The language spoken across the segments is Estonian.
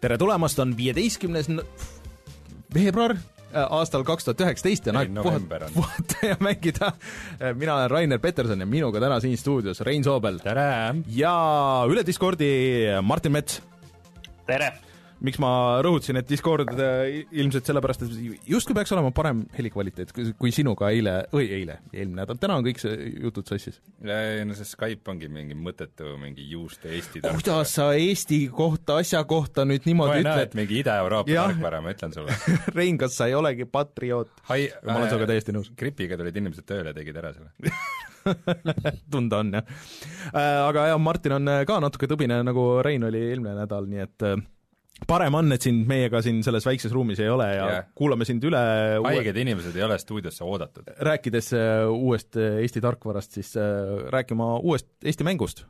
tere tulemast, on viieteistkümnes veebruar äh, aastal kaks tuhat üheksateist ja aeg on. puhata ja mängida. mina olen Rainer Peterson ja minuga täna siin stuudios Rein Soobel tere! ja üle Discordi Martin Mets. tere! Miks ma rõhutasin, et Discord äh, ilmselt sellepärast, et justkui peaks olema parem helikvaliteet kui, sinuga eile, või eile, eelmine nädal, täna on kõik see jutud sassis. no see Skype ongi mingi mõttetu, mingi juuste Eesti tarkvara. kuidas sa Eesti kohta, asja kohta nüüd ma niimoodi ei näe, ütled et mingi Ida-Euroopa tarkvara, ma ütlen sulle. Rein, kas sa ei olegi patrioot? Ma olen sinuga täiesti nõus. gripiga tulid inimesed tööle ja tegid ära selle. tunda on, jah. Aga jah, Martin on äh, ka natuke tõbine, nagu Rein oli eelmine nädal, nii et äh, parem on, et sind meiega siin selles väikses ruumis ei ole ja yeah. kuulame sind üle uue, haiged inimesed ei ole stuudiosse oodatud. rääkides äh, uuest äh, Eesti tarkvarast, siis äh, rääkima uuest Eesti mängust.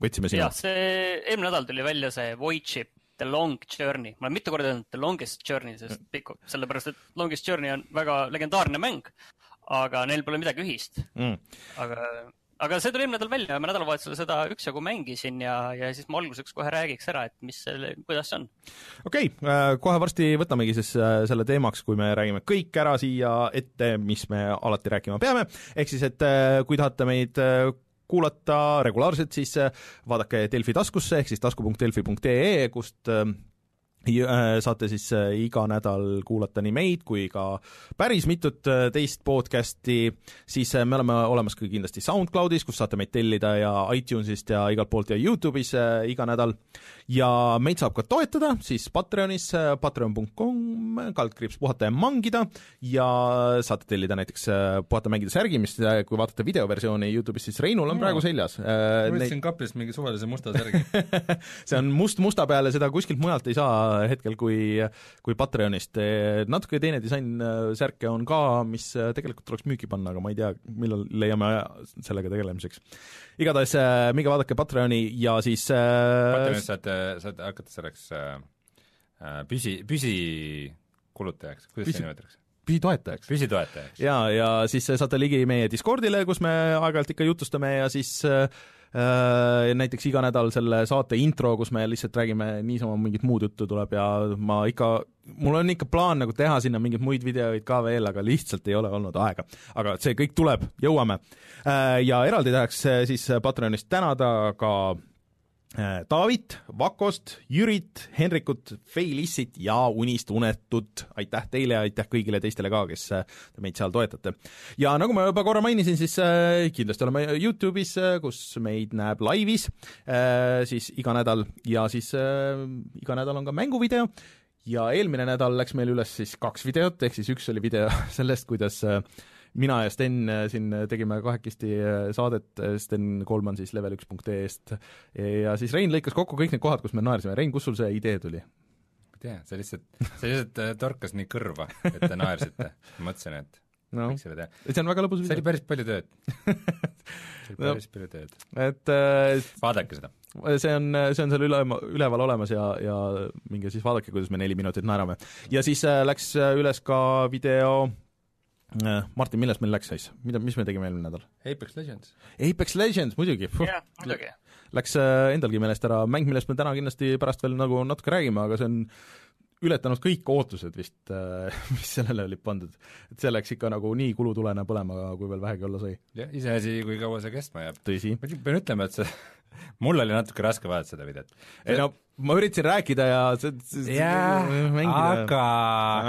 võtsime sinu jah, see eelmine nädal tuli välja see Void Ship The Long Journey, ma olen mitu korda öelnud The Longest Journey, sest pikk, sellepärast et Longest Journey on väga legendaarne mäng, aga neil pole midagi ühist. mm.. aga, aga see tuli eelmine nädal välja ja ma nädalavahetusel seda üksjagu mängisin ja, ja siis ma alguseks kohe räägiks ära, et mis kuidas see on. okei okay,, kohe varsti võtamegi siis äh, selle teemaks, kui me räägime kõik ära siia ette, mis me alati rääkima peame, ehk siis, et äh, kui tahate meid äh, kuulata regulaarselt, siis äh, vaadake Delfi taskusse, ehk siis tasku.delfi.ee, kust äh, äh, saate siis äh, iga nädal kuulata nii meid kui ka päris mitut äh, teist podcasti, siis äh, me oleme olemas ka kindlasti SoundCloudis, kus saate meid tellida ja iTunesist ja igalt poolt ja Youtube'is äh, iga nädal. ja meid saab ka toetada siis Patreonis, äh, patreon.com, kaldkriips puhata ja mangida ja saate tellida näiteks äh, puhata mängida särgi, mis äh, kui vaatate videoversiooni Youtube'is, siis Reinul on praegu seljas äh, ma võtsin kaplist mingi suvalise musta särgi. see on must musta peale, seda kuskilt mujalt ei saa hetkel kui, kui Patreonist. natuke teine disain äh, särke on ka, mis äh, tegelikult tuleks müüki panna, aga ma ei tea, millal leiame aja sellega tegelemiseks. igatahes äh, minge vaadake Patreoni ja siis Patreonis saate, saate hakata selleks püsi, püsikulutajaks, kuidas Püsi- seda nimetatakse? püsitoetajaks. püsitoetajaks. ja, ja siis saate ligi meie Discordile, kus me aeg-ajalt ikka jutustame ja siis äh, näiteks iga nädal selle saate intro, kus me lihtsalt räägime niisama mingit muud juttu tuleb ja ma ikka, mul on ikka plaan nagu teha sinna mingeid muid videoid ka veel, aga lihtsalt ei ole olnud aega. aga see kõik tuleb, jõuame äh,. Ja eraldi tahaks äh, siis Patreonist tänada ka äh, Taavit, Vakost, Jürit, Henrikut, Feilissit ja Unist Unetut, aitäh teile ja aitäh kõigile teistele ka, kes äh, meid seal toetate. ja nagu ma juba korra mainisin, siis äh, kindlasti oleme Youtube'is, kus meid näeb laivis, siis iga nädal. Ja siis äh, iga nädal on ka mänguvideo. Ja eelmine nädal läks meil üles siis kaks videot, ehk siis üks oli video sellest, kuidas äh, mina ja Sten äh, siin tegime kahekesti äh, saadet, Sten Kolman siis level1.ee-st ja siis Rein lõikas kokku kõik need kohad, kus me naersime, Rein, kust sul see idee tuli? ma ei tea, see lihtsalt, see lihtsalt äh, torkas nii kõrva, et te naersite. mõtlesin, et no võiks selle teha. see on väga lõbus see oli video, päris palju tööd. see oli No. päris palju tööd. et äh, vaadake seda. see on, see on seal üle, üleval olemas ja, ja minge siis vaadake, kuidas me neli minutit naerame. ja siis äh, läks äh, üles ka video äh, Martin, millest meil läks siis, mida, mis me tegime eelmine nädal? Apex Legends. Apex Legends muidugi, jah, muidugi. läks äh, endalgi meelest ära, mäng, millest me täna kindlasti pärast veel nagu natuke räägime, aga see on ületanud kõik ootused vist, mis sellele olid pandud. et see läks ikka nagu nii kulutulena põlema, kui veel vähegi olla sai. jah, iseasi, kui kaua see kestma jääb. ma pean ütlema, et see, mul oli natuke raske vaadata seda videot. ei no ma üritasin rääkida ja jah, aga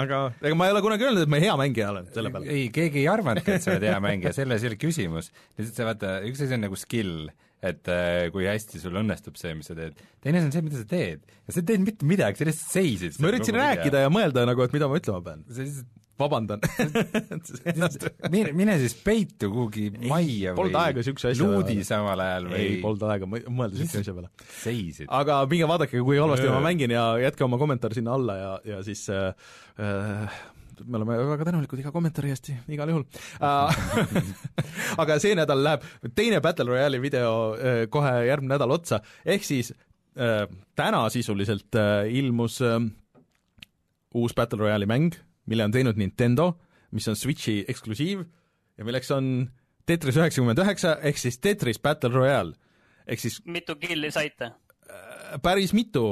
aga ega ma ei ole kunagi öelnud, et ma hea mängija olen selle peale. ei, keegi ei arvanudki, et sa oled hea mängija, selles ei ole küsimus. lihtsalt sa vaata, üks asi on nagu skill, et äh, kui hästi sul õnnestub see, mis sa teed. teine asi on see, mida sa teed. ja sa ei teinud mitte midagi, sa lihtsalt seisid. ma üritasin rääkida ja mõelda nagu, et mida ma ütlema pean. sa lihtsalt vabandan. Mine, mine siis peitu kuhugi majja polnud aega niisuguse asja luudi samal ajal või ei, polnud aega mõ- mõelda niisuguse asja peale. seisid. aga minge vaadake, kui halvasti ma mängin ja jätke oma kommentaar sinna alla ja, ja siis äh, äh, me oleme väga tänulikud iga kommentaari eest igal juhul. Äh, aga see nädal läheb teine Battle Royale'i video äh, kohe järgmine nädal otsa, ehk siis äh, täna sisuliselt äh, ilmus äh, uus Battle Royale'i mäng, mille on teinud Nintendo, mis on Switchi eksklusiiv ja milleks on Tetris üheksakümmend üheksa ehk siis Tetris Battle Royale. ehk siis mitu killi saite? päris mitu,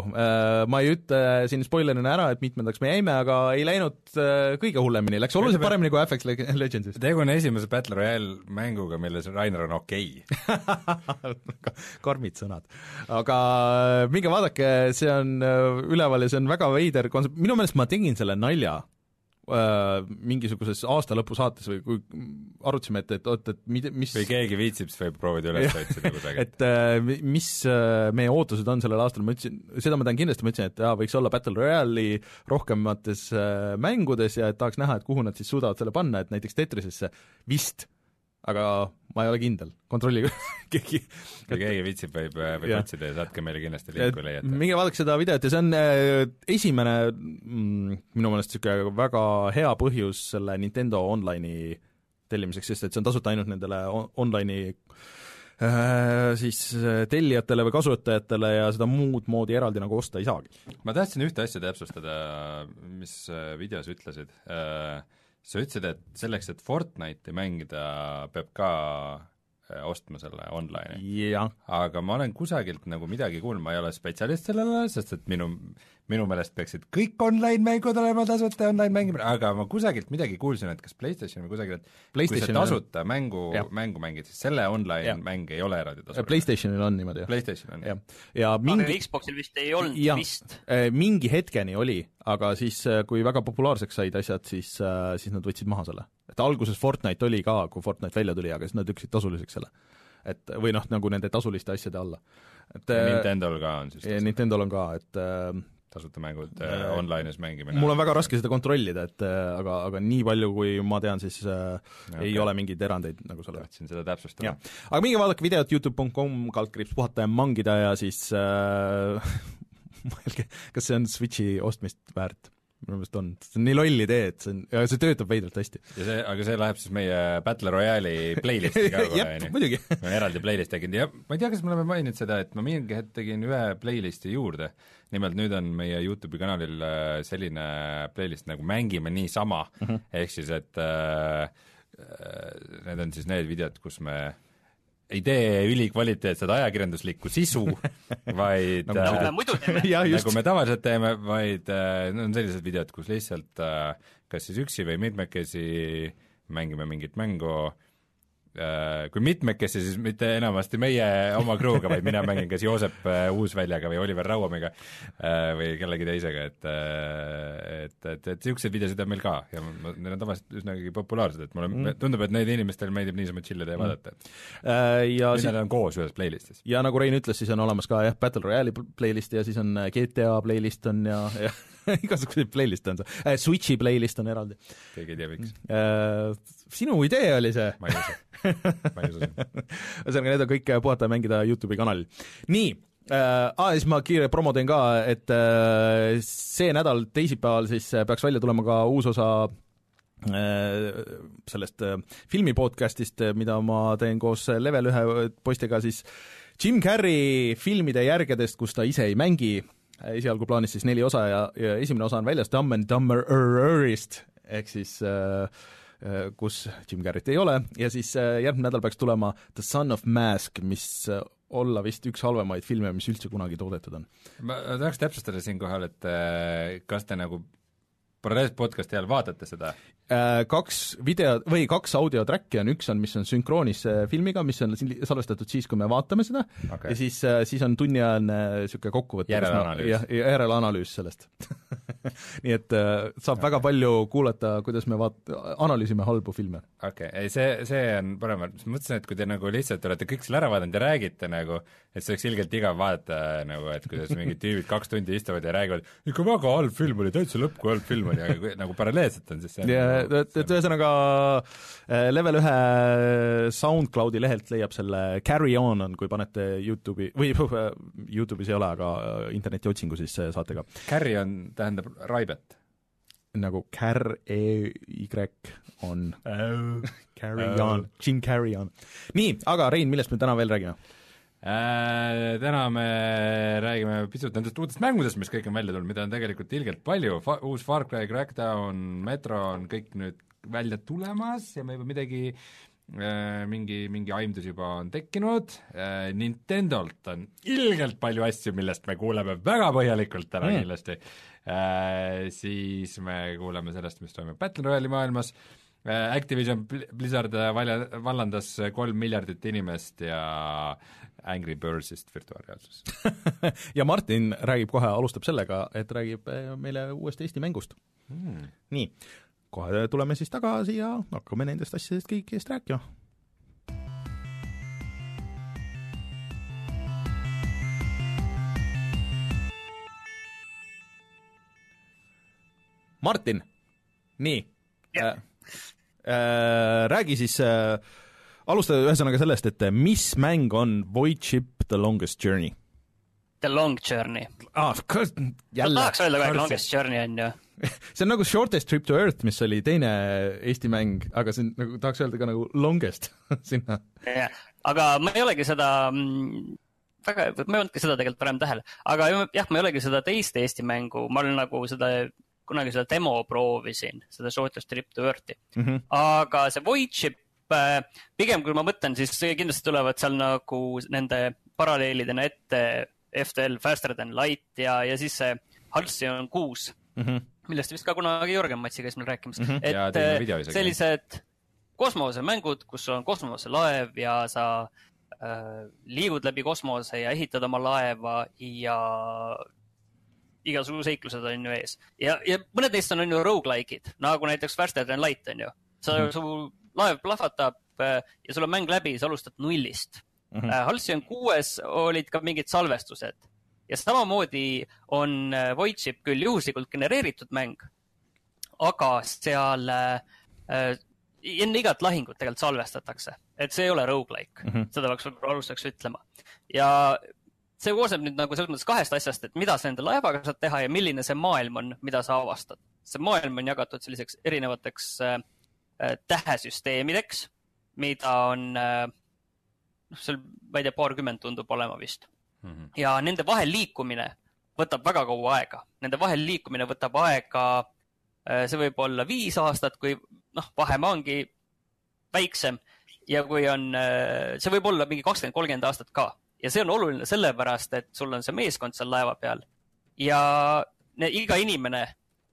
ma ei ütle siin spoilerina ära, et mitmendaks me jäime, aga ei läinud äh, kõige hullemini, läks oluliselt paremini kui FX Legendsis. tegu on esimese Battle Royale mänguga, milles Rainer on okei okay. karmid sõnad. aga äh, minge vaadake, see on äh, üleval ja see on väga veider kontsept, minu meelest ma tegin selle nalja äh, mingisuguses aastalõpu saates või kui arutasime, et, et oot, et mida, mis või keegi viitsib, siis võib proovida üles otsida kuidagi. et äh, mis äh, meie ootused on sellel aastal, ma ütlesin, seda ma tean kindlasti, ma ütlesin, et jaa, võiks olla Battle Royale'i rohkemates äh, mängudes ja et tahaks näha, et kuhu nad siis suudavad selle panna, et näiteks Tetrisesse vist aga ma ei ole kindel, kontrollige keegi. kui keegi viitsib, võib, võib otsida ja saatke meile kindlasti link, kui leiate. minge vaadake seda videot ja see on äh, esimene mm, minu meelest niisugune väga hea põhjus selle Nintendo Online'i tellimiseks, sest et see on tasuta ainult nendele on online'i äh, siis tellijatele või kasutajatele ja seda muud moodi eraldi nagu osta ei saagi. ma tahtsin ühte asja täpsustada, mis videos ütlesid äh, sa ütlesid, et selleks, et Fortnite'i mängida, peab ka äh, ostma selle online'i. aga ma olen kusagilt nagu midagi kuulnud, ma ei ole spetsialist sellel alal, sest et minu, minu meelest peaksid kõik online-mängud olema tasuta online mängimine, aga ma kusagilt midagi kuulsin, et kas PlayStation või kusagil, et kui sa tasuta mängu, mängu mängid, siis selle online ja. mäng ei ole eraldi tasuta. PlayStationil on niimoodi, jah. PlayStationil on, jah. ja mingi aga Xboxil vist ei olnud ja, vist. Äh, mingi hetkeni oli, aga siis, äh, kui väga populaarseks said asjad, siis, äh, siis nad võtsid maha selle. et alguses Fortnite oli ka, kui Fortnite välja tuli, aga siis nad lükkasid tasuliseks selle. et või noh, nagu nende tasuliste asjade alla. et Nintendol ka on siis? Nintendol on ka, et tasuta mängud äh, online'is mängimine. mul on väga raske seda kontrollida, et äh, aga, aga nii palju, kui ma tean, siis äh, okay. ei ole mingeid erandeid nagu sellele. tahtsin seda täpsustada. aga minge vaadake videot Youtube.com, kaldkriips puhata ja mangida ja siis äh, mõelge, kas see on Switchi ostmist väärt minu meelest on, see on nii loll idee, et see on, ja see töötab veidralt hästi. ja see, aga see läheb siis meie Battle Royale'i playlisti ka kohe, on ju? ma olen eraldi playlist teinud ja ma ei tea, kas me oleme maininud seda, et ma mingi hetk tegin ühe playlisti juurde, nimelt nüüd on meie YouTube'i kanalil äh, selline playlist nagu Mängime niisama mm -hmm., ehk siis et äh, äh, need on siis need videod, kus me ei tee ülikvaliteetset ajakirjanduslikku sisu, vaid nagu, nagu me muidu teeme. Nagu me tavaliselt teeme, vaid äh, on sellised videod, kus lihtsalt äh, kas siis üksi või mitmekesi mängime mingit mängu äh, Äh, kui mitmekesi, siis mitte enamasti meie oma crew'ga, vaid mina mängin kas Joosep äh, Uusväljaga või Oliver Rauamiga äh, või kellegi teisega, et et, et, et niisuguseid videosid on meil ka ja ma, need on tavaliselt üsnagi populaarsed, et mulle mm. tundub, et neid inimestel meeldib niisama chill ida ja mm. vaadata, äh, ja nüüd nad on koos ühes playlistis. ja nagu Rein ütles, siis on olemas ka jah, Battle Royale'i playlist ja siis on GTA playlist on ja, ja igasuguseid playlist'e on seal äh,, Switchi playlist on eraldi. keegi ei tea, miks äh,. Sinu idee oli see? ma ei usu, ma ei usu seda. ühesõnaga, need on kõik puhata ja mängida Youtube'i kanalil. nii äh,, ah, siis ma kiire promo teen ka, et äh, see nädal, teisipäeval siis äh, peaks välja tulema ka uus osa äh, sellest äh, filmi podcast'ist, mida ma teen koos Level ühe poistega siis Jim Carrey filmide järgedest, kus ta ise ei mängi esialgu plaanis siis neli osa ja, ja esimene osa on väljas Dumb and Dumberist ehk siis äh, äh, kus Jim Carrey't ei ole ja siis äh, järgmine nädal peaks tulema The Son of Mask, mis äh, olla vist üks halvemaid filme, mis üldse kunagi toodetud on. ma tahaks täpsustada siinkohal, et äh, kas te nagu paralleelselt podcast'i ajal vaatate seda? Äh, kaks video või kaks audiotrack'i on, üks on, mis on sünkroonis äh, filmiga, mis on salvestatud siis, kui me vaatame seda okay., ja siis, äh, siis on tunniajane niisugune kokkuvõte. järelanalüüs. jah, järelanalüüs sellest nii et saab okay. väga palju kuulata, kuidas me vaat-, analüüsime halbu filme. okei okay., ei see, see on parem, ma mõtlesin, et kui te nagu lihtsalt olete kõik selle ära vaadanud ja räägite nagu, et see oleks ilgelt igav vaadata nagu, et kuidas mingid tüübid kaks tundi istuvad ja räägivad, ikka väga halb film oli, täitsa lõpp, kui halb film oli, aga kui, nagu paralleelselt on siis see ja et, et ühesõnaga äh, level ühe SoundCloudi lehelt leiab selle Carry On on, kui panete Youtube'i, või äh, Youtube'is ei ole, aga äh, interneti otsingu siis saate ka. Carry On tähendab raibet? nagu Car E Y on oh. Carry. On, Jim Carry On. nii, aga Rein, millest me täna veel räägime? Äh, täna me räägime pisut nendest uutest mängudest, mis kõik on välja tulnud, mida on tegelikult ilgelt palju, fa-, uus Far Cry, Crackdown, Metro on kõik nüüd välja tulemas ja me juba midagi äh, mingi, mingi aimdus juba on tekkinud. Äh,, Nintendolt on ilgelt palju asju, millest me kuuleme väga põhjalikult täna mm. kindlasti. Äh,, siis me kuuleme sellest, mis toimub Battle Royale'i maailmas. Äh,, Activision Blizzard valja, vallandas kolm miljardit inimest ja Angry Birdsist virtuaalreaalsus ja Martin räägib kohe, alustab sellega, et räägib eh, meile uuest Eesti mängust. Hmm.. nii, kohe tuleme siis tagasi ja hakkame nendest asjadest kõigest rääkima. Martin, nii. Äh, äh, räägi siis äh, alustada ühesõnaga sellest, et mis mäng on Void Ship The Longest Journey? The Long Journey ah,. ma tahaks öelda kogu aeg Longest Journey on ju see on nagu Shortest Trip to Earth, mis oli teine Eesti mäng, aga see on nagu, tahaks öelda ka nagu longest sinna. jah, aga ma ei olegi seda mm, väga, ma ei pannudki seda tegelikult varem tähele, aga jah, ma ei olegi seda teist Eesti mängu, ma olen nagu seda kunagi seda demo proovisin, seda Shortest Trip to Earth'i mm. -hmm. aga see Void Ship pigem kui ma mõtlen, siis kindlasti tulevad seal nagu nende paralleelidena ette FTL Faster than Light ja, ja siis see Halcyon kuus mm, -hmm. millest vist ka kunagi Jörgen Matsi käis meil rääkimas mm. -hmm. et äh, sellised kosmosemängud, kus on kosmoselaev ja sa äh, liigud läbi kosmose ja ehitad oma laeva ja igasugused seiklused on ju ees. ja, ja mõned neist on, on ju rogu-like'id, nagu näiteks Faster than Light on ju. sa mm, -hmm. su laev plahvatab äh, ja sul on mäng läbi, sa alustad nullist mm. -hmm. Halcyon kuues olid ka mingid salvestused ja samamoodi on äh, Voidship küll juhuslikult genereeritud mäng, aga seal äh, enne igat lahingut tegelikult salvestatakse, et see ei ole rogu-like mm, -hmm. seda peaks võib-olla alustuseks ütlema. ja see koosneb nüüd nagu selles mõttes kahest asjast, et mida sa ende laevaga saad teha ja milline see maailm on, mida sa avastad. see maailm on jagatud selliseks erinevateks Äh, tähesüsteemideks, mida on äh, noh, seal, ma ei tea, paarkümmend tundub olema vist mm. -hmm. ja nende vahel liikumine võtab väga kaua aega, nende vahel liikumine võtab aega, äh, see võib olla viis aastat, kui noh, vahemaa ongi väiksem ja kui on, see võib olla mingi kakskümmend, kolmkümmend aastat ka ja see on oluline sellepärast, et sul on see meeskond seal laeva peal ja ne, iga inimene,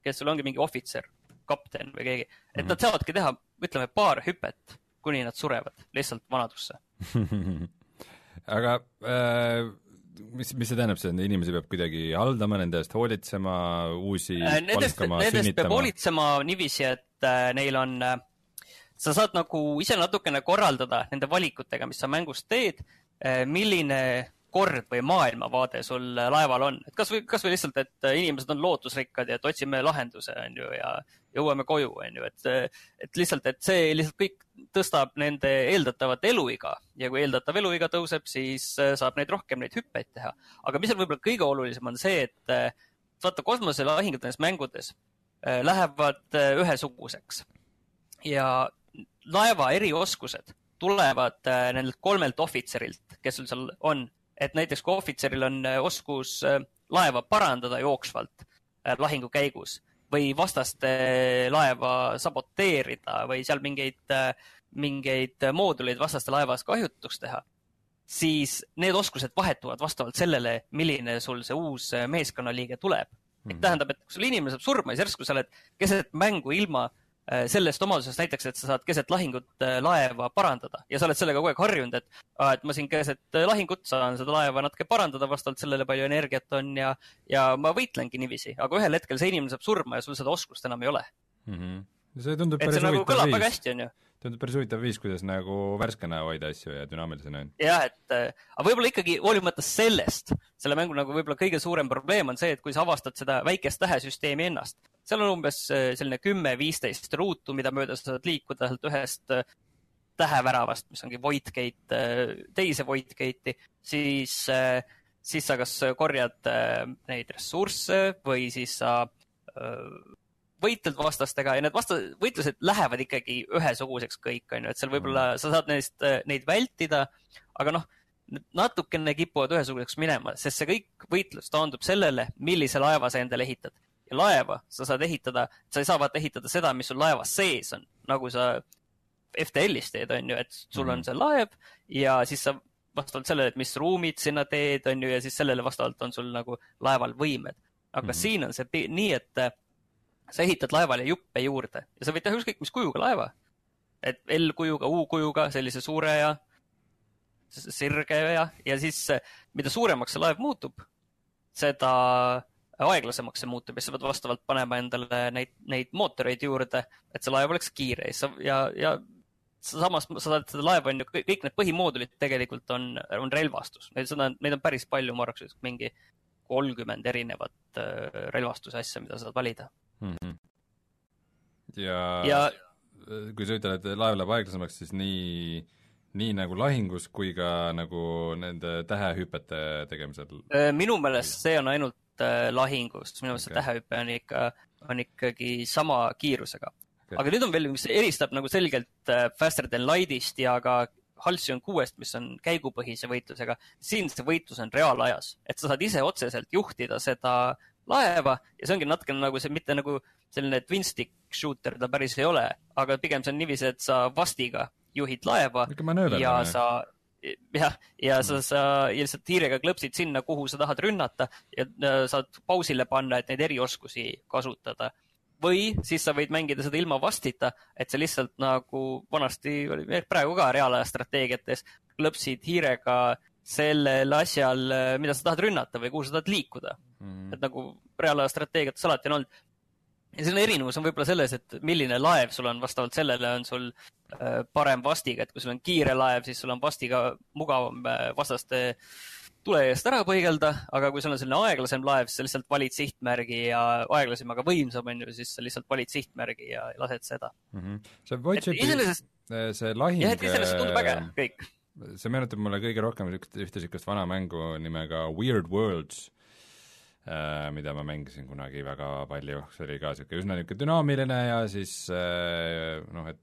kes sul ongi mingi ohvitser, kapten või keegi, et mm -hmm. nad saavadki teha, ütleme, paar hüpet, kuni nad surevad lihtsalt vanadusse aga äh, mis, mis see tähendab, see inimesi peab kuidagi haldama, nende eest hoolitsema, uusi äh, nendest, palkama, nendest sünnitama? peab hoolitsema niiviisi, et äh, neil on äh, sa saad nagu ise natukene korraldada nende valikutega, mis sa mängus teed, äh, milline kord või maailmavaade sul laeval on, et kasvõi, kasvõi lihtsalt, et inimesed on lootusrikkad ja et otsime lahenduse, on ju, ja jõuame koju, on ju, et, et lihtsalt, et see lihtsalt kõik tõstab nende eeldatavat eluiga. Ja kui eeldatav eluiga tõuseb, siis saab neid rohkem neid hüppeid teha. aga mis on võib-olla kõige olulisem, on see, et vaata kosmoselahingud nendes mängudes äh, lähevad äh, ühesuguseks. Ja laeva erioskused tulevad äh, nendelt kolmelt ohvitserilt, kes sul seal on et näiteks kui ohvitseril on äh, oskus äh, laeva parandada jooksvalt äh, lahingu käigus või vastaste laeva saboteerida või seal mingeid, mingeid mooduleid vastaste laevas kahjutuks teha, siis need oskused vahetuvad vastavalt sellele, milline sul see uus meeskonnaliige tuleb mm. -hmm. et tähendab, et kui sul inimene saab surma, siis järsku sa oled keset mängu ilma Äh, sellest omadusest näiteks, et sa saad keset lahingut äh, laeva parandada ja sa oled sellega kogu aeg harjunud, et, et ma siin keset äh, lahingut saan seda laeva natuke parandada vastavalt sellele, palju energiat on ja, ja ma võitlengi niiviisi, aga ühel hetkel see inimene saab surma ja sul seda oskust enam ei ole mm. -hmm. See tundub et see nagu kõlab väga hästi, onju tundub päris huvitav viis, kuidas nagu värskena hoida asju ja dünaamilisena. jah, et aga võib-olla ikkagi hoolimata sellest, selle mängu nagu võib-olla kõige suurem probleem on see, et kui sa avastad seda väikest tähesüsteemi ennast, seal on umbes äh, selline kümme-viisteist ruutu, mida mööda sa saad liikuda sealt ühest äh, täheväravast, mis ongi void gate, äh, teise void gate'i, siis, siis sa kas korjad neid ressursse või siis sa võitled vastastega ja need vasta-, võitlused lähevad ikkagi ühesuguseks kõik, on ju, et seal võib-olla mm. sa saad neist, neid vältida, aga noh, natukene kipuvad ühesuguseks minema, sest see kõik võitlus taandub sellele, millise laeva sa endale ehitad. ja laeva sa saad ehitada, sa ei saa vaata ehitada seda, mis sul laevas sees on, nagu sa FTL-is teed, on ju, et sul on mhm. see laev ja siis sa vastavalt sellele, et mis ruumid sinna teed, on ju, ja siis sellele vastavalt on sul nagu laeval võimed. aga mm -hmm. siin on see nii, et sa ehitad laevale juppe juurde ja sa võid teha ükskõik mis kujuga laeva. et L-kujuga, U-kujuga, sellise suure ja sirge ja, ja siis mida suuremaks see laev muutub, seda aeglasemaks see muutub ja sa pead vastavalt panema endale neid, neid mootoreid juurde, et see laev oleks kiire ja, ja, ja samas sa saad seda laeva on ju, kõik need põhimoodulid tegelikult on, on relvastus, seda, neid on päris palju, ma arvaks, mingi kolmkümmend erinevat äh, relvastuse asja, mida saad valida mm. -hmm. ja, ja kui sa ütled, et laev läheb aeglasemaks, siis nii, nii nagu lahingus kui ka nagu nende tähehüpete tegemisel? Minu meelest see on ainult lahingus, minu meelest okay. see tähehüpe on ikka, on ikkagi sama kiirusega okay.. aga nüüd on veel, mis eristab nagu selgelt Faster than Light'ist ja ka Halcyon kuuest, mis on käigupõhise võitlusega. siin see võitlus on reaalajas, et sa saad ise otseselt juhtida seda laeva ja see ongi natukene nagu see, mitte nagu selline twin stick shooter ta päris ei ole, aga pigem see on niiviisi, et sa vastiga juhid laeva ja sa jah, ja sa, sa lihtsalt hiirega klõpsid sinna, kuhu sa tahad rünnata ja saad pausile panna, et neid erioskusi kasutada. Või siis sa võid mängida seda ilma vastita, et sa lihtsalt nagu vanasti oli, praegu ka reaalaja strateegiates, klõpsid hiirega sellel asjal, mida sa tahad rünnata või kuhu sa tahad liikuda. mm. -hmm. et nagu reaalaja strateegiates alati on olnud. ja selle erinevus on võib-olla selles, et milline laev sul on, vastavalt sellele on sul äh, parem vastiga, et kui sul on kiire laev, siis sul on vastiga mugavam äh, vastaste äh, tule eest ära põigelda, aga kui sul on selline aeglasem laev, siis sa lihtsalt valid sihtmärgi ja aeglasem, aga võimsam on ju, siis sa lihtsalt valid sihtmärgi ja lased seda mm. -hmm. see Voice'i iseenesest eh, see lahing jah, et iseenesest tundub äge, eh, kõik. see meenutab mulle kõige rohkem ühte, niisugust vana mängu nimega Weird Worlds äh,, mida ma mängisin kunagi väga palju, see oli ka niisugune üsna niisugune dünaamiline ja siis äh, noh, et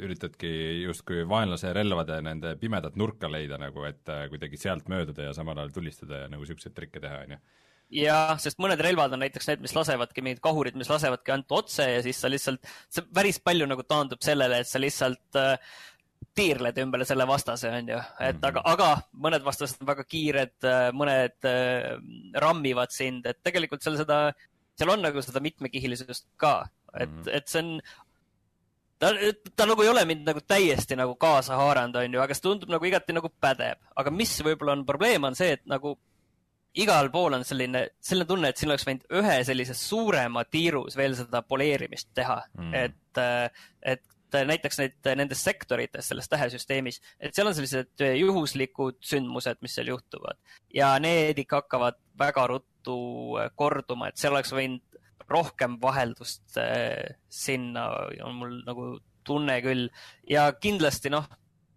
üritadki justkui vaenlase relvade nende pimedat nurka leida nagu, et äh, kuidagi sealt mööduda ja samal ajal tulistada ja nagu niisuguseid trikke teha, on ju jah, sest mõned relvad on näiteks need, mis lasevadki mingid kahurid, mis lasevadki ainult otse ja siis sa lihtsalt, see päris palju nagu taandub sellele, et sa lihtsalt äh, tiirled ümber selle vastase, on ju, et -hmm. aga, aga mõned vastased on väga kiired, äh, mõned äh, rammivad sind, et tegelikult seal seda, seal on nagu seda mitmekihilisust ka, et mm, -hmm. et see on ta, ta nagu ei ole mind nagu täiesti nagu kaasa haaranud, onju, aga see tundub nagu igati nagu pädev. aga mis võib-olla on probleem, on see, et nagu igal pool on selline, selline tunne, et siin oleks võinud ühe sellise suurema tiirus veel seda poleerimist teha mm., et, et näiteks neid, nendes sektorites selles tähesüsteemis, et seal on sellised juhuslikud sündmused, mis seal juhtuvad. Ja need ikka hakkavad väga ruttu korduma, et seal oleks võinud rohkem vaheldust äh, sinna on mul nagu tunne küll. Ja kindlasti noh,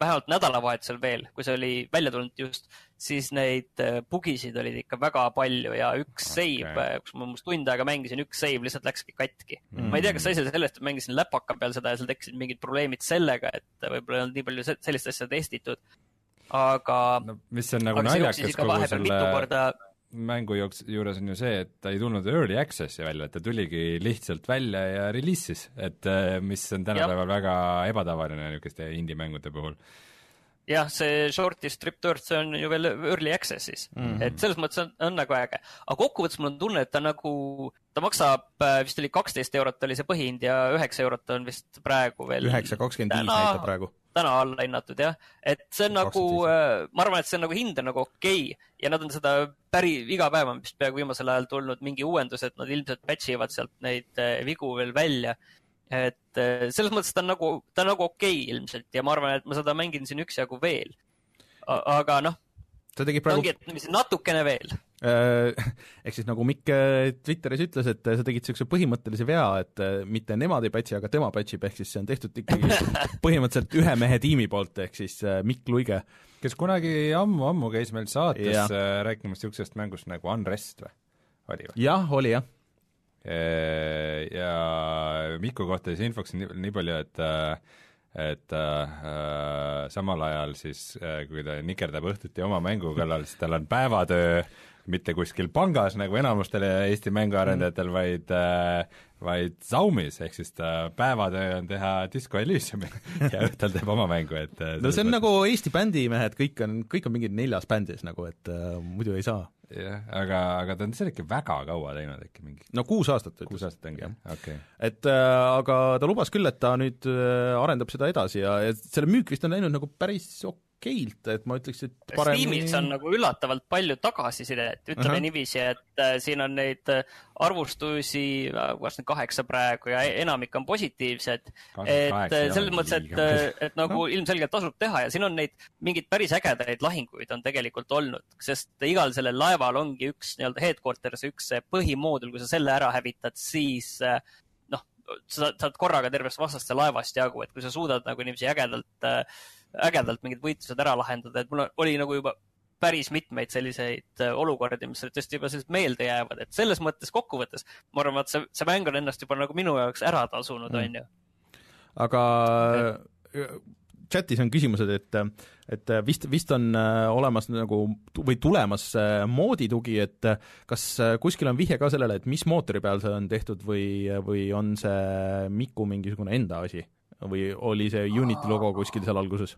vähemalt nädalavahetusel veel, kui see oli välja tulnud just, siis neid äh, bugisid olid ikka väga palju ja üks okay. save, äh, kus ma umbes tund aega mängisin, üks save lihtsalt läkski katki mm.. ma ei tea, kas sa ise sellest, et mängisin läpaka peal seda ja seal tekkisid mingid probleemid sellega, et võib-olla ei olnud nii palju sellist asja testitud, aga no,. mis on nagu naljakas kogu selle mängu jooks-, juures on ju see, et ta ei tulnud early access'i välja, et ta tuligi lihtsalt välja ja reliisis, et äh, mis on tänapäeval väga ebatavaline niisuguste indie-mängude puhul. Jah, see Shorty Stripped Earth, see on ju veel early access'is mm, -hmm. et selles mõttes on, on nagu äge. aga kokkuvõttes mul on tunne, et ta nagu, ta maksab, äh, vist oli kaksteist eurot oli see põhihind ja üheksa eurot on vist praegu veel üheksa kakskümmend viis näitab praegu täna alla hinnatud jah, et see on nagu, äh, ma arvan, et see on nagu hind on nagu okei okay. ja nad on seda päri-, iga päev on vist peaaegu viimasel ajal tulnud mingi uuendus, et nad ilmselt patch ivad sealt neid äh, vigu veel välja. Et äh, selles mõttes ta on nagu, ta on nagu okei okay ilmselt ja ma arvan, et ma seda mängin siin üksjagu veel. aga noh, sa tegid praegu ongi, et natukene veel äh, ehk siis nagu Mikk äh, Twitteris ütles, et äh, sa tegid niisuguse põhimõttelise vea, et mitte nemad ei patch'i, aga tema patch ib, ehk siis see on tehtud ikkagi põhimõtteliselt ühe mehe tiimi poolt, ehk siis Mikk Luige. kes kunagi ammu-ammu käis meil saates ja. rääkimas niisugusest mängust nagu Unrest või? oli või? jah, oli jah. Ja Miku kohta siis infoks nii, nii palju, et et äh, samal ajal siis äh,, kui ta nikerdab õhtuti oma mängu kallal, siis tal on päevatöö mitte kuskil pangas nagu enamustel Eesti mänguarendajatel mm., vaid äh, vaid Zaumis, ehk siis ta päevatöö on teha Disco Elysiumi ja õhtul teeb oma mängu, et äh, no see on mõttes... nagu Eesti bändimehed, kõik on, kõik on mingid neljas bändis nagu, et äh, muidu ei saa. jah, aga, aga ta on seda ikka väga kaua teinud äkki mingi no kuus aastat ütles. kuus aastat ongi, jah, okei okay.. et äh, aga ta lubas küll, et ta nüüd äh, arendab seda edasi ja, ja selle müük vist on läinud nagu päris ok okeilt, et ma ütleks, et parem Steamis on nagu üllatavalt palju tagasisidet, ütleme uh -huh. niiviisi, et äh, siin on neid äh, arvustusi, äh, kas nüüd kaheksa praegu ja enamik on positiivsed. et äh, selles mõttes, et, äh, et nagu no. ilmselgelt tasub teha ja siin on neid mingeid päris ägedaid lahinguid on tegelikult olnud, sest igal sellel laeval ongi üks nii-öelda headquarters, üks põhimoodul, kui sa selle ära hävitad, siis noh, sa saad korraga tervest vastaste laevast jagu, et kui sa suudad nagu niiviisi ägedalt äh, ägedalt mingid võitlused ära lahendada, et mul oli nagu juba päris mitmeid selliseid äh, olukordi, mis tõesti juba sellised meelde jäävad, et selles mõttes kokkuvõttes ma arvan, et see, see mäng on ennast juba nagu minu jaoks ära tasunud mm., on ju. aga äh, chatis on küsimused, et, et vist, vist on äh, olemas nagu või tulemas moodi tugi, et kas kuskil on vihje ka sellele, et mis mootori peal see on tehtud või, või on see Miku mingisugune enda asi? Või oli see Unity logo kuskil seal alguses?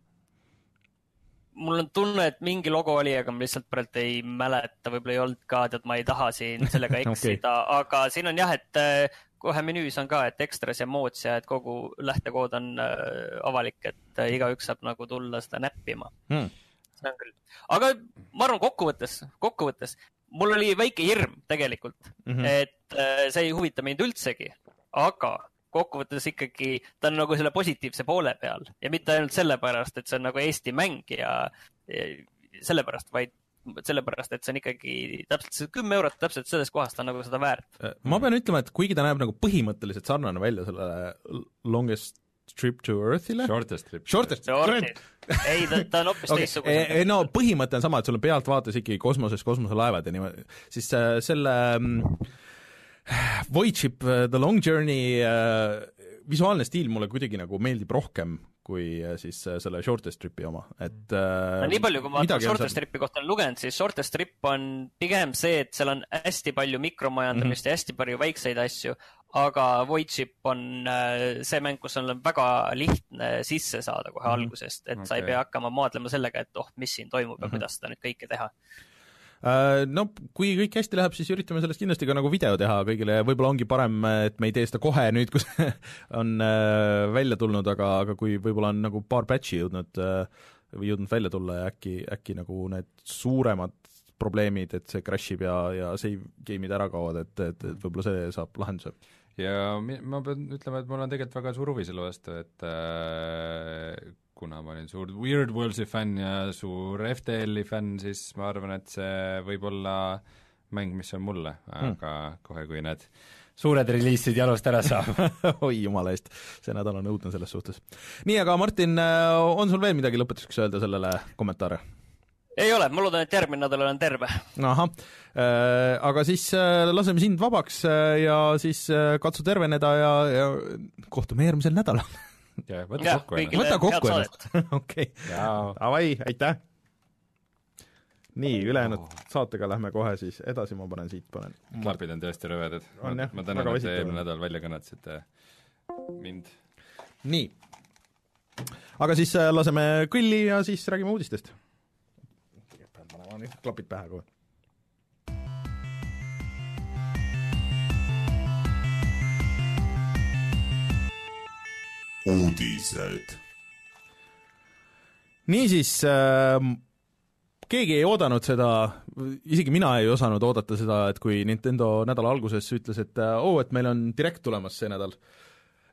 mul on tunne, et mingi logo oli, aga ma lihtsalt praegu ei mäleta, võib-olla ei olnud ka, tead, ma ei taha siin sellega eksida okay., aga siin on jah, et äh, kohe menüüs on ka, et ekstras ja moods ja et kogu lähtekood on äh, avalik, et äh, igaüks saab nagu tulla seda näppima hmm.. see on küll, aga ma arvan, kokkuvõttes, kokkuvõttes mul oli väike hirm tegelikult mm, -hmm. et see ei huvita mind üldsegi, aga kokkuvõttes ikkagi ta on nagu selle positiivse poole peal ja mitte ainult sellepärast, et see on nagu Eesti mäng ja, ja sellepärast, vaid sellepärast, et see on ikkagi täpselt see kümme eurot täpselt sellest kohast on nagu seda väärt. Äh, ma pean ütlema, et kuigi ta näeb nagu põhimõtteliselt sarnane välja sellele Longest Trip to Earthile. Shortest Trip. Shortest, Shortest. ei, ta, ta on hoopis okay. teistsugune. no põhimõte on sama, et sul on pealtvaates ikkagi kosmoses kosmoselaevad ja niimoodi, siis äh, selle äh, Void Ship uh, The Long Journey uh, visuaalne stiil mulle kuidagi nagu meeldib rohkem kui uh, siis selle Shortest Tripi oma, et no nii palju, kui ma Shortest seal... Tripi kohta olen lugenud, siis Shortest Trip on pigem see, et seal on hästi palju mikromajandamist mm -hmm. ja hästi palju väikseid asju, aga Void Ship on see mäng, kus on väga lihtne sisse saada kohe mm -hmm. algusest, et okay. sa ei pea hakkama maadlema sellega, et oh, mis siin toimub ja mm -hmm. kuidas seda nüüd kõike teha Äh, no kui kõik hästi läheb, siis üritame sellest kindlasti ka nagu video teha kõigile võib-olla ongi parem, et me ei tee seda kohe nüüd, kus on äh, välja tulnud, aga, aga kui võib-olla on nagu paar patch'i jõudnud äh, või jõudnud välja tulla ja äkki, äkki nagu need suuremad probleemid, et see crash ib ja, ja save game'id ära kaovad, et, et, et võib-olla see saab lahenduse. Ja ma pean ütlema, et mul on tegelikult väga suur huvi selle vastu, et äh, kuna ma olin suur Weird Worlds'i fänn ja suur FTL-i fänn, siis ma arvan, et see võib olla mäng, mis on mulle, hmm. aga hmm. kohe, kui need suured reliisid jalust ära saab oi jumala eest, see nädal on õudne selles suhtes. nii, aga Martin, äh, on sul veel midagi lõpetuseks öelda sellele kommentaare? ei ole, ma loodan, et järgmine nädal olen terve. ahah äh,, aga siis äh, laseme sind vabaks ja siis katsu terveneda ja, ja kohtume järgmisel nädalal võta kokku ennast. võta kokku ennast, okei. Davai, aitäh! nii, ülejäänud oh. saatega lähme kohe siis edasi, ma panen siit, panen klapid on tõesti rõvedad. ma, ma tänan, et te eelmine nädal välja kõnetasite mind. nii. aga siis äh, laseme kõlli ja siis räägime uudistest. pean panema nüüd klapid pähe kohe uudised. niisiis äh, keegi ei oodanud seda, isegi mina ei osanud oodata seda, et kui Nintendo nädala alguses ütles, et oo oh,, et meil on Direct tulemas see nädal.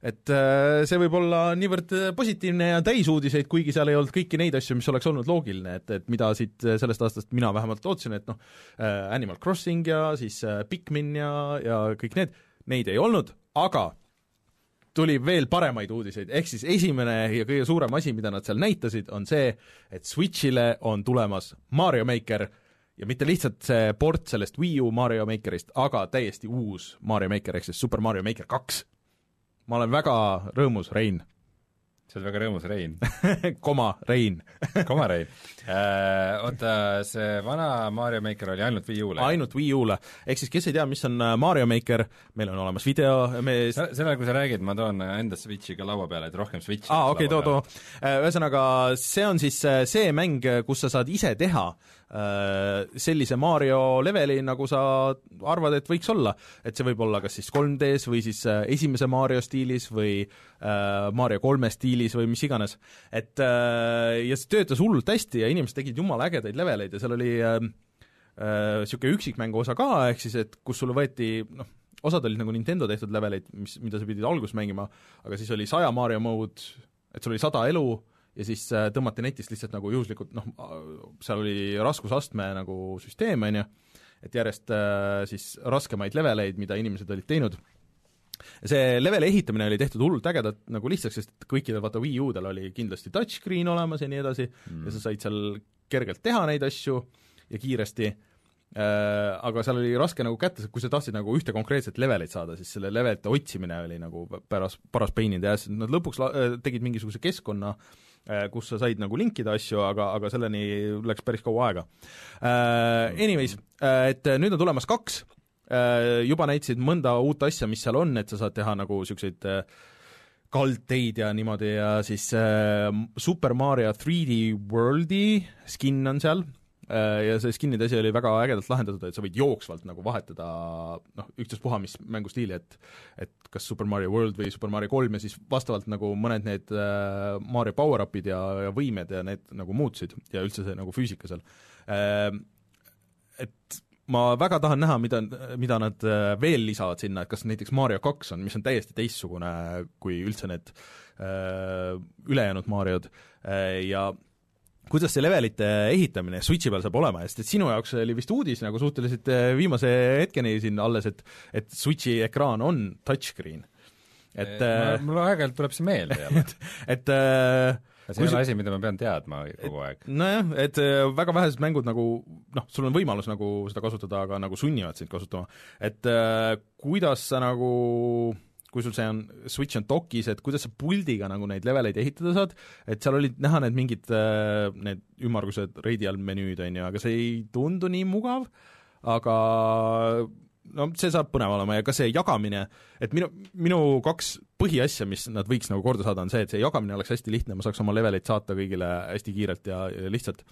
et äh, see võib olla niivõrd positiivne ja täis uudiseid, kuigi seal ei olnud kõiki neid asju, mis oleks olnud loogiline, et, et mida siit sellest aastast mina vähemalt lootsin, et noh äh,, Animal Crossing ja siis äh, Pikmin ja, ja kõik need, neid ei olnud, aga tuli veel paremaid uudiseid, ehk siis esimene ja kõige suurem asi, mida nad seal näitasid, on see, et Switch'ile on tulemas Mario Maker ja mitte lihtsalt see port sellest Wii U Mario Makerist, aga täiesti uus Mario Maker ehk siis Super Mario Maker kaks. ma olen väga rõõmus, Rein. Sa oled väga rõõmus, Rein koma, Rein koma, Rein äh,. Oota, see vana Mario Maker oli ainult Wii U-le? ainult Wii U-le. ehk siis kes ei tea, mis on äh, Mario Maker, meil on olemas video, me sellele, kui sa räägid, ma toon enda Switchi ka laua peale, et rohkem Switchi aa, okei okay,, too, too. Äh, ühesõnaga, see on siis äh, see mäng, kus sa saad ise teha sellise Mario leveli, nagu sa arvad, et võiks olla. et see võib olla kas siis 3D-s või siis esimese Mario stiilis või Mario kolme stiilis, või mis iganes. et äh, ja see töötas hullult hästi ja inimesed tegid jumala ägedaid leveleid ja seal oli niisugune äh, äh, üksikmängu osa ka, ehk siis et kus sulle võeti noh, osad olid nagu Nintendo tehtud leveleid, mis, mida sa pidid alguses mängima, aga siis oli saja Mario mode, et sul oli sada elu ja siis äh, tõmmati netist lihtsalt nagu juhuslikult noh, seal oli raskusastme nagu süsteem, on ju, et järjest äh, siis raskemaid leveleid, mida inimesed olid teinud see leveli ehitamine oli tehtud hullult ägedalt nagu lihtsaks, sest kõikidel vaata Wii U-del oli kindlasti touchscreen olemas ja nii edasi mm. ja sa said seal kergelt teha neid asju ja kiiresti äh,, aga seal oli raske nagu kätte, kui sa tahtsid nagu ühte konkreetset levelit saada, siis selle levelite otsimine oli nagu päras, paras in the ass, nad lõpuks la-, äh, tegid mingisuguse keskkonna äh,, kus sa said nagu linkida asju, aga, aga selleni läks päris kaua aega äh,. Anyways äh,, et nüüd on tulemas kaks Äh, juba näitasid mõnda uut asja, mis seal on, et sa saad teha nagu niisuguseid äh, kaldteid ja niimoodi ja siis äh, Super Mario 3D Worldi skin on seal äh, ja see skin'ide asi oli väga ägedalt lahendatud, et sa võid jooksvalt nagu vahetada noh, ükstaspuha mis mängustiili, et et kas Super Mario World või Super Mario kolm ja siis vastavalt nagu mõned need äh, Mario power-up'id ja, ja võimed ja need nagu muutusid ja üldse see nagu füüsika seal äh,. Et ma väga tahan näha, mida, mida nad äh, veel lisavad sinna, et kas näiteks Mario kaks on, mis on täiesti teistsugune kui üldse need äh, ülejäänud Mariod äh, ja kuidas see levelite ehitamine Switchi peal saab olema, sest et sinu jaoks oli vist uudis nagu suhteliselt äh, viimase hetkeni siin alles, et et Switchi ekraan on touchscreen. et äh, mul aeg-ajalt tuleb see meelde jälle et, et äh, see ei ole asi, mida ma pean teadma kogu aeg. nojah, et äh, väga vähesed mängud nagu noh, sul on võimalus nagu seda kasutada, aga nagu sunnivad sind kasutama. et äh, kuidas sa nagu kui sul see on, Switch on dokis, et kuidas sa puldiga nagu neid leveleid ehitada saad, et seal olid näha need mingid äh, need ümmargused reidi all menüüd, on ju, aga see ei tundu nii mugav, aga no see saab põnev olema ja ka see jagamine, et minu, minu kaks põhiasja, mis nad võiks nagu korda saada, on see, et see jagamine oleks hästi lihtne, ma saaks oma leveleid saata kõigile hästi kiirelt ja, ja lihtsalt.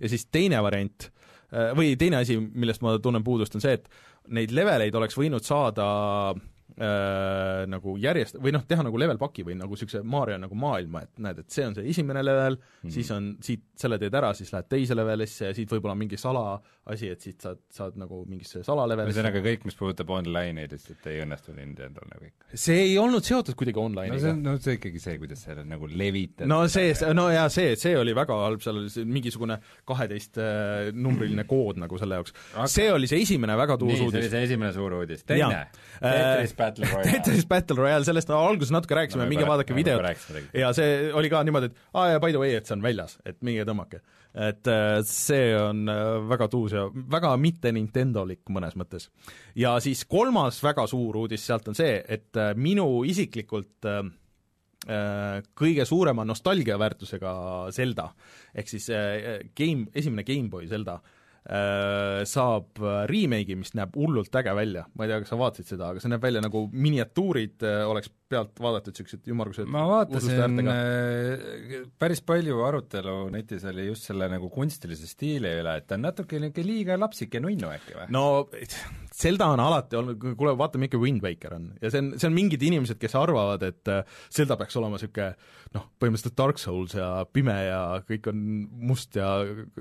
ja siis teine variant, äh, või teine asi, millest ma tunnen puudust, on see, et neid leveleid oleks võinud saada äh, äh, nagu järjest, või noh, teha nagu level paki või nagu niisuguse Mario nagu maailma, et näed, et see on see esimene level mm, -hmm. siis on, siit selle teed ära, siis lähed teise levelisse ja siit võib-olla mingi salaasi, et siit saad, saad nagu mingisse salalevelisse. ühesõnaga kõik, mis puudutab online'i, lihtsalt ei õnnestunud Nintendo'l nagu ikka? see ei olnud seotud kuidagi online'iga. no see on, no see ikkagi see, kuidas selle nagu levitad. no see, no jaa, see, see oli väga halb, seal oli mingisugune kaheteistnumbriline äh, kood nagu selle jaoks okay.. see oli see esimene väga tuus uudis. see oli see esimene suur uudis. teine, Tetris Battle Royale. Tetris Battle Royale, sellest alguses natuke rääkisime no,, minge vaadake videot. ja see oli ka niimoodi, et aa ja by the way, et see on väljas, et minge tõmmake. et äh, see on äh, väga tuus ja väga mitte Nintendolik mõnes mõttes. ja siis kolmas väga suur uudis sealt on see, et äh, minu isiklikult kõige suurema nostalgiaväärtusega Zelda, ehk siis game, esimene GameBoy Zelda Äh, saab äh, remake'i, mis näeb hullult äge välja, ma ei tea, kas sa vaatasid seda, aga see näeb välja nagu miniatuurid äh, oleks pealt vaadatud, niisugused ümmargused ma vaatasin, päris palju arutelu netis oli just selle nagu kunstilise stiili üle, et ta on natuke niisugune liiga lapsik ja nunnu äkki või? no Zelda on alati olnud, kuule vaata, milline Wind Waker on. Ja see on, see on mingid inimesed, kes arvavad, et Zelda peaks olema niisugune noh, põhimõtteliselt Dark Souls ja pime ja kõik on must ja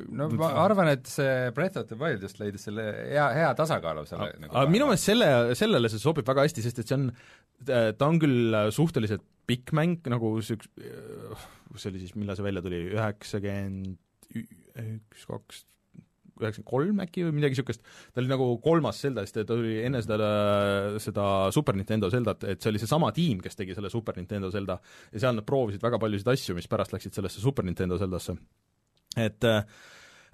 no ma arvan, et see Breath of the Wild just leidis selle hea, hea tasakaalu selle aga, nagu aga minu meelest selle, sellele see sobib väga hästi, sest et see on, ta on küll suhteliselt pikk mäng, nagu siuks-, see oli siis, millal see välja tuli, üheksakümmend üks, kaks, üheksakümmend kolm äkki või midagi niisugust, ta oli nagu kolmas Zelda, sest ta tuli enne seda, seda Super Nintendo Zeldat, et see oli seesama tiim, kes tegi selle Super Nintendo Zelda ja seal nad proovisid väga paljusid asju, mis pärast läksid sellesse Super Nintendo Zeldasse. et äh,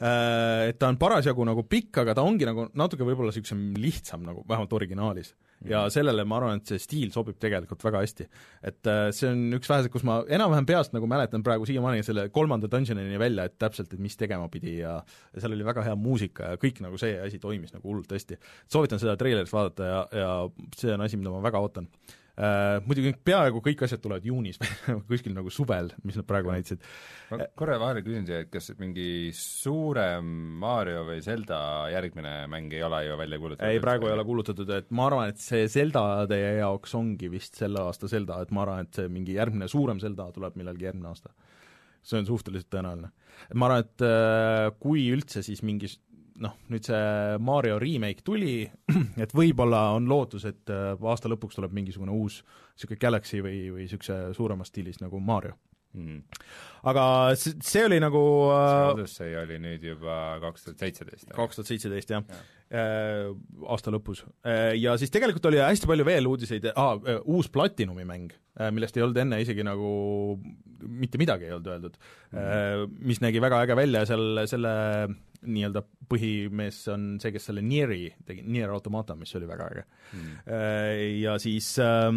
et ta on parasjagu nagu pikk, aga ta ongi nagu natuke võib-olla niisugusem lihtsam nagu, vähemalt originaalis. Ja mm. sellele ma arvan, et see stiil sobib tegelikult väga hästi. et äh, see on üks väheseid, kus ma enam-vähem peast nagu mäletan praegu siiamaani selle kolmanda dungeonini välja, et täpselt, et mis tegema pidi ja seal oli väga hea muusika ja kõik nagu see asi toimis nagu hullult hästi. soovitan seda treileris vaadata ja, ja see on asi, mida ma väga ootan muidugi peaaegu kõik asjad tulevad juunis kuskil nagu suvel, mis nad praegu näitasid. ma korra vahele küsin siia, et kas mingi suurem Mario või Zelda järgmine mäng ei ole ju välja kuulutatud? ei, praegu ei ole kuulutatud, et ma arvan, et see Zelda teie jaoks ongi vist selle aasta Zelda, et ma arvan, et see mingi järgmine suurem Zelda tuleb millalgi järgmine aasta. see on suhteliselt tõenäoline. ma arvan, et uh, kui üldse, siis mingi noh, nüüd see Mario remake tuli, et võib-olla on lootus, et äh, aasta lõpuks tuleb mingisugune uus niisugune Galaxy või, või niisuguse suuremas stiilis nagu Mario mm.. aga see, see oli nagu see äh, Odyssey oli nüüd juba kaks tuhat seitseteist? kaks tuhat seitseteist, jah ja. Äh,. aasta lõpus. Ja siis tegelikult oli hästi palju veel uudiseid ah,, uus Platinumi mäng millest ei olnud enne isegi nagu mitte midagi ei olnud öeldud mm, mis nägi väga äge välja ja seal selle nii-öelda põhimees on see, kes selle Nieri tegi, Nier Automata, mis oli väga äge mm. -hmm. Ja siis äh,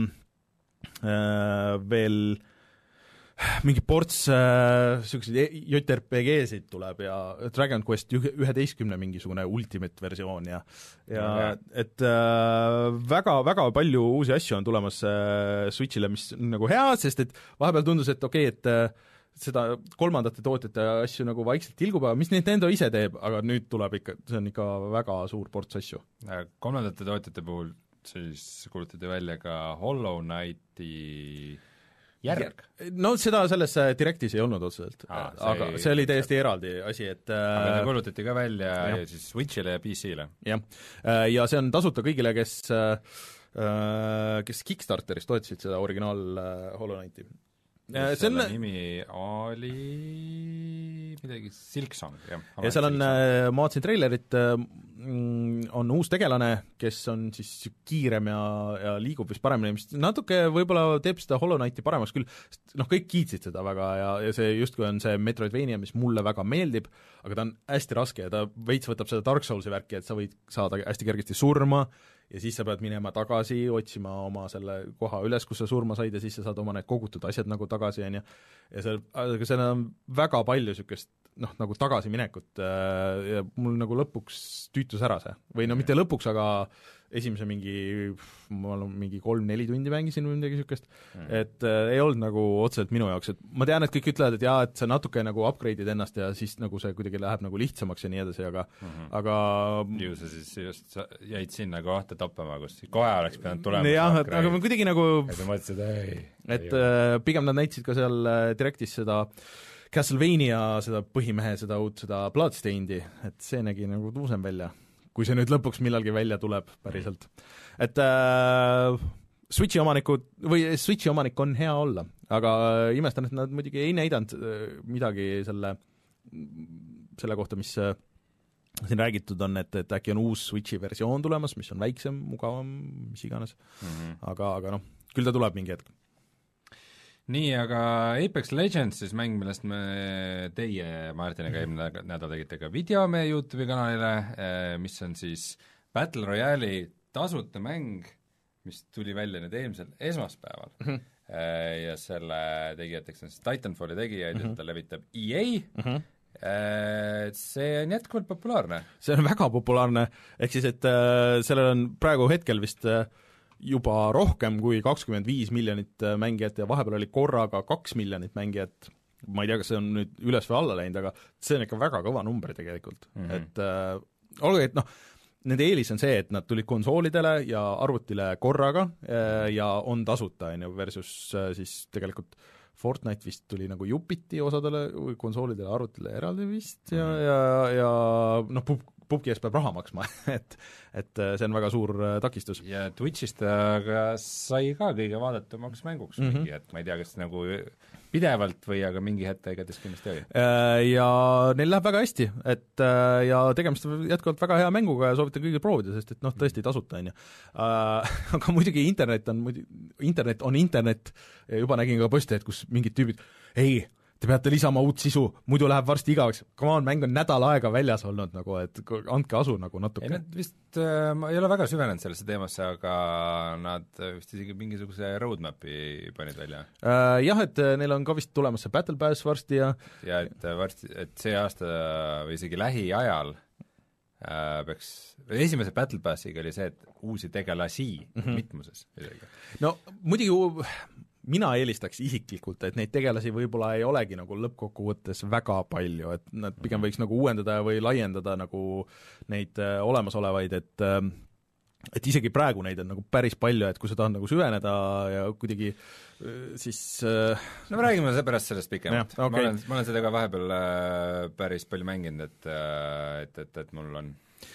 äh, veel äh, mingi ports niisuguseid äh, JRPG-sid tuleb ja Dragon Quest üheteistkümne mingisugune ultimate versioon ja ja okay. et äh, väga, väga palju uusi asju on tulemas äh, Switch'ile, mis on nagu hea, sest et vahepeal tundus, et okei okay,, et äh, seda kolmandate tootjate asju nagu vaikselt tilgub, aga mis Nintendo ise teeb, aga nüüd tuleb ikka, see on ikka väga suur ports asju. Äh, kolmandate tootjate puhul siis kuulutati välja ka Hollow Knighti järg? no seda selles äh, Directis ei olnud otseselt, aga ei... see oli täiesti eraldi asi, et aga see äh, kuulutati ka välja ja. siis Switch'ile ja PC-le? jah, äh, ja see on tasuta kõigile, kes kes Kickstarteris toetasid seda originaal Hollow Knighti selle nimi oli midagi, Silksong, jah. ja seal on, äh, ma vaatasin treilerit, äh, mm, on uus tegelane, kes on siis kiirem ja, ja liigub vist paremini, mis natuke võib-olla teeb seda Hollow Knighti paremaks küll, sest noh, kõik kiitsid seda väga ja, ja see justkui on see Metroidvania, mis mulle väga meeldib, aga ta on hästi raske ja ta veits võtab seda Dark Soulsi värki, et sa võid saada hästi kergesti surma, ja siis sa pead minema tagasi, otsima oma selle koha üles, kus sa surma said ja siis sa saad oma need kogutud asjad nagu tagasi, on ju, ja seal, aga seal on väga palju niisugust noh, nagu tagasiminekut äh, ja mul nagu lõpuks tüütus ära see. või no mitte lõpuks, aga esimese mingi, ma olen mingi kolm-neli tundi mängisin või midagi niisugust mm., et äh, ei olnud nagu otseselt minu jaoks, et ma tean, et kõik ütlevad, et jaa, et sa natuke nagu upgrade'id ennast ja siis nagu see kuidagi läheb nagu lihtsamaks ja nii edasi, aga mm, -hmm. aga ju sa siis just sa jäid sinna kohta toppama, kus kohe oleks pidanud tulema jah, et aga ma kuidagi nagu ja sa mõtlesid, ei et äh, pigem nad näitasid ka seal äh, Directis seda Castlevania seda põhimehe, seda uut, seda Bloodstainedi, et see nägi nagu tuusem välja kui see nüüd lõpuks millalgi välja tuleb päriselt. et äh, Switchi omanikud, või Switchi omanik on hea olla, aga äh, imestan, et nad muidugi ei näidanud äh, midagi selle, selle kohta, mis äh, siin räägitud on, et, et äkki on uus Switchi versioon tulemas, mis on väiksem, mugavam, mis iganes mm, -hmm. aga, aga noh, küll ta tuleb mingi hetk nii, aga Apex Legends siis mäng, millest me teie Martiniga eelmine nädal tegite ka video meie YouTube'i kanalile, eh, mis on siis Battle Royale'i tasuta mäng, mis tuli välja nüüd eelmisel esmaspäeval mm. -hmm. Ja selle tegijateks on siis Titanfalli tegijaid mm -hmm. ja seda levitab EA mm, -hmm see on jätkuvalt populaarne. see on väga populaarne, ehk siis et äh, sellel on praegu hetkel vist äh, juba rohkem kui kakskümmend viis miljonit äh, mängijat ja vahepeal oli korraga kaks miljonit mängijat, ma ei tea, kas see on nüüd üles või alla läinud, aga see on ikka väga kõva number tegelikult mm, -hmm. et äh, olgugi, et noh, nende eelis on see, et nad tulid konsoolidele ja arvutile korraga äh, ja on tasuta, on ju, versus äh, siis tegelikult Fortnite vist tuli nagu jupiti osadele konsoolidele, arvutile eraldi vist ja mm, -hmm. ja, ja noh, pubgi eest peab raha maksma et, et äh, see on väga suur äh, takistus. ja Twitch'ist aga sai ka kõige vaadatumaks mänguks mm -hmm. mingi hetk, ma ei tea, kas nagu pidevalt või aga mingi hetk ta igatahes kindlasti oli. Äh, ja neil läheb väga hästi, et ja tegemist on jätkuvalt väga hea mänguga ja soovitan kõigil proovida, sest et noh, tõesti tasuta, on ju. Aga muidugi internet on muidu, internet on internet, juba nägin ka poste, et kus mingid tüübid ei, te peate lisama uut sisu, muidu läheb varsti igaveks. Come on, mäng on nädal aega väljas olnud nagu, et andke asu nagu natuke. ei nad vist äh,, ma ei ole väga süvenenud sellesse teemasse, aga nad vist isegi mingisuguse roadmap'i panid välja äh,. Jah, et äh, neil on ka vist tulemas see Battle Pass varsti ja ja et äh, varsti, et see aasta või isegi lähiajal äh, peaks, esimese Battle Passiga oli see, et uusi tegelasi mm -hmm. mitmuses isegi. no muidugi mina eelistaks isiklikult, et neid tegelasi võib-olla ei olegi nagu lõppkokkuvõttes väga palju, et nad pigem mhm. võiks nagu uuendada või laiendada nagu neid äh, olemasolevaid, et äh, et isegi praegu neid on nagu päris palju, et kui sa tahad nagu süveneda ja kuidagi äh, siis äh, no me räägime seepärast sellest pikemalt. Okay. ma olen, ma olen seda ka vahepeal äh, päris palju mänginud, et äh, et, et, et mul on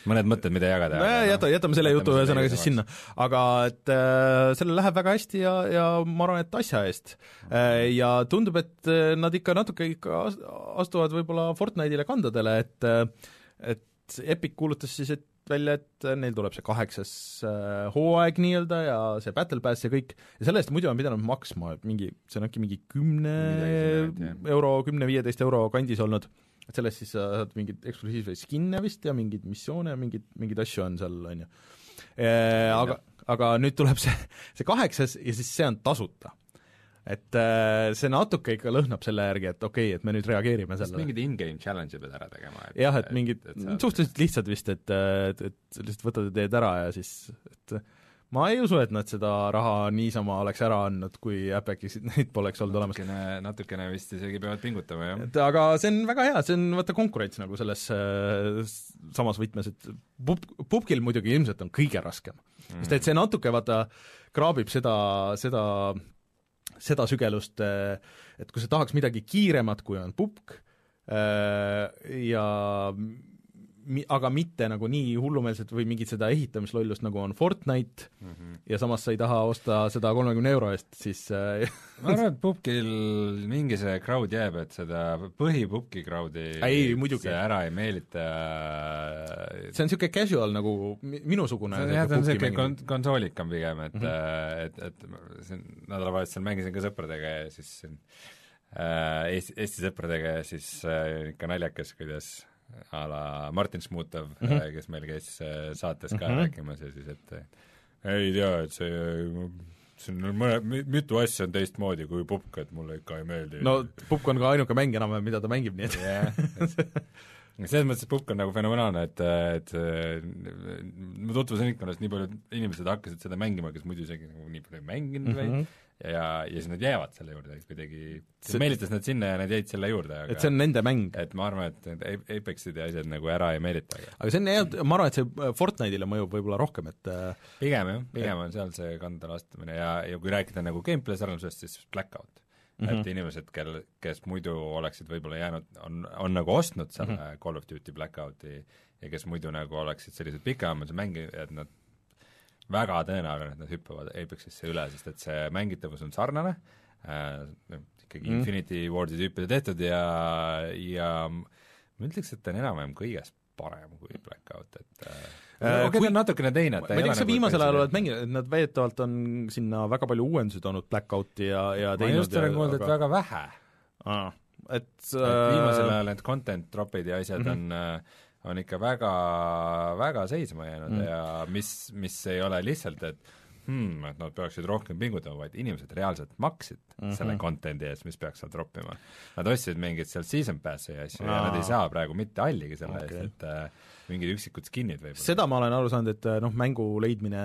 mõned mõtted, mida jagada. jäta, jätame selle jutu ühesõnaga siis sinna. aga et äh, sellel läheb väga hästi ja, ja ma arvan, et asja eest äh,. Ja tundub, et äh, nad ikka natuke ikka astuvad võib-olla Fortnite'ile kandadele, et äh, et Epic kuulutas siis, et välja, et neil tuleb see kaheksas äh, hooaeg nii-öelda ja see Battle Pass ja kõik, ja selle eest muidu on pidanud maksma mingi, see on äkki mingi kümne euro, kümne-viieteist euro kandis olnud et sellest siis sa saad mingeid eksklusiivseid skin'e vist ja mingeid missioone ja mingeid, mingeid asju on seal, on ju. Aga, aga nüüd tuleb see, see kaheksas ja siis see on tasuta et see natuke ikka lõhnab selle järgi, et okei okay,, et me nüüd reageerime sellele. mingid in-game challenge'id pead ära tegema. jah, et mingid, suhteliselt lihtsad vist, et, et, et lihtsalt võtad ja teed ära ja siis, et ma ei usu, et nad seda raha niisama oleks ära andnud, kui Apple'is neid poleks olnud natukene, olemas. natukene vist isegi peavad pingutama, jah. et aga see on väga hea, see on vaata konkurents nagu selles äh, samas võtmes, et pub-, pubgil muidugi ilmselt on kõige raskem mm.. sest et see natuke vaata kraabib seda, seda, seda sügelust, äh, et kui sa tahaks midagi kiiremat, kui on pubg äh,, ja mi-, aga mitte nagu nii hullumeelset või mingit seda ehitamislollust, nagu on Fortnite mm, -hmm. ja samas sa ei taha osta seda kolmekümne euro eest, siis äh, ma arvan, et pubgil mingi see crowd jääb, et seda põhi-pubgi crowd'i ei, muidugi. ära ei meelita see on niisugune casual nagu minusugune see, jah, ta on niisugune kon-, konsoolikam pigem, et mm, -hmm. et, et see nädalavahetusel mängisin ka sõpradega ja siis äh, Eesti, Eesti sõpradega ja siis äh, ikka naljakas, kuidas a la Martin Šmutov mm, -hmm. kes meil käis äh, saates ka mm -hmm. rääkimas ja siis, et ei tea, et see siin on mõne, mitu asja on teistmoodi kui pupk, et mulle ikka ei meeldi. no pupk on ka ainuke mäng enam-vähem, mida ta mängib, nii et jah, selles mõttes, pupk on nagu fenomenaalne, et, et mu tutvusringkonnas nii paljud inimesed hakkasid seda mängima, kes muidu isegi nagu nii palju ei mänginud mm -hmm. või ja, ja, siis nad jäävad selle juurde kuidagi, see meelitas nad sinna ja nad jäid selle juurde, aga et see on nende mäng? et ma arvan, et need Apexid ja asjad nagu ära ei meelita. aga see on jah, ma arvan, et see äh, Fortnite'ile mõjub võib-olla rohkem, et äh, pigem jah, pigem on seal see kanda lastumine ja, ja kui rääkida nagu gameplay sarnasusest, siis Blackout mm. -hmm. et inimesed, kel, kes muidu oleksid võib-olla jäänud, on, on nagu ostnud selle mm -hmm. Call of Duty Blackouti ja kes muidu nagu oleksid sellised pikaajalise mängijad, nad väga tõenäoline, et nad hüppavad Apexisse üle, sest et see mängitavus on sarnane äh,, ikkagi mm. Infinity Ward'i tüüpide tehtud ja, ja ma ütleks, et ta on enam-vähem kõiges parem kui Blackout, et äh, äh okei okay, ta on natukene teine, et ma ei tea, kas sa nagu viimasel ajal oled mänginud, et nad väidetavalt on sinna väga palju uuendusi toonud Blackouti ja, ja ma just olen kuulnud et väga vähe et, et viimasel ajal need content drop'id ja asjad mm -hmm. on äh, on ikka väga, väga seisma jäänud mm. ja mis, mis ei ole lihtsalt, et hmm, et nad peaksid rohkem pingutama, vaid inimesed reaalselt maksid mm -hmm. selle content'i eest, mis peaks seal droppima. Nad ostsid mingeid seal season pass'e ja asju Aa. ja nad ei saa praegu mitte halligi selle okay. eest, et äh, mingid üksikud skin'id võib-olla. seda ma olen aru saanud, et äh, noh, mängu leidmine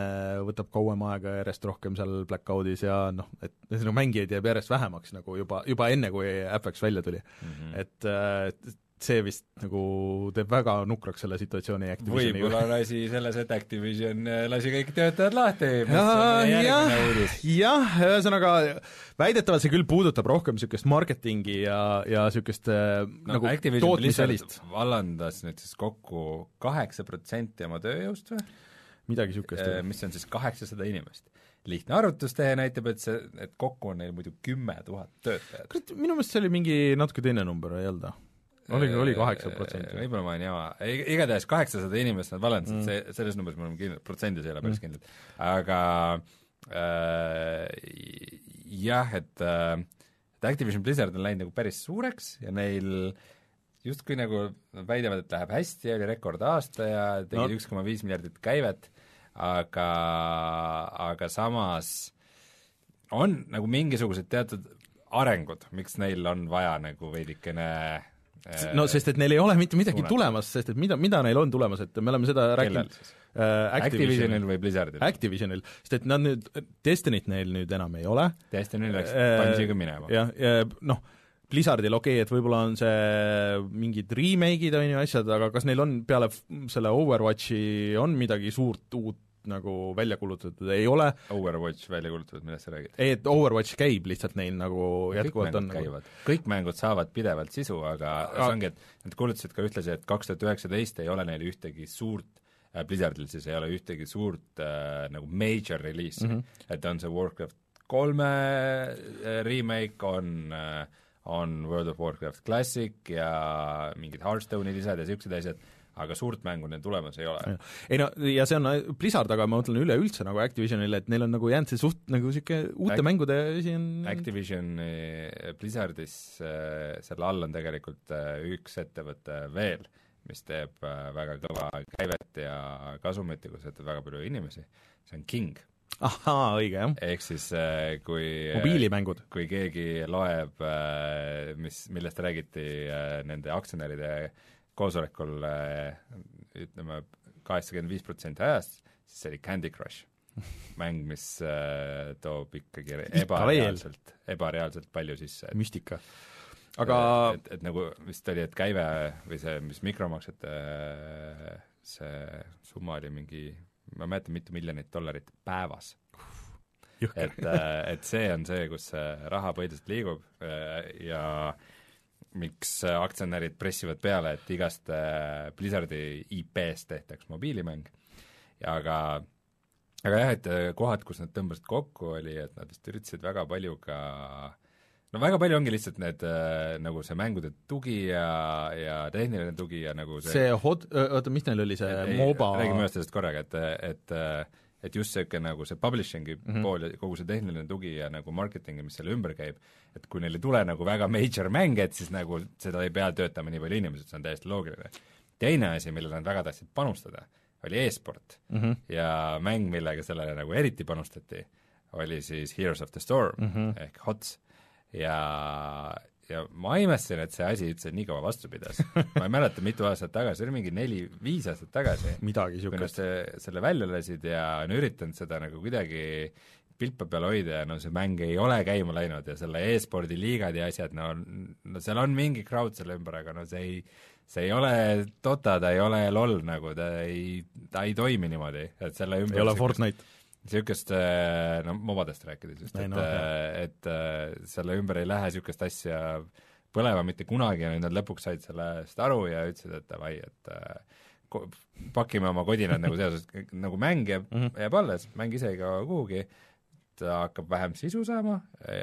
võtab kauem aega järjest rohkem seal Blackoutis ja noh, et ühesõnaga mängijaid jääb järjest vähemaks nagu juba, juba enne, kui Apex välja tuli mm. -hmm. et, äh, et see vist nagu teeb väga nukraks selle situatsiooni Activisioni võib-olla oli asi selles, et Activision äh, lasi kõik töötajad lahti, mis ja, on järgmine uudis. jah, ühesõnaga väidetavalt see küll puudutab rohkem niisugust marketingi ja, ja niisugust äh, no, nagu tootmisvälist. vallandas nüüd siis kokku kaheksa protsenti oma tööjõust või? midagi niisugust. Äh, mis on siis kaheksasada inimest lihtne arvutustehe näitab, et see, et kokku on neil muidu kümme tuhat töötajat. minu meelest see oli mingi natuke teine number, ei olnud või? Oli, oli kaheksa protsenti. võib-olla ma olen jama, igatahes kaheksasada inimest nad vallandasid mm., see, selles numbris me oleme kindlad, protsendis ei ole päris mm. kindlad, aga äh, jah, et äh, et Activision Blizzard on läinud nagu päris suureks ja neil justkui nagu nad väidavad, et läheb hästi, oli rekordaasta ja tegid üks koma viis miljardit käivet, aga, aga samas on nagu mingisugused teatud arengud, miks neil on vaja nagu veidikene no sest, et neil ei ole mitte midagi suunata. tulemas, sest et mida, mida neil on tulemas, et me oleme seda rääkinud äh, Activisionil või Blizzardil? Activisionil, sest et nad nüüd, Destinyt neil nüüd enam ei ole. Destiny läks äh, Bungie'ga minema. jah, ja noh, Blizzardil okei okay,, et võib-olla on see mingid remake'id, on ju, asjad, aga kas neil on peale selle Overwatchi on midagi suurt uut nagu välja kuulutatud ei ole. Overwatch välja kuulutatud, millest sa räägid? ei, et Overwatch käib lihtsalt neil nagu jätkuvalt on nagu kõik mängud saavad pidevalt sisu, aga see ongi, et nad kuulutasid ka ühtlasi, et kaks tuhat üheksateist ei ole neil ühtegi suurt äh, Blizzardil siis ei ole ühtegi suurt äh, nagu major release'i mm, -hmm. et on see Warcraft kolme äh, remake, on äh, on World of Warcraft Classic ja mingid Hearthstone'i lisad ja niisugused asjad, aga suurt mängu neil tulemas ei ole. ei no ja see on Blizzard, aga ma mõtlen üleüldse nagu Activisionile, et neil on nagu jäänud see suht nagu niisugune uute Act mängude asi on Activisioni Blizzardis äh, selle all on tegelikult äh, üks ettevõte veel, mis teeb äh, väga kõva käivet ja kasumit ja kusetab väga palju inimesi, see on King ahaa, õige, jah. ehk siis kui mobiilimängud. kui keegi loeb, mis, millest räägiti nende aktsionäride koosolekul ütleme, kaheksakümmend viis protsenti ajast, siis see oli Candy Crush. mäng, mis äh, toob ikkagi ebareaalselt, ebareaalselt palju sisse. müstika. aga et, et nagu vist oli, et käive või see, mis mikromaksete see summa oli mingi, ma ei mäleta, mitu miljonit dollarit päevas et, äh, et see on see, kus see raha põhiliselt liigub äh, ja miks aktsionärid pressivad peale, et igast äh, Blizzardi IP-st tehtaks mobiilimäng, aga aga jah, et äh, kohad, kus nad tõmbasid kokku, oli, et nad vist üritasid väga palju ka no väga palju ongi lihtsalt need äh, nagu see mängude tugi ja, ja tehniline tugi ja nagu see see hot-, oota, mis neil oli, see ei, MOBA? räägime ühest asjast korraga, et, et et just niisugune nagu see publishing'i mm -hmm. pool ja kogu see tehniline tugi ja nagu marketing, mis selle ümber käib, et kui neil ei tule nagu väga major mänge, et siis nagu seda ei pea töötama nii palju inimesi, see on täiesti loogiline. teine asi, millele nad väga tahtsid panustada, oli e-sport mm. -hmm. ja mäng, millega sellele nagu eriti panustati, oli siis Heroes of the Storm mm -hmm. ehk HOTS. ja, ja ma imestasin, et see asi üldse nii kaua vastu pidas. ma ei mäleta, mitu aastat tagasi, see oli mingi neli-viis aastat tagasi. midagi niisugust. kui nad selle välja lasid ja on üritanud seda nagu kuidagi pilpa peal hoida ja no see mäng ei ole käima läinud ja selle e-spordi liigad ja asjad, no, no seal on mingi crowd selle ümber, aga no see ei, see ei ole Dota, ta ei ole LOL nagu, ta ei, ta ei toimi niimoodi, et selle ümber ei ole Fortnite niisugust, äh, no mobadest rääkides just, et no,, äh, et äh, selle ümber ei lähe niisugust asja põlema mitte kunagi ja nüüd nad lõpuks said sellest aru ja ütlesid, et davai, et pakime oma kodinad nagu seoses, nagu mäng jääb mm, -hmm. jääb alles, mäng ise ei kao kuhugi, ta hakkab vähem sisu saama,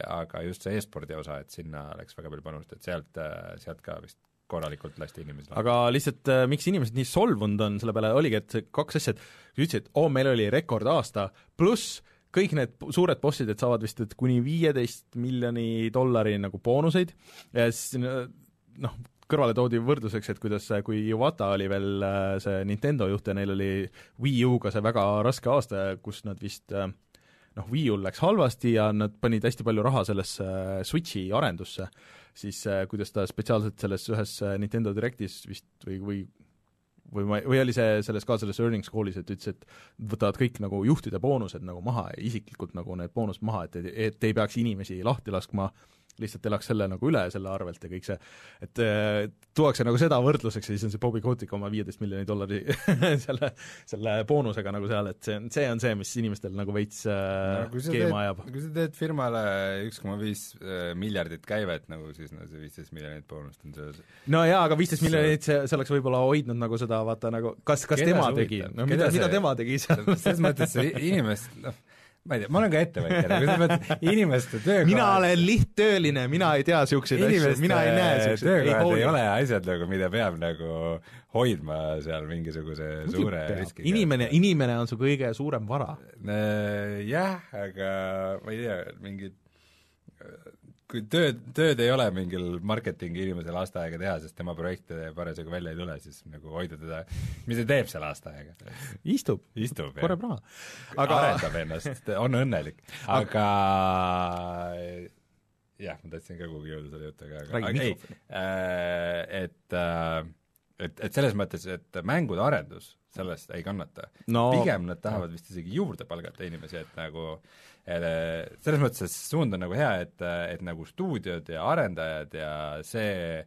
aga just see e-spordi osa, et sinna läks väga palju panust, et sealt, sealt ka vist korralikult lasti inimesed aga lihtsalt äh, miks inimesed nii solvunud on selle peale, oligi, et kaks asja, et ütlesid, oo, meil oli rekordaasta, pluss kõik need suured bossid, et saavad vist et kuni viieteist miljoni dollari nagu boonuseid ja siis noh, kõrvale toodi võrdluseks, et kuidas, kui Iwata oli veel äh, see Nintendo juht ja neil oli Wii U-ga see väga raske aasta, kus nad vist äh, noh, Wii U-l läks halvasti ja nad panid hästi palju raha sellesse Switchi arendusse, siis kuidas ta spetsiaalselt selles ühes Nintendo Directis vist või, või või ma, või oli see selles ka selles earnings call'is, et ütles, et võtavad kõik nagu juhtide boonused nagu maha, isiklikult nagu need boonused maha, et, et ei peaks inimesi lahti laskma äh, lihtsalt elaks selle nagu üle selle arvelt ja kõik see, et äh, tuuakse nagu seda võrdluseks ja siis on see Bobby Kotick oma viieteist miljoni dollari selle, selle boonusega nagu seal, et see on, see on see, mis inimestel nagu veits äh, no, keema ajab. kui sa teed firmale üks koma viis äh, miljardit käivet nagu, siis no see viisteist miljonit boonust on see no jaa, aga viisteist miljonit, see, see oleks võib-olla hoidnud nagu seda, vaata nagu, kas, kas Keda tema tegi, no mida, mida tema tegi seal? selles mõttes inimest, noh, ma ei tea, ma olen ka ettevõtja, nagu selles mõttes inimeste töökohad mina olen lihttööline, mina ei tea niisuguseid asju, mina ei näe niisuguseid töökohad ei, ei ole asjad nagu, mida peab nagu hoidma seal mingisuguse Muidu suure riskiga. inimene, inimene on su kõige suurem vara. Jah, aga ma ei tea, mingid kui tööd, tööd ei ole mingil marketingi inimesel aasta aega teha, sest tema projekte parasjagu välja ei tule, siis nagu hoida teda, mis ta teeb seal aasta aega? istub, istub, korjab raha. aga arendab ennast, on õnnelik, aga jah, ma tahtsin ka kuhugi jõuda selle jutuga, aga, aga ei, äh, et äh, et, et selles mõttes, et mängude arendus sellest ei kannata. No.. pigem nad tahavad vist isegi juurde palgata inimesi, et nagu et selles mõttes, et suund on nagu hea, et, et nagu stuudiod ja arendajad ja see,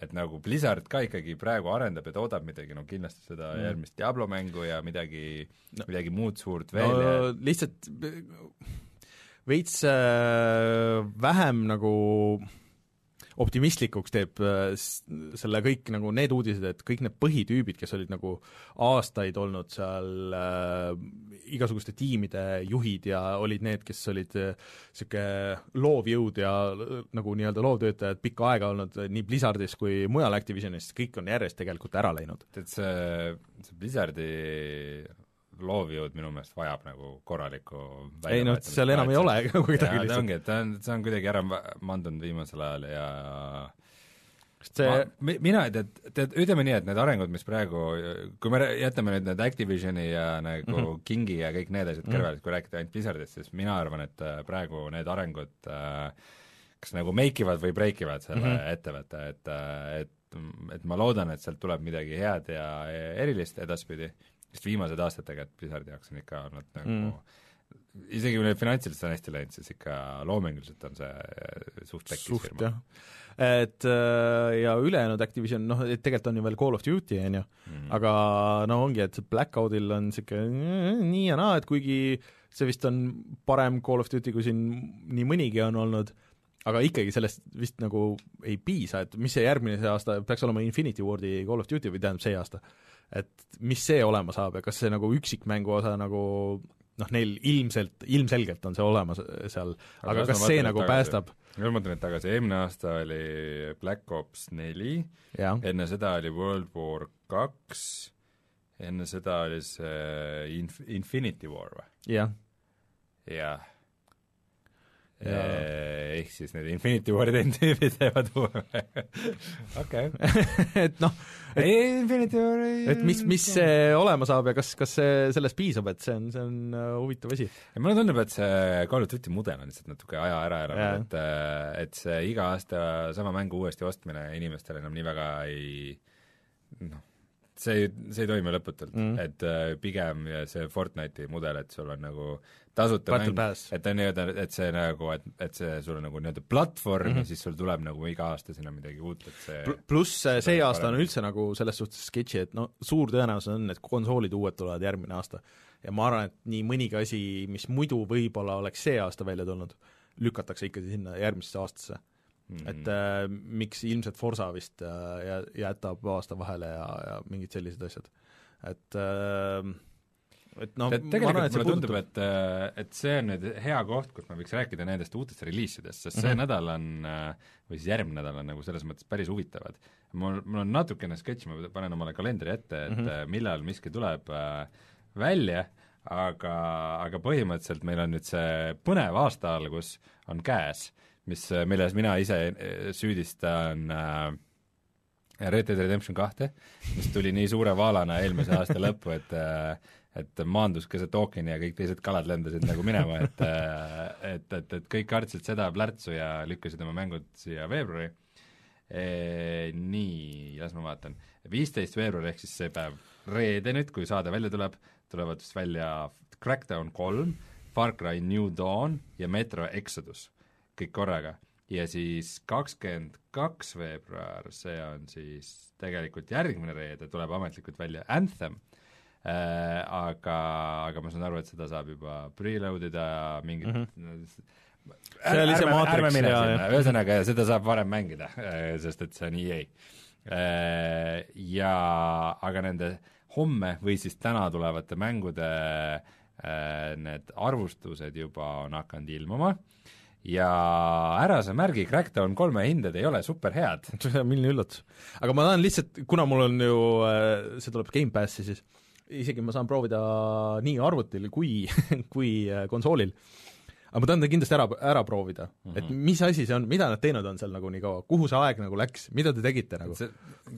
et nagu Blizzard ka ikkagi praegu arendab ja toodab midagi, no kindlasti seda mm. järgmist Diablo mängu ja midagi no., midagi muud suurt veel no, ja lihtsalt veits äh, vähem nagu äh, optimistlikuks teeb äh, selle kõik nagu need uudised, et kõik need põhitüübid, kes olid nagu aastaid olnud seal äh, igasuguste tiimide juhid ja olid need, kes olid niisugune äh, loovjõud ja äh, nagu nii-öelda loovtöötajad pikka aega olnud nii Blizzardis kui mujal Activisionis, kõik on järjest tegelikult ära läinud. et see, see Blizzardi loovjõud minu meelest vajab nagu korralikku ei noh, seal enam ei ole nagu kedagi lihtsalt. ongi, et ta on, see on kuidagi ära mandunud viimasel ajal ja see ma, mina, tead, tead, ütleme nii, et need arengud, mis praegu, kui me jätame nüüd need Activisioni ja nagu mm -hmm. Kingi ja kõik need asjad kõrvale mm, -hmm. kui rääkida ainult Blizzardist, siis mina arvan, et äh, praegu need arengud äh, kas nagu make ivad või break ivad selle mm -hmm. ettevõtte, et, äh, et et ma loodan, et sealt tuleb midagi head ja erilist edaspidi sest viimased aastad tegelikult Blizzardi jaoks on ikka olnud nagu mm. isegi kui neil finantsiliselt on hästi läinud, siis ikka loominguliselt on see suht pekkis firma. et äh, ja ülejäänud Activision, noh, et tegelikult on ju veel Call of Duty, on ju, mm. aga no ongi, et Blackoutil on niisugune nii ja naa, et kuigi see vist on parem Call of Duty, kui siin nii mõnigi on olnud, aga ikkagi sellest vist nagu ei piisa, et mis see järgmine see aasta peaks olema Infinity Wardi Call of Duty või tähendab see aasta et mis see olema saab ja kas see nagu üksikmängu osa nagu noh, neil ilmselt, ilmselgelt on see olemas seal, aga kas see nagu tagasi, päästab? ma mõtlen, et tagasi, eelmine aasta oli Black Ops neli, enne seda oli World War kaks, enne seda oli see Inf-, Infinity War või? jah. jah ehk siis need Infinity War'i tüübid teevad uue okei. et noh, Infinity War'i et mis, mis see olema saab ja kas, kas see, sellest piisab, et see on, see on uh, huvitav asi? mulle tundub, et see Call of Duty mudel on lihtsalt natuke aja ära elanud, et uh, et see iga aasta sama mängu uuesti ostmine inimestele enam nii väga ei noh, see ei, see ei toimi lõputult mm, -hmm. et äh, pigem see Fortnite'i mudel, et sul on nagu tasuta Battle mäng, et ta nii-öelda, et see nagu, et, et see sul nagu nii-öelda platvorm mm -hmm. ja siis sul tuleb nagu iga aasta sinna midagi uut, et see Pl pluss see, see aasta on üldse nagu selles suhtes sketši, et no suur tõenäosus on, et konsoolid uued tulevad järgmine aasta. ja ma arvan, et nii mõnigi asi, mis muidu võib-olla oleks see aasta välja tulnud, lükatakse ikkagi sinna järgmisesse aastasse Mm -hmm. et äh, miks ilmselt Forsa vist äh, jätab aasta vahele ja, ja mingid sellised asjad. et äh, et noh, tegelikult arvan, mulle tundub, et, äh, et see on nüüd hea koht, kus me võiks rääkida nendest uutest reliisidest, sest see mm -hmm. nädal on, äh, või siis järgmine nädal on nagu selles mõttes päris huvitavad. mul, mul on natukene sketš, ma panen omale kalendri ette, et mm -hmm. millal miski tuleb välja, aga, aga põhimõtteliselt meil on nüüd see põnev aasta algus on käes mis, milles mina ise süüdistan äh, Red Dead Redemption kahte, mis tuli nii suure vaalana eelmise aasta lõppu, et äh, et maandus keset ookeani ja kõik teised kalad lendasid nagu minema, et äh, et, et, et kõik kartsid seda plärtsu ja lükkasid oma mängud siia veebruari e,. Nii, las ma vaatan, viisteist veebruar ehk siis see päev, reede nüüd, kui saade välja tuleb, tulevad vist välja Crackdown kolm, Far Cry New Dawn ja Metro Exodus kõik korraga. Ja siis kakskümmend kaks veebruar, see on siis tegelikult järgmine reede, tuleb ametlikult välja Anthem. Äh,, aga, aga ma saan aru, et seda saab juba preload ida ja mingid mm -hmm see oli see Matrix. ja, ja ühesõnaga, seda saab varem mängida, äh, sest et see on EA. Äh, ja aga nende homme või siis täna tulevate mängude äh, need arvustused juba on hakanud ilmuma ja ära sa märgi, Crackdown kolme hinded ei ole superhead. milline üllatus. aga ma tahan lihtsalt, kuna mul on ju, äh, see tuleb Gamepassi, siis isegi ma saan proovida nii arvutil kui, kui äh, konsoolil. aga ma tahan ta kindlasti ära, ära proovida mm, -hmm. et mis asi see on, mida nad teinud on seal nagu nii kaua, kuhu see aeg nagu läks, mida te tegite nagu? see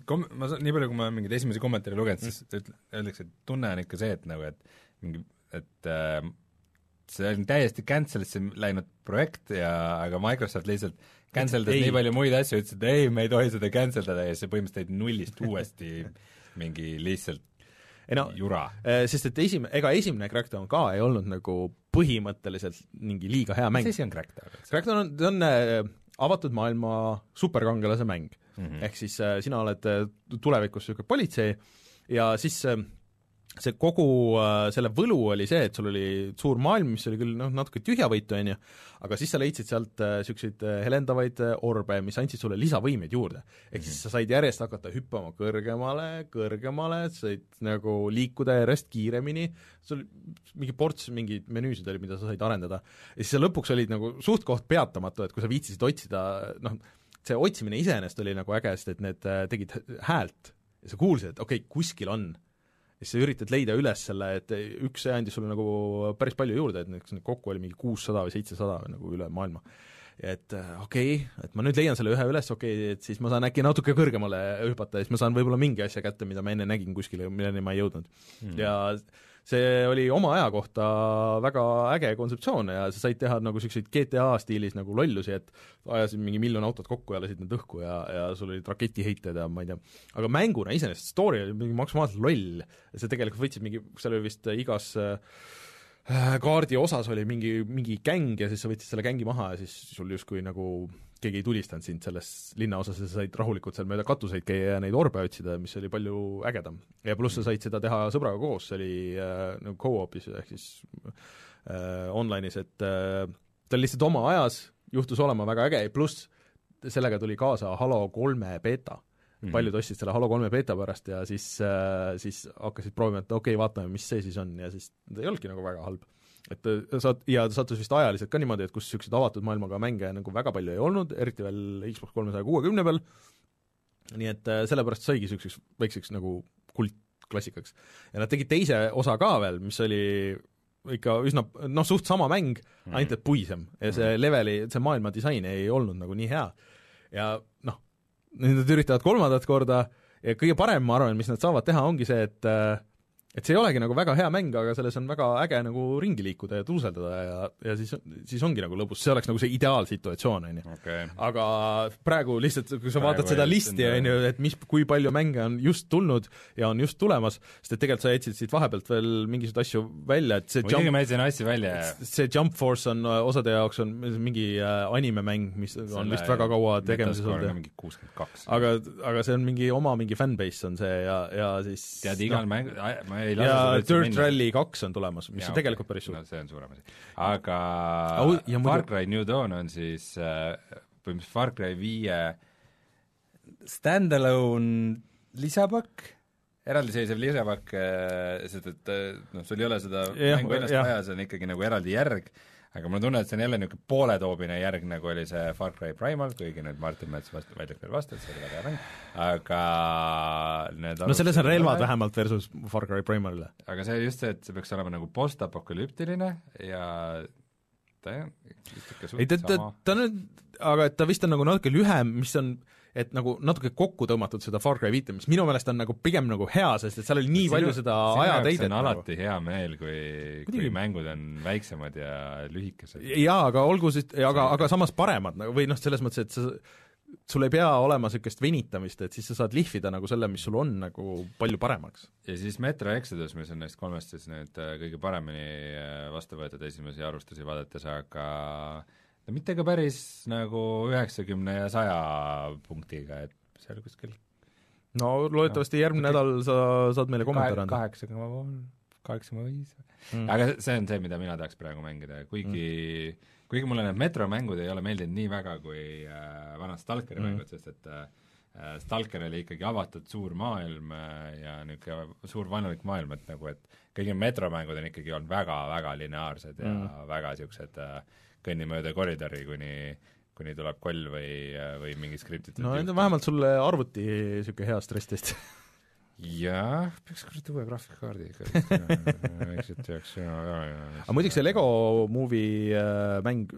kom-, ma saan, nii palju, kui ma mingeid esimesi kommentaare lugenud mm, -hmm. siis öeldakse, et tunne on ikka see, et nagu, et mingi, et äh, see on täiesti cancel'isse läinud projekt ja aga Microsoft lihtsalt cancel das nii palju muid asju, ütles, et ei, me ei tohi seda cancel dada ja see põhimõtteliselt teid nullist uuesti mingi lihtsalt ei no, jura. Äh, sest et esim-, ega esimene Crackdown ka ei olnud nagu põhimõtteliselt mingi liiga hea mäng. mis asi on Crackdown? Crackdown on, on äh, avatud maailma superkangelase mäng mm. -hmm. ehk siis äh, sina oled äh, tulevikus niisugune politsei ja siis äh, see kogu äh, selle võlu oli see, et sul oli suur maailm, mis oli küll noh, natuke tühjavõitu, on ju, aga siis sa leidsid sealt niisuguseid äh, helendavaid äh, orbe, mis andsid sulle lisavõimeid juurde. ehk siis mhm. sa said järjest hakata hüppama kõrgemale, kõrgemale, said nagu liikuda järjest kiiremini, sul mingi ports mingeid menüüsid oli, mida sa said arendada, ja siis sa lõpuks olid nagu suht-koht peatamatu, et kui sa viitsisid otsida, noh, see otsimine iseenesest oli nagu äge, sest et need tegid häält ja sa kuulsid, et okei okay,, kuskil on ja siis sa üritad leida üles selle, et üks andis sulle nagu päris palju juurde, et näiteks kokku oli mingi kuussada või seitsesada nagu üle maailma. et äh, okei okay,, et ma nüüd leian selle ühe üles, okei okay,, et siis ma saan äkki natuke kõrgemale hüpata ja siis ma saan võib-olla mingi asja kätte, mida ma enne nägin kuskil ja milleni ma ei jõudnud mm.. ja see oli oma aja kohta väga äge kontseptsioon ja sa said teha nagu niisuguseid GTA stiilis nagu lollusi, et ajasid mingi miljon autot kokku ja lasid need õhku ja, ja sul olid raketiheited ja ma ei tea, aga mänguna iseenesest story oli mingi maksimaalselt loll, see tegelikult võtsid mingi, seal oli vist igas äh, kaardi osas oli mingi, mingi gäng ja siis sa võtsid selle gängi maha ja siis sul justkui nagu keegi ei tulistanud sind selles linnaosas ja sa said rahulikult seal mööda katuseid käia ja neid orbe otsida, mis oli palju ägedam. ja pluss sa said seda teha sõbraga koos, see oli äh, nagu co-op'is ehk siis äh, online'is, et äh, ta lihtsalt oma ajas juhtus olema väga äge, pluss sellega tuli kaasa Halo kolme beeta mm. paljud ostsid selle Halo kolme beeta pärast ja siis äh,, siis hakkasid proovima, et okei okay,, vaatame, mis see siis on ja siis ta ei olnudki nagu väga halb et äh, saad, ja ta sattus vist ajaliselt ka niimoodi, et kus niisuguseid avatud maailmaga mänge nagu väga palju ei olnud, eriti veel Xbox kolmesaja kuuekümne peal, nii et äh, sellepärast saigi niisuguseks väikseks nagu kultklassikaks. ja nad tegid teise osa ka veel, mis oli ikka üsna noh, suht sama mäng mm., ainult et puisem ja see mm. leveli, see maailma disain ei olnud nagu nii hea. ja noh, nüüd nad üritavad kolmandat korda ja kõige parem, ma arvan, mis nad saavad teha, ongi see, et äh, et see ei olegi nagu väga hea mäng, aga selles on väga äge nagu ringi liikuda ja tuuseldada ja, ja siis, siis ongi nagu lõbus, see oleks nagu see ideaalsituatsioon, on ju. aga praegu lihtsalt, kui sa praegu vaatad seda listi, on ju, et mis, kui palju mänge on just tulnud ja on just tulemas, sest et tegelikult sa jätsid siit vahepealt veel mingisuguseid asju välja, et see muidugi ma jätsin asju välja. see Jump Force on osade jaoks on mingi äh, animemäng, mis Selle on vist väga kaua tegemises olnud. kaks. aga, aga see on mingi oma mingi fanbase on see ja, ja siis tead, igal no, mäng, ma ei lase ja Dirt minna. Rally kaks on tulemas, mis ja, on tegelikult päris suur no,. see on suurem asi. aga oh, Far Cry New Dawn on siis äh, põhimõtteliselt Far Cry viie stand-alone lisapakk, eraldiseisev lisapakk, äh, sest et äh, noh, sul ei ole seda ja, mängu ennast vaja, see on ikkagi nagu eraldi järg aga mul on tunne, et see on jälle niisugune pooletoobine järg, nagu oli see Far Cry Primal, kuigi nüüd Martin Mets vastu, vastu, et see oli väga hea mäng, aga need no selles on relvad ole. vähemalt versus Far Cry Primalile. aga see just see, et see peaks olema nagu postapokalüptiline ja ta ikka suht sama. ta, ta nüüd, aga et ta vist on nagu natuke lühem, mis on et nagu natuke kokku tõmmatud seda Far Cry viite, mis minu meelest on nagu pigem nagu hea, sest et seal oli nii sinu, palju seda ajateidet. on nagu. alati hea meel, kui, kui mängud on väiksemad ja lühikesed. jaa, aga olgu siis, aga, aga samas paremad nagu või noh, selles mõttes, et sa sul ei pea olema niisugust venitamist, et siis sa saad lihvida nagu selle, mis sul on, nagu palju paremaks. ja siis Metro Exodus, mis on neist kolmest siis nüüd äh, kõige paremini äh, vastu võetud esimesi arvustusi vaadates, aga äh, no mitte ka päris nagu üheksakümne ja saja punktiga, et seal kuskil no loodetavasti no, järgmine nädal sa saad meile kommentaare anda. kaheksa koma kolm, kaheksa koma viis. Mm. aga see on see, mida mina tahaks praegu mängida, kuigi mm. kuigi mulle need metromängud ei ole meeldinud nii väga kui äh, vanad Stalkeri mm. mängud, sest et äh, Stalker oli ikkagi avatud suur maailm äh, ja niisugune suur vaenulik maailm, et nagu, et kõik need metromängud on ikkagi olnud väga-väga lineaarsed ja mm. väga niisugused äh, kõnni mööda koridori, kuni kuni tuleb koll või, või mingi skriptitud no need on vähemalt sulle arvuti niisugune hea stress-test jah, peaks kuradi uue graafikakaardi ikka vaikselt peaks ja, ja, ja. aga muidugi see Lego Movie äh, mäng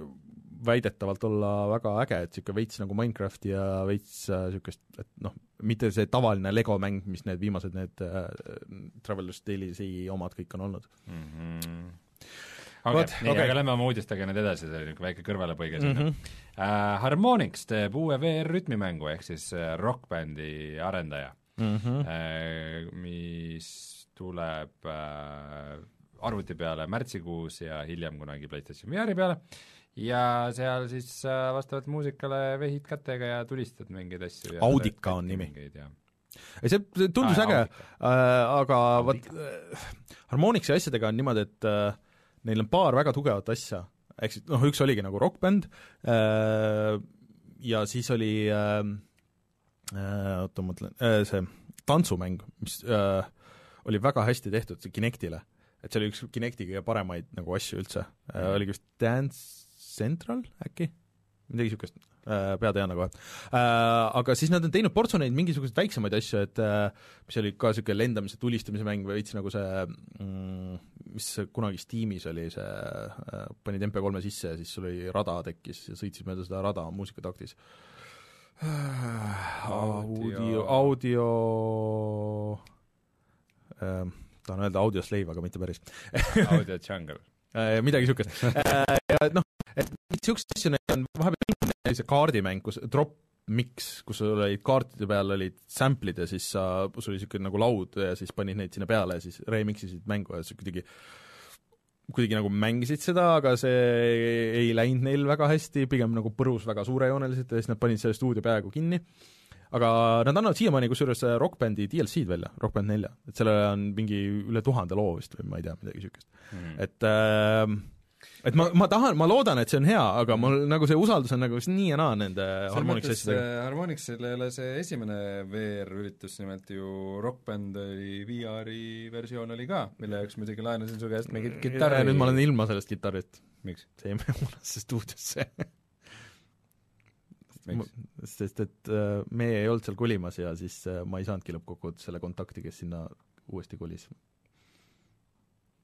väidetavalt olla väga äge, et niisugune veits nagu Minecrafti ja veits niisugust äh,, et noh, mitte see tavaline Lego mäng, mis need viimased need äh, Traveller's Daily'si omad kõik on olnud mm. -hmm okei aga lähme oma uudistega nüüd edasi, see oli niisugune väike kõrvalepõige sinna mm. -hmm. Uh, Harmonix teeb uue VR-rütmimängu, ehk siis uh, rokkbändi arendaja mm, -hmm. uh, mis tuleb uh, arvuti peale märtsikuus ja hiljem kunagi PlayStation VR-i peale ja seal siis vastavalt muusikale vehid kätega ja tulistad mingeid asju. Audika on nimi. ei, see tundus ah, äge, äh, aga vot äh, Harmonixi asjadega on niimoodi, et äh, neil on paar väga tugevat asja, ehk siis noh, üks oligi nagu rokkbänd äh, ja siis oli äh, äh, oota, ma mõtlen äh,, see tantsumäng, mis äh, oli väga hästi tehtud Kinectile. et see oli üks Kinecti kõige paremaid nagu asju üldse. Äh,, oligi vist Dance Central äkki, midagi niisugust pead ei anna kohe äh,. Aga siis nad on teinud portsu neid mingisuguseid väiksemaid asju, et äh, mis oli ka niisugune lendamise, tulistamise mäng veits nagu see mm, mis kunagi Steamis oli see äh,, panid MP3-e sisse ja siis sul oli rada tekkis ja sõitsid mööda seda rada muusikataktis äh,. audio, audio äh, tahan öelda audio slave, aga mitte päris audio jungle äh, midagi niisugust äh, ja noh, et niisuguseid asju neid on vahepeal see kaardimäng, kus drop mix, kus sul olid kaartide peal olid sample'id ja siis sa, sul oli niisugune nagu laud ja siis panid neid sinna peale ja siis remix isid mängu ja sa kuidagi kuidagi nagu mängisid seda, aga see ei läinud neil väga hästi, pigem nagu põrus väga suurejooneliselt ja siis nad panid selle stuudio peaaegu kinni. aga nad annavad siiamaani kusjuures Rock Bandi DLC-d välja, Rock Band nelja, et sellele on mingi üle tuhande loo vist või ma ei tea, midagi niisugust mm.. et äh, et ma, ma tahan, ma loodan, et see on hea, aga mul nagu see usaldus on nagu nii ja naa nende Harmonix asjadega. Harmonixil ei ole see esimene VR-üritus, nimelt ju Rock Band oli VR-i versioon oli ka, mille jaoks muidugi laenasin su käest mingit kitarri. nüüd ma olen ilma sellest kitarrist. miks? see jäi mulasse stuudiosse sest et äh, meie ei olnud seal kolimas ja siis äh, ma ei saanudki lõppkokkuvõttes selle kontakti, kes sinna uuesti kolis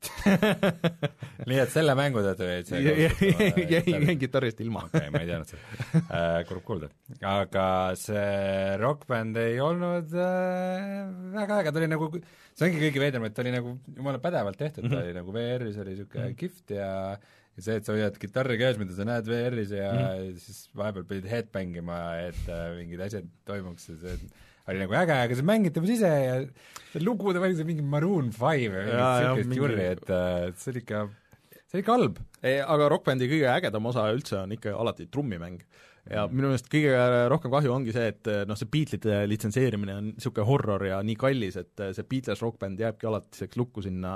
nii et selle mängu tõttu jäid see jäin kitarrist ilma. okei ma ei teadnud seda äh,. kurb kuulda. aga see rokkbänd ei olnud äh, väga äge, ta oli nagu, see ongi kõige veidram, et ta oli nagu jumala pädevalt tehtud ta oli nagu VR-is oli niisugune mm -hmm. kihvt ja ja see, et sa hoiad kitarri käes, mida sa näed VR-is ja mm -hmm. siis vahepeal pidid headbang ima, et äh, mingid asjad toimuks ja see oli nagu äge, aga see mängitavus ise ja see lugu, ta mängis mingi Maroon Five või mingit siukest jurri, et äh, see oli ikka, see oli ikka halb. aga Rock Bandi kõige ägedam osa üldse on ikka alati trummimäng ja minu meelest kõige rohkem kahju ongi see, et noh, see Beatlesite litsenseerimine on niisugune horror ja nii kallis, et see Beatles Rock Band jääbki alatiseks lukku sinna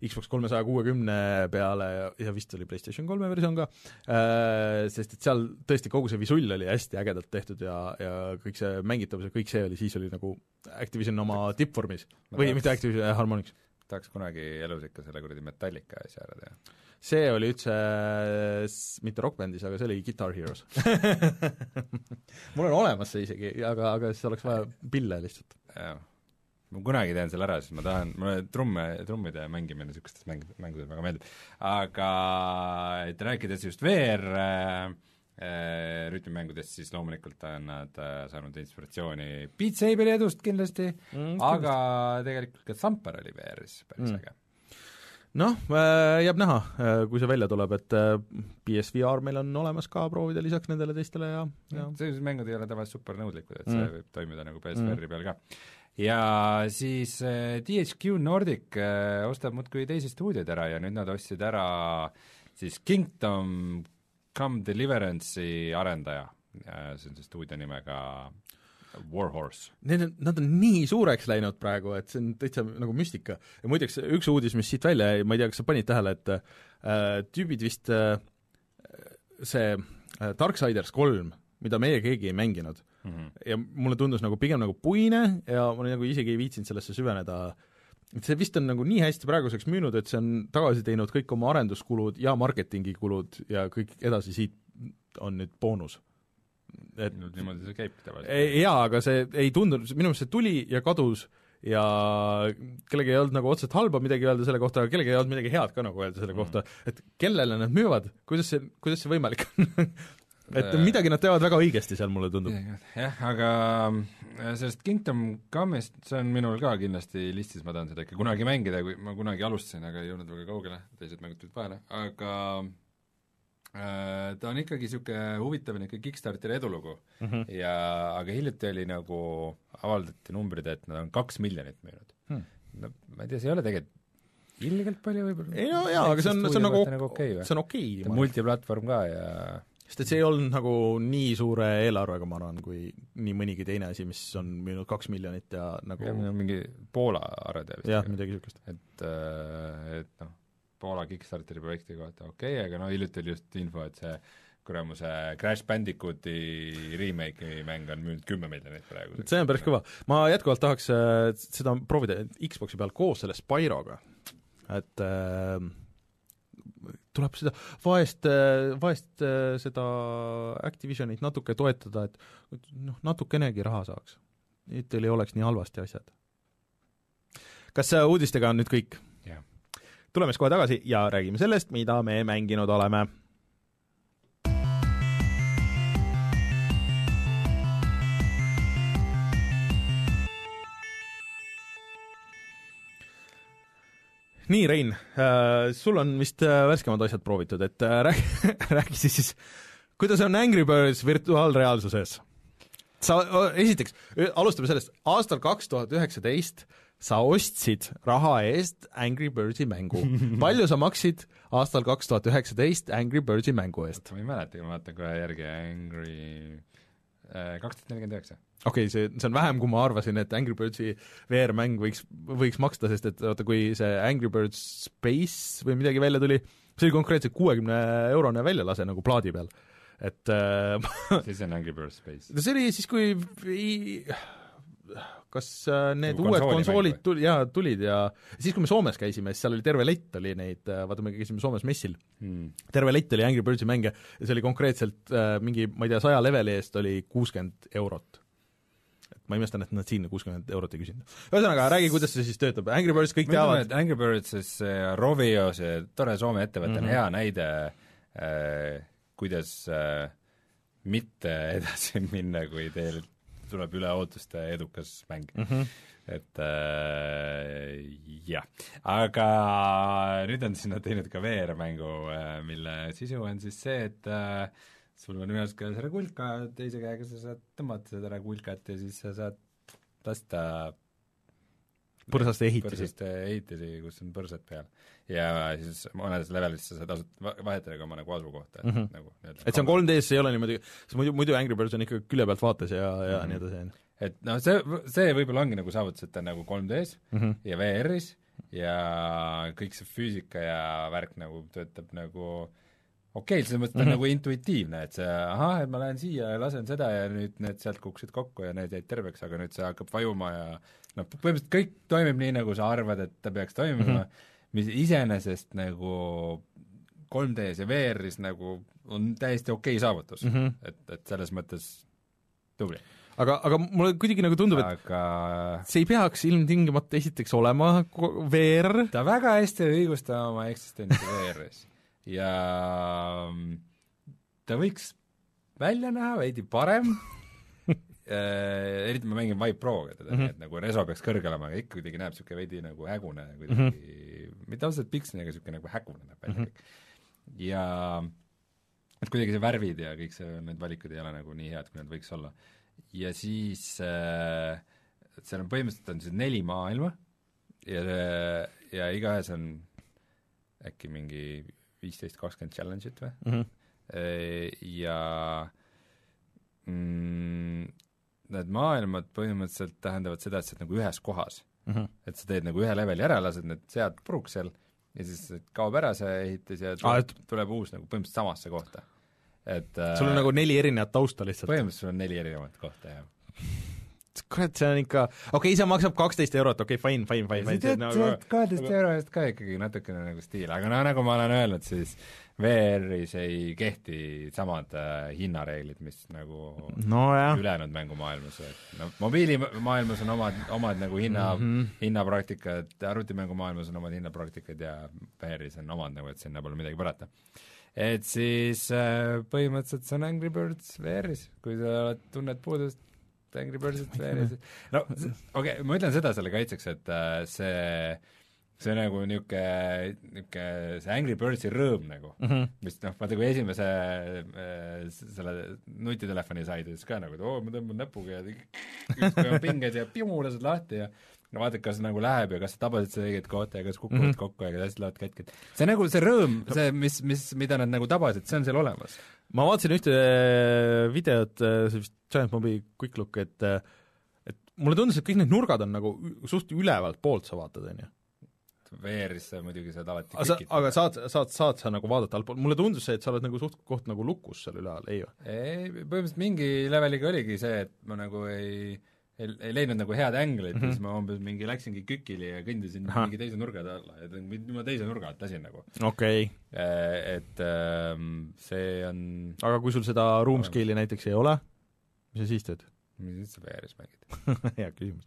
Xbox kolmesaja kuuekümne peale ja, ja vist oli PlayStation kolme versioon ka äh,, sest et seal tõesti kogu see visull oli hästi ägedalt tehtud ja, ja kõik see mängitavus ja kõik see oli, siis oli nagu Activision oma tippvormis või mitte Activision, Harmonix. Tahaks kunagi elus ikka selle kuradi Metallica asja ära teha see oli üldse mitte Rock Bandis, aga see oli Guitar Heroes mul on olemas see isegi, aga, aga siis oleks vaja pille lihtsalt. jah. ma kunagi teen selle ära, sest ma tahan, mulle trumme, trummide mängimine niisugustes mäng-, mängudes väga meeldib. aga et rääkides just VR äh, rütmimängudest, siis loomulikult on nad äh, saanud inspiratsiooni Beat Saberi edust kindlasti mm,, aga tegelikult ka Thumper oli VR-is päris mm. äge noh, äh, jääb näha, äh, kui see välja tuleb, et PSVR äh, meil on olemas ka proovida lisaks nendele teistele ja, ja sellised mängud ei ole tavaliselt super nõudlikud, et mm. see võib toimida nagu PSVR-i mm. peal ka. ja siis THQ Nordic ostab muudkui teisi stuudioid ära ja nüüd nad ostsid ära siis Kingdom Come Deliverance'i arendaja, see on see stuudio nimega Warhorse. Need on, nad on nii suureks läinud praegu, et see on täitsa nagu müstika. ja muideks üks uudis, mis siit välja jäi, ma ei tea, kas sa panid tähele, et äh, tüübid vist äh, see äh, Darksiders kolm, mida meie keegi ei mänginud mm, -hmm. ja mulle tundus nagu pigem nagu puine ja ma nagu isegi ei viitsinud sellesse süveneda, et see vist on nagu nii hästi praeguseks müünud, et see on tagasi teinud kõik oma arenduskulud ja marketingikulud ja kõik edasi siit on nüüd boonus et no, niimoodi see käibki tavaliselt. jaa, aga see ei tundunud, minu meelest see tuli ja kadus ja kellelgi ei olnud nagu otseselt halba midagi öelda selle kohta, aga kellelgi ei olnud midagi head ka nagu öelda selle mm. kohta, et kellele nad müüvad, kuidas see, kuidas see võimalik on et midagi nad teevad väga õigesti seal, mulle tundub. jah, aga äh, sellest Kingdom Come'ist, see on minul ka kindlasti listis, ma tahan seda ikka kunagi mängida, kui ma kunagi alustasin, aga ei jõudnud väga kaugele, teised mängud tulid vahele, aga Äh, ta on ikkagi niisugune huvitav niisugune Kickstarteri edulugu mm -hmm. ja aga hiljuti oli nagu, avaldati numbrid, et nad on kaks miljonit müünud hmm.. no ma ei tea, see ei ole tegelikult ilgelt palju võib-olla. ei no jaa, aga see on, see on nagu, nagu okay, see on okei okay,. multiplatvorm ka ja sest et see ei olnud nagu nii suure eelarvega, ma arvan, kui nii mõnigi teine asi, mis on müünud kaks miljonit ja nagu ja, mingi Poola arve vist. jah, midagi niisugust. et, äh, et noh Poola Kickstarteri projekti kohta, okei okay,, aga no hiljuti oli just info, et see kuramuse Crash Bandicooti remake'i mäng on müünud kümme miljonit praegu. see on päris kõva. ma jätkuvalt tahaks äh, seda proovida Xbox'i peal koos selle Spyroga, et äh, tuleb seda vaest, äh, vaest äh, seda Activisionit natuke toetada, et noh, natukenegi raha saaks. et teil ei oleks nii halvasti asjad. kas uudistega on nüüd kõik? tuleme siis kohe tagasi ja räägime sellest, mida me mänginud oleme. Nii, Rein äh,, sul on vist äh, värskemad asjad proovitud, et äh, räägi, räägi siis, kuidas on Angry Birds virtuaalreaalsuses? sa, esiteks, alustame sellest, aastal kaks tuhat üheksateist sa ostsid raha eest Angry Birdsi mängu. palju sa maksid aastal kaks tuhat üheksateist Angry Birdsi mängu eest? ma ei mäletagi, ma vaatan kohe järgi, Angry äh, kaks tuhat nelikümmend üheksa. Okei okay,, see, see on vähem, kui ma arvasin, et Angry Birdsi VR-mäng võiks, võiks maksta, sest et vaata, kui see Angry Birds Space või midagi välja tuli, see oli konkreetselt kuuekümne eurone väljalase nagu plaadi peal, et äh, siis on Angry Birds Space. no see oli siis, kui kas äh, need nagu uued konsoolid tuli, jaa, tulid ja siis, kui me Soomes käisime, siis seal oli terve lett oli neid, äh, vaata, me käisime Soomes messil hmm., terve lett oli Angry Birdsi mänge ja see oli konkreetselt äh, mingi, ma ei tea, saja leveli eest oli kuuskümmend eurot. Ma imestan, et nad siin kuuskümmend eurot ei küsinud. ühesõnaga, räägi, kuidas see siis töötab, Angry Birds kõik teavad Angry Birds, siis Rovio, see tore Soome ettevõte mm, -hmm. on hea näide äh, kuidas äh, mitte edasi minna, kui teil tuleb üle ootuste edukas mäng mm. -hmm. et äh, jah, aga nüüd on sinna teinud ka VR-mängu, äh, mille sisu on siis see, et äh, sul on ühes käes regulka, teise käega sa saad tõmmata seda regulkat ja siis sa saad lasta põrsaste ehitisi. põrsaste ehitisi, kus on põrsad peal. ja siis mõnedes levelites sa saad asut-, vahetada ka oma nagu asukohta, mm -hmm. nagu et see on 3D-s, see ei ole niimoodi, sest muidu, muidu Angry Birds on ikka külje pealt vaates ja, ja mm -hmm. nii edasi, on ju. et noh, see, see võib-olla ongi nagu saavutus, et ta on nagu 3D-s mm -hmm. ja VR-is ja kõik see füüsika ja värk nagu töötab nagu okei okay,, selles mõttes ta on mm -hmm. nagu intuitiivne, et see ahah, et ma lähen siia ja lasen seda ja nüüd need sealt kukkusid kokku ja need jäid terveks, aga nüüd see hakkab vajuma ja noh, põhimõtteliselt kõik toimib nii, nagu sa arvad, et ta peaks toimima mm, -hmm. mis iseenesest nagu 3D-s ja VR-is nagu on täiesti okei okay saavutus mm, -hmm. et, et selles mõttes tubli. aga, aga mulle kuidagi nagu tundub, et aga... see ei peaks ilmtingimata esiteks olema VR. ta väga hästi õigustab oma eksistentsi VR-is ja mm, ta võiks välja näha veidi parem äh, eriti ma mängin Vive Proga teda mm, -hmm. et nagu reso peaks kõrgel olema, aga ikka kuidagi näeb niisugune veidi nagu hägune kuidagi mm, -hmm. mitte otseselt piksline, aga niisugune nagu hägune näeb välja mm -hmm. kõik. ja et kuidagi see värvid ja kõik see, need valikud ei ole nagu nii head, kui nad võiks olla. ja siis äh, seal on põhimõtteliselt on siis neli maailma ja, ja igaühes on äkki mingi viisteist, kakskümmend challenge'it või mm? -hmm. Ja mm, need maailmad põhimõtteliselt tähendavad seda, et sa oled nagu ühes kohas mm. -hmm. et sa teed nagu ühe leveli ära, lased need sead puruks seal ja siis kaob ära see ehitis ja tuleb, ah, et... tuleb uus nagu põhimõtteliselt samasse kohta. et sul on äh, nagu neli erinevat tausta lihtsalt? põhimõtteliselt sul on neli erinevat kohta, jah kurat, see on ikka, okei okay,, see maksab kaksteist eurot, okei okay,, fine, fine, fine, fine. Nagu- kaheteist euro eest ka ikkagi natukene nagu stiil, aga no nagu ma olen öelnud, siis VR-is ei kehti samad äh, hinnareeglid, mis nagu no, ülejäänud mängumaailmas, et no mobiilimaailmas on omad, omad nagu hinna mm, -hmm. hinnapraktikad, arvutimängumaailmas on omad hinnapraktikad ja VR-is on omad nagu, et sinna pole midagi parata. et siis äh, põhimõtteliselt see on Angry Birds VR-is, kui sa oled, tunned puudust Angry Birdsit VR-is, no okei okay,, ma ütlen seda selle kaitseks, et äh, see see nagu niisugune, niisugune see Angry Birdsi rõõm nagu. Mm, -hmm. mis noh, vaata kui esimese äh, selle nutitelefoni said, siis ka nagu, et oo, ma tõmban näpuga ja ükskord on pinges ja piu, lased lahti ja no vaatad, kas nagu läheb ja kas sa tabasid seda õiget kohta ja kas kukuvad mm -hmm. kokku ja kas asjad lähevad katki, et see nagu, see rõõm, see, mis, mis, mida nad nagu tabasid, see on seal olemas. ma vaatasin ühte videot, see vist Giant Mobi Quick Look, et et mulle tundus, et kõik need nurgad on nagu suht ülevalt poolt sa vaatad, on ju VR-is sa muidugi saad alati aga, sa, aga saad, saad, saad sa nagu vaadata altpoolt, mulle tundus see, et sa oled nagu suht koht nagu lukus seal üleval, ei või? ei, põhimõtteliselt mingi leveliga oligi see, et ma nagu ei ei, ei leidnud nagu head änglit mm -hmm. ja siis ma umbes mingi läksingi kükili ja kõndisin Aha. mingi teise nurga alla ja ma teise nurga alt lasin nagu. okei okay.. Äh, et ähm, see on aga kui sul seda room scale'i näiteks ei ole, mis sa siis teed? mis sa VR-is mängid hea küsimus.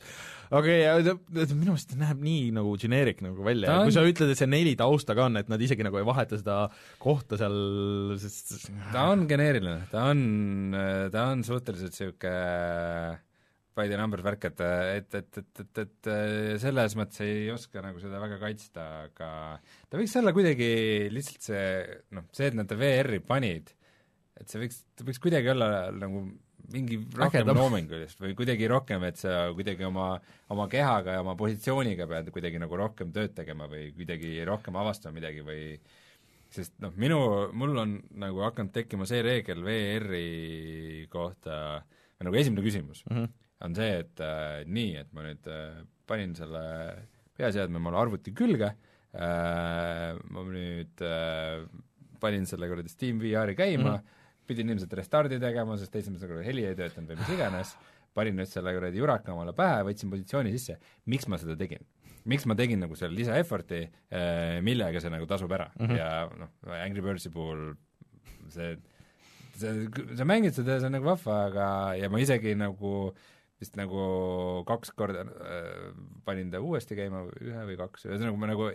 okei okay,, minu meelest näeb nii nagu generic nagu välja ja kui sa ütled, et see neli tausta ka on, et nad isegi nagu ei vaheta seda kohta seal, sest ta on geneeriline, ta on, ta on suhteliselt niisugune by the numbers värk, et, et, et, et, et, et selles mõttes ei oska nagu seda väga kaitsta, aga ta võiks olla kuidagi lihtsalt see noh, see, et nad ta VR-i panid, et see võiks, ta võiks kuidagi olla nagu mingi rohkem loomingulist või kuidagi rohkem, et sa kuidagi oma, oma kehaga ja oma positsiooniga pead kuidagi nagu rohkem tööd tegema või kuidagi rohkem avastama midagi või sest noh, minu, mul on nagu hakanud tekkima see reegel VR-i kohta, või nagu esimene küsimus mm -hmm. On see, et äh, nii, et ma nüüd äh, panin selle peaseadme omale arvuti külge äh,, ma nüüd äh, panin selle kuradi Steam VR-i käima mm, -hmm pidin ilmselt restardi tegema, sest esimesel korral heli ei töötanud või mis iganes, panin nüüd selle kuradi juraka omale pähe, võtsin positsiooni sisse, miks ma seda tegin? miks ma tegin nagu selle lisa effort'i, eh, millega see nagu tasub ära mm -hmm. ja noh, Angry Birdsi puhul see, see, sa mängid seda ja see on nagu vahva, aga, ja ma isegi nagu vist nagu kaks korda äh, panin ta uuesti käima, ühe või kaks, ühesõnaga ma nagu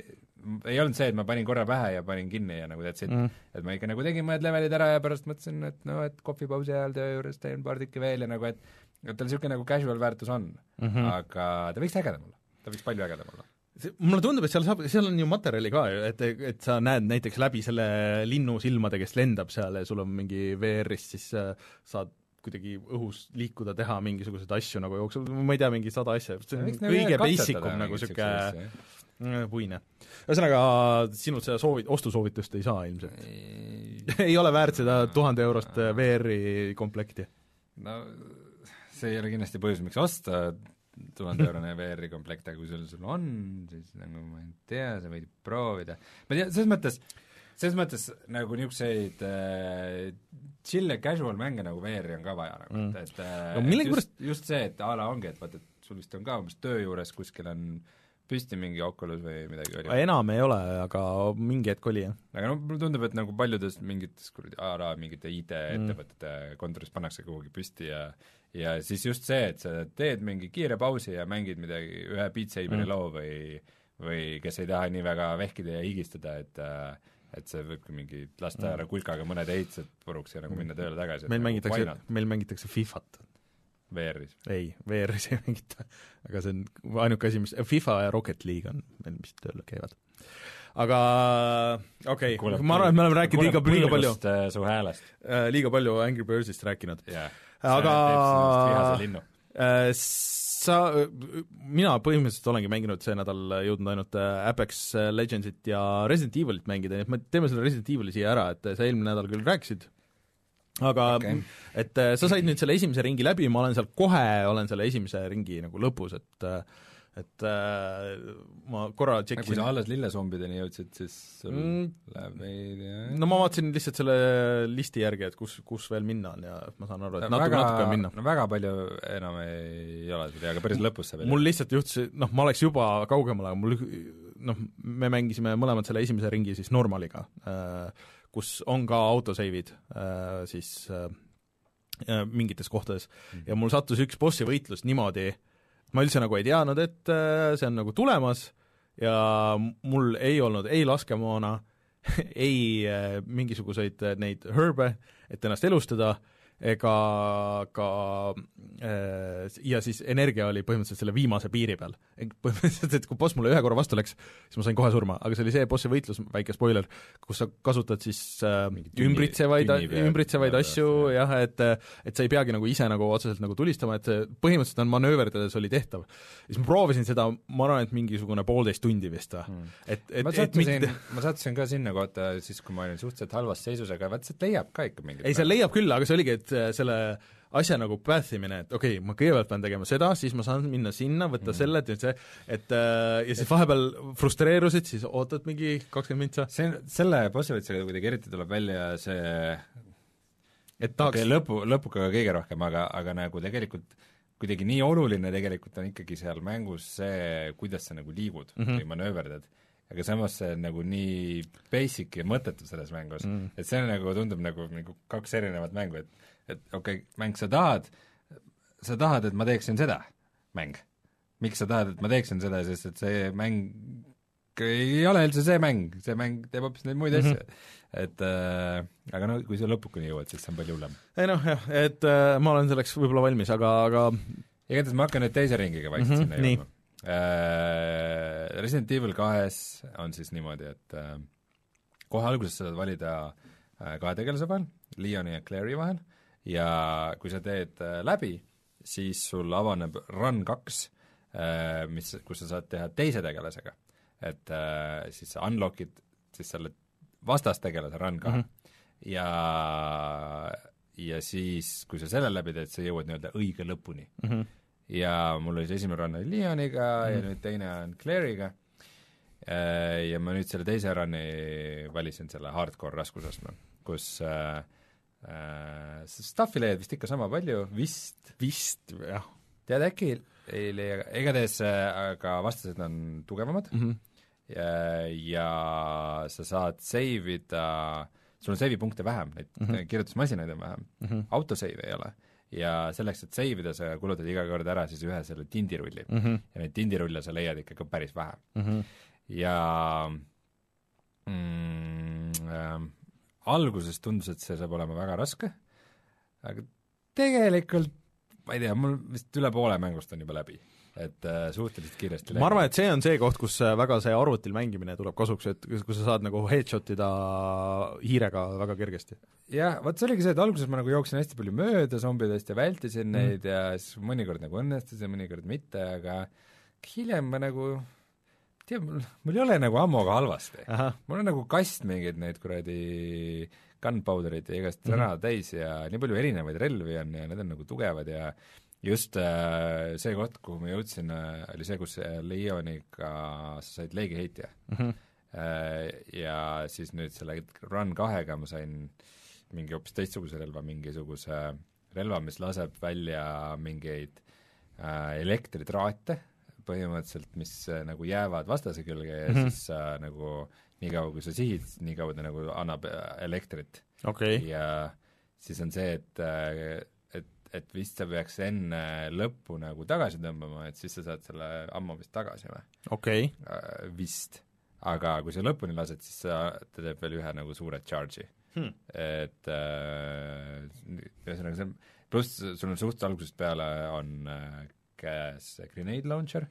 ei olnud see, et ma panin korra pähe ja panin kinni ja nagu that's it mm., et ma ikka nagu tegin mõned levelid ära ja pärast mõtlesin, et noh, et kohvipausi ajal töö juures teen paar tükki veel ja nagu et et tal niisugune nagu casual väärtus on mm, -hmm. aga ta võiks ägedam olla, ta võiks palju ägedam olla see, mulle tundub, et seal saab, seal on ju materjali ka ju, et, et sa näed näiteks läbi selle linnu silmade, kes lendab seal ja sul on mingi VR-ist, siis äh, saad kuidagi õhus liikuda, teha mingisuguseid asju nagu jooksul, ma ei tea, mingi sada asja, see on kõige basic um nagu niisugune Äh, puine. ühesõnaga, sinult seda soovi-, ostusoovitust ei saa ilmselt? ei ole väärt seda tuhande eurost äh, VR-i komplekti? no see ei ole kindlasti põhjus, miks osta tuhande eurone VR-i komplekt, aga kui sul, sul on, siis nagu ma ei tea, sa võid proovida. ma ei tea, selles mõttes, selles mõttes nagu niisuguseid äh, chill ja casual mänge nagu VR-i on ka vaja nagu mm., et, et no, et just, just see, et a la ongi, et vaata, et sul vist on ka umbes töö juures kuskil on äh, püsti mingi Oculus või midagi oli? enam ei ole, aga mingi hetk oli, jah. aga no mulle tundub, et nagu paljudes mingites kuradi a la mingite IT-ettevõtete mm. kontoris pannakse kuhugi püsti ja ja siis just see, et sa teed mingi kiire pausi ja mängid midagi, ühe Beat Saberi mm. loo või või kes ei taha nii väga vehkida ja higistada, et et see võibki mingi lasta mm. ära kulkaga mõned ehitused puruks ja nagu minna tööle tagasi. meil nagu mängitakse, meil mängitakse Fifat VR-is? ei, VR-is ei mängita, aga see on ainuke asi, mis, FIFA ja Rocket League on meil, mis tööl käivad. aga okei okay., ma arvan, et me oleme rääkinud liiga, liiga palju äh, su häälest äh,. liiga palju Angry Birdsist rääkinud yeah.. aga äh, sa, mina põhimõtteliselt olengi mänginud see nädal, jõudnud ainult äh, Apex Legendsit ja Resident Evilit mängida, nii et me teeme selle Resident Evili siia ära, et sa eelmine nädal küll rääkisid aga okay. et äh, sa said nüüd selle esimese ringi läbi, ma olen seal kohe, olen selle esimese ringi nagu lõpus, et äh, et äh, ma korra tšekkisin kui sa alles lillezombideni jõudsid, siis sul mm, läheb veidi no ma vaatasin lihtsalt selle listi järgi, et kus, kus veel minna on ja ma saan aru, et natuke, natuke on minna. no väga palju enam ei ole seda, aga päris lõpus see veel mul lihtsalt juhtus, noh, ma oleks juba kaugemal, aga mul noh, me mängisime mõlemad selle esimese ringi siis normaliga, äh, kus on ka autoseivid äh, siis mingites kohtades. Mm. -hmm. ja mul sattus üks bossi võitlus niimoodi, ma üldse nagu ei teadnud, et äh, see on nagu tulemas ja mul ei olnud ei laskemoona, ei äh, mingisuguseid äh, neid herbe, et ennast elustada ega ka äh, ja siis energia oli põhimõtteliselt selle viimase piiri peal. põhimõtteliselt, et kui boss mulle ühe korra vastu läks, siis ma sain kohe surma, aga see oli see bossi võitlus, väike spoiler, kus sa kasutad siis äh, tünni, ümbritsevaid, ümbritsevaid asju jah, et et sa ei peagi nagu ise nagu otseselt nagu tulistama, et see põhimõtteliselt on manööverdades oli tehtav. siis ma proovisin seda, ma arvan, et mingisugune poolteist tundi vist või hmm., et, et ma sattusin, ma sattusin ka sinna kohta siis, kui ma olin suhteliselt halvas seisus, aga vaat sealt leiab ka ikka mingit ei, seal leiab küll, aga see oligi, et äh, selle asja nagu path imine, et okei okay,, ma kõigepealt pean tegema seda, siis ma saan minna sinna, võtta mm selle, et see, et äh, ja siis vahepeal frustreerusid, siis ootad mingi kakskümmend mintsa. see, selle bossi võtmisega kuidagi eriti tuleb välja see et tahaks okay, lõpu, lõpuga kõige rohkem, aga, aga nagu tegelikult kuidagi nii oluline tegelikult on ikkagi seal mängus see, kuidas sa nagu liigud mm -hmm. või manööverdad aga samas see on nagu nii basic ja mõttetu selles mängus mm., et see on nagu, tundub nagu, nagu kaks erinevat mängu, et et okei okay,, mäng, sa tahad, sa tahad, et ma teeksin seda, mäng. miks sa tahad, et ma teeksin seda, sest et see mäng ei ole üldse see mäng, see mäng teeb hoopis neid muid mm -hmm. asju. et äh, aga no kui sa lõpukani jõuad, siis see on palju hullem. ei noh, jah, et äh, ma olen selleks võib-olla valmis, aga, aga igatahes ma hakkan nüüd teise ringiga vaikselt mm -hmm, sinna jõudma. Äh, Resident Evil kahes on siis niimoodi, et äh, kohe alguses saad valida äh, kahe tegelase vahel, Leoni ja Claire'i vahel ja kui sa teed äh, läbi, siis sul avaneb run kaks, äh, mis, kus sa saad teha teise tegelasega. et äh, siis sa unlock'id siis selle vastastegelase run kahe mm -hmm. ja ja siis, kui sa selle läbi teed, sa jõuad nii-öelda õige lõpuni mm. -hmm. ja mul oli see esimene run oli Leoniga mm -hmm. ja nüüd teine on Claire'iga ja ma nüüd selle teise run'i valisin selle hardcore raskusastme, kus äh, Staffi leiad vist ikka sama palju, vist, vist jah. tead, äkki ei leia, igatahes äh, aga vastased on tugevamad mm -hmm. ja, ja sa saad save ida, sul on save'i punkte vähem, neid mm -hmm. kirjutusmasinaid on vähem mm, -hmm. autosave ei ole ja selleks, et save ida, sa kulutad iga kord ära siis ühe selle tindirulli mm. -hmm. ja neid tindirulle sa leiad ikkagi päris vähe mm. -hmm. ja mm, äh, alguses tundus, et see saab olema väga raske, aga tegelikult ma ei tea, mul vist üle poole mängust on juba läbi, et äh, suhteliselt kiiresti ma arvan, et see on see koht, kus äh, väga see arvutil mängimine tuleb kasuks, et kus sa saad nagu headshot ida hiirega väga kergesti. jah, vot see oligi see, et alguses ma nagu jooksin hästi palju mööda zombidest ja vältisin mm. neid ja siis mõnikord nagu õnnestus ja mõnikord mitte, aga hiljem ma nagu tead, mul, mul ei ole nagu ammoga halvasti. mul on nagu kast mingeid neid kuradi gunpowder'id ja igast sõna mm -hmm. täis ja nii palju erinevaid relvi on ja need on nagu tugevad ja just äh, see koht, kuhu ma jõudsin äh,, oli see, kus äh, Leoniga sa said leegiheitja mm. -hmm. Äh, ja siis nüüd selle Run kahega ma sain mingi hoopis teistsuguse relva, mingisuguse relva, mis laseb välja mingeid äh, elektritraate põhimõtteliselt, mis äh, nagu jäävad vastase külge ja mm -hmm. siis äh, nagu niikaua, kui sa sihid, niikaua ta nagu annab äh, elektrit okay.. ja siis on see, et et, et vist sa peaks enne lõppu nagu tagasi tõmbama, et siis sa saad selle ammu vist tagasi või? okei okay.. Vist. aga kui sa lõpuni lased, siis sa, ta teeb veel ühe nagu suure charge'i hmm.. et ühesõnaga äh, see on, pluss sul on suht algusest peale on äh, käes grenade launcher,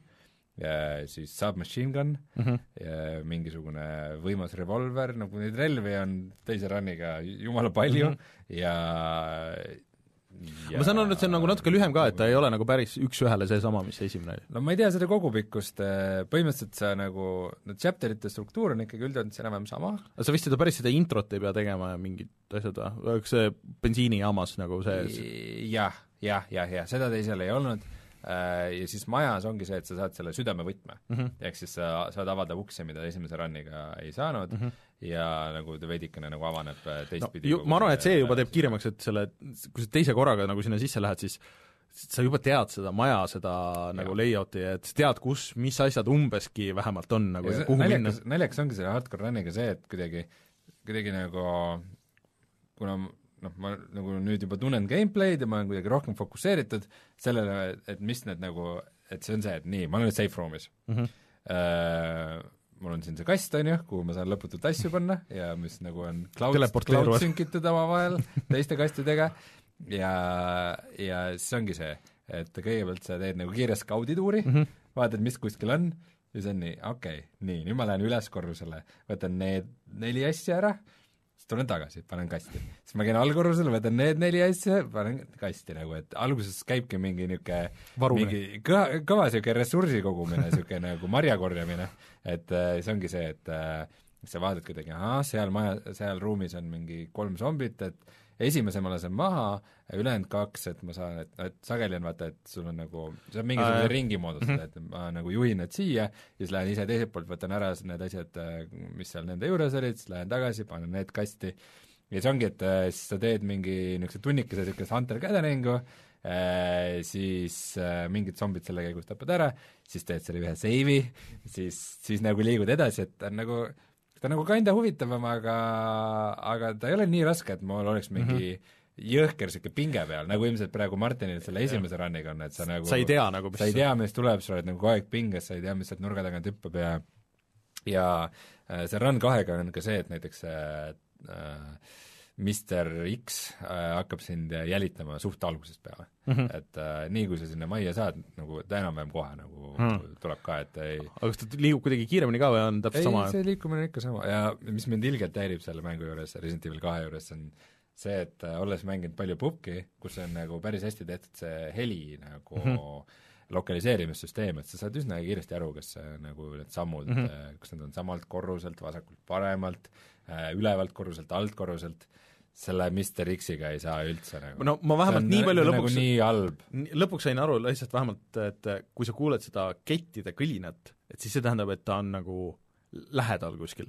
siis submachine gun mm, -hmm. mingisugune võimas revolver, nagu neid relvi on teise run'iga jumala palju mm -hmm. ja Ja... ma saan aru, et see on nagu natuke lühem ka, et ta ei ole nagu päris üks-ühele seesama, mis see esimene oli? no ma ei tea seda kogupikkust, põhimõtteliselt sa nagu, no chapter'ite struktuur on ikkagi üldjoontes enam-vähem sama. aga sa vist seda päris seda introt ei pea tegema ja mingid asjad või, kas see bensiinijaamas nagu see jah, jah, jah, jah, seda teisel ei olnud äh, ja siis majas ongi see, et sa saad selle südamevõtme mm -hmm. ehk siis sa saad avada ukse, mida esimese run'iga ei saanud mm, -hmm ja nagu ta veidikene nagu avaneb teistpidi no, ma arvan, et see juba teeb kiiremaks, et selle, kui sa teise korraga nagu sinna sisse lähed, siis sa juba tead seda maja, seda ja. nagu layout'i, et sa tead, kus, mis asjad umbeski vähemalt on nagu ja, ja kuhu naljakas, minna. naljakas ongi selle hardcore run'iga see, et kuidagi, kuidagi nagu kuna noh, ma nagu nüüd juba tunnen gameplay'd ja ma olen kuidagi rohkem fokusseeritud sellele, et mis need nagu, et see on see, et nii, ma olen nüüd safe room'is mm. -hmm. Uh, mul on siin see kast, on ju, kuhu ma saan lõputult asju panna ja mis nagu on cloud, cloud sync itud omavahel teiste kastidega ja, ja siis ongi see, et kõigepealt sa teed nagu kiire skaudituuri mm, -hmm. vaatad, mis kuskil on, ja siis on nii, okei okay,, nii, nüüd ma lähen üles korrusele, võtan need neli asja ära, tulen tagasi, panen kasti. siis ma käin allkorrusele, võtan need neli asja, panen kasti nagu, et alguses käibki mingi niisugune mingi kõva, kõva niisugune ressursi kogumine, niisugune nagu marja korjamine, et äh, see ongi see, et äh, sa vaatad kuidagi, ahah, seal maja, seal ruumis on mingi kolm zombit, et esimese ma lasen maha, ülejäänud kaks, et ma saan, et, et sageli on vaata, et sul on nagu, sa mingisuguse äh, ringi moodustad et ma nagu juhin need siia, siis lähen ise teiselt poolt, võtan ära need asjad, mis seal nende juures olid, siis lähen tagasi, panen need kasti. Ja see ongi, et äh, siis sa teed mingi niisuguse tunnikese niisugust hunter gathering'u äh,, siis äh, mingid zombid selle käigus tapad ära, siis teed selle ühe save'i, siis, siis nagu liigud edasi, et on nagu ta nagu kinda huvitavam, aga, aga ta ei ole nii raske, et mul oleks mingi mm -hmm jõhker niisugune pinge peal, nagu ilmselt praegu Martinil selle esimese run'iga on, et sa nagu sa ei tea nagu, mis sa ei tea, mis tuleb, sa oled nagu kogu aeg pinges, sa ei tea, mis sealt nurga tagant hüppab ja ja äh, see run kahega on ka see, et näiteks äh, Mr X äh, hakkab sind jälitama suht algusest peale mm. -hmm. et äh, nii, kui sa sinna majja saad, nagu ta enam-vähem kohe nagu mm. tuleb ka, et ei aga kas ta liigub kuidagi kiiremini ka või on täpselt ei, sama? see liikumine on ikka sama ja mis mind ilgelt häirib selle mängu juures, Resident Evil kahe juures, on see, et äh, olles mänginud palju pubki, kus on nagu päris hästi tehtud see heli nagu mm -hmm lokaliseerimissüsteem, et sa saad üsna kiiresti aru, kas nagu need sammud mm, -hmm. kas need on samalt korruselt, vasakult paremalt, ülevalt korruselt, altkorruselt selle Mr X-iga ei saa üldse nagu no ma vähemalt nii palju nagu lõpuks nagu nii halb. lõpuks sain aru lihtsalt vähemalt, et kui sa kuuled seda kettide kõlinat, et siis see tähendab, et ta on nagu lähedal kuskil.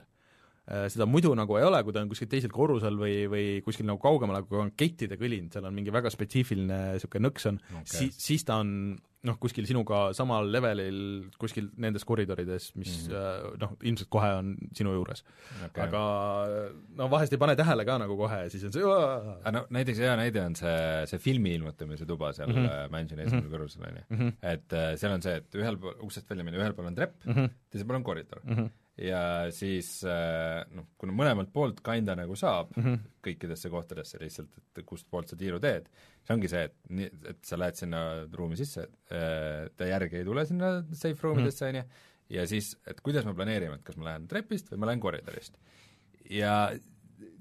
Äh, seda muidu nagu ei ole, kui ta on kuskil teisel korrusel või, või kuskil nagu kaugemal, aga kui on kettide kõlin, seal on mingi väga spetsiifiline niisugune nõks on okay., si-, siis ta on noh, kuskil sinuga samal levelil kuskil nendes koridorides, mis mm -hmm. noh, ilmselt kohe on sinu juures okay.. aga no vahest ei pane tähele ka nagu kohe ja siis on see aga no näiteks hea näide on see, see filmi ilmutamise tuba seal mm -hmm. Mansioni esimesel mm -hmm. korrusel, on ju. Mhm. et äh, seal on see, et ühel pool, uksest välja minna, ühel pool on trepp mm, -hmm. teisel pool on koridor mm. -hmm ja siis noh, kuna mõlemalt poolt kinda nagu saab mm -hmm. kõikidesse kohtadesse lihtsalt, et kust poolt sa tiiru teed, see ongi see, et et sa lähed sinna ruumi sisse, ta järgi ei tule sinna safe roomidesse, on ju, ja siis, et kuidas me planeerime, et kas ma lähen trepist või ma lähen koridorist. ja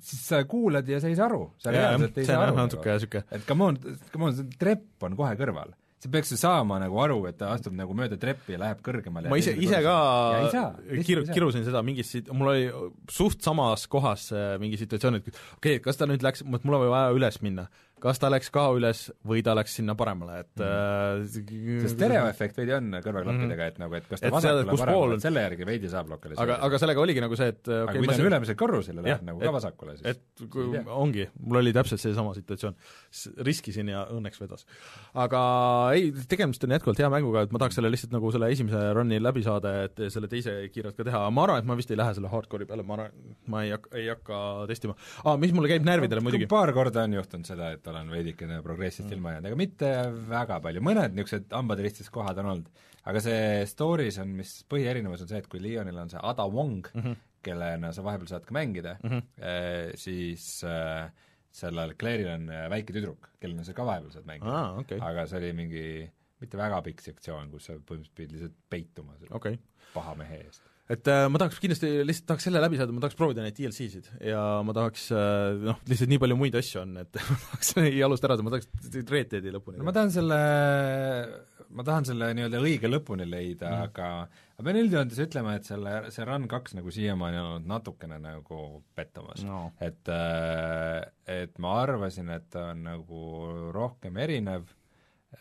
siis sa kuulad ja sa ei saa aru, sa reaalselt ei saa aru nagu, et come on, come on, see trepp on kohe kõrval sa peaks ju saama nagu aru, et ta astub nagu mööda treppi ja läheb kõrgemale. ma ise, ise ka kiru-, kirusin seda mingis sit-, mul oli suht samas kohas äh, mingi situatsioon, et okei okay,, kas ta nüüd läks, mul on vaja üles minna kas ta läks ka üles või ta läks sinna paremale, et mm. äh, see stereoefekt veidi on kõrvaklappidega, et nagu, et kas ta et vasakule või paremale, selle järgi veidi saab lokaliseerida. aga, aga sellega oligi nagu see, et okay, aga kui ta on ülemisel korrusel ja läheb nagu ka vasakule, siis et kui, ongi, mul oli täpselt seesama situatsioon. riskisin ja õnneks vedas. aga ei, tegemist on jätkuvalt hea mänguga, et ma tahaks selle lihtsalt nagu selle esimese run'i läbi saada, et selle teise kiirelt ka teha, ma arvan, et ma vist ei lähe selle hardcore'i peale, ma arvan, ma ei hakka, ei hakka testima ah,. mis mulle käib närvidele muidugi paar korda on juhtunud seda, et olen veidikene progressist mm. ilma jäänud, aga mitte väga palju, mõned niisugused hambaristis kohad on olnud. aga see story's on, mis põhierinevus on see, et kui Leonil on see Ada Wong mm, -hmm. kellena sa vahepeal saad ka mängida mm, -hmm. eh, siis eh, sellel Claire'il on äh, väike tüdruk, kellena sa ka vahepeal saad mängida ah,. Okay. aga see oli mingi mitte väga pikk sektsioon, kus sa põhimõtteliselt pidid lihtsalt peituma okay. paha mehe eest et äh, ma tahaks kindlasti, lihtsalt tahaks selle läbi saada, ma tahaks proovida neid DLC-sid ja ma tahaks äh, noh, lihtsalt nii palju muid asju on, et ma tahaks ei alusta ära, ma tahaks Red Deadi lõpuni. no ma tahan selle, ma tahan selle nii-öelda õige lõpuni leida mm., aga ma pean üldjoontes ütlema, et selle, see Run kaks nagu siiamaani on olnud natukene nagu pettumas no.. et, äh, et ma arvasin, et ta on nagu rohkem erinev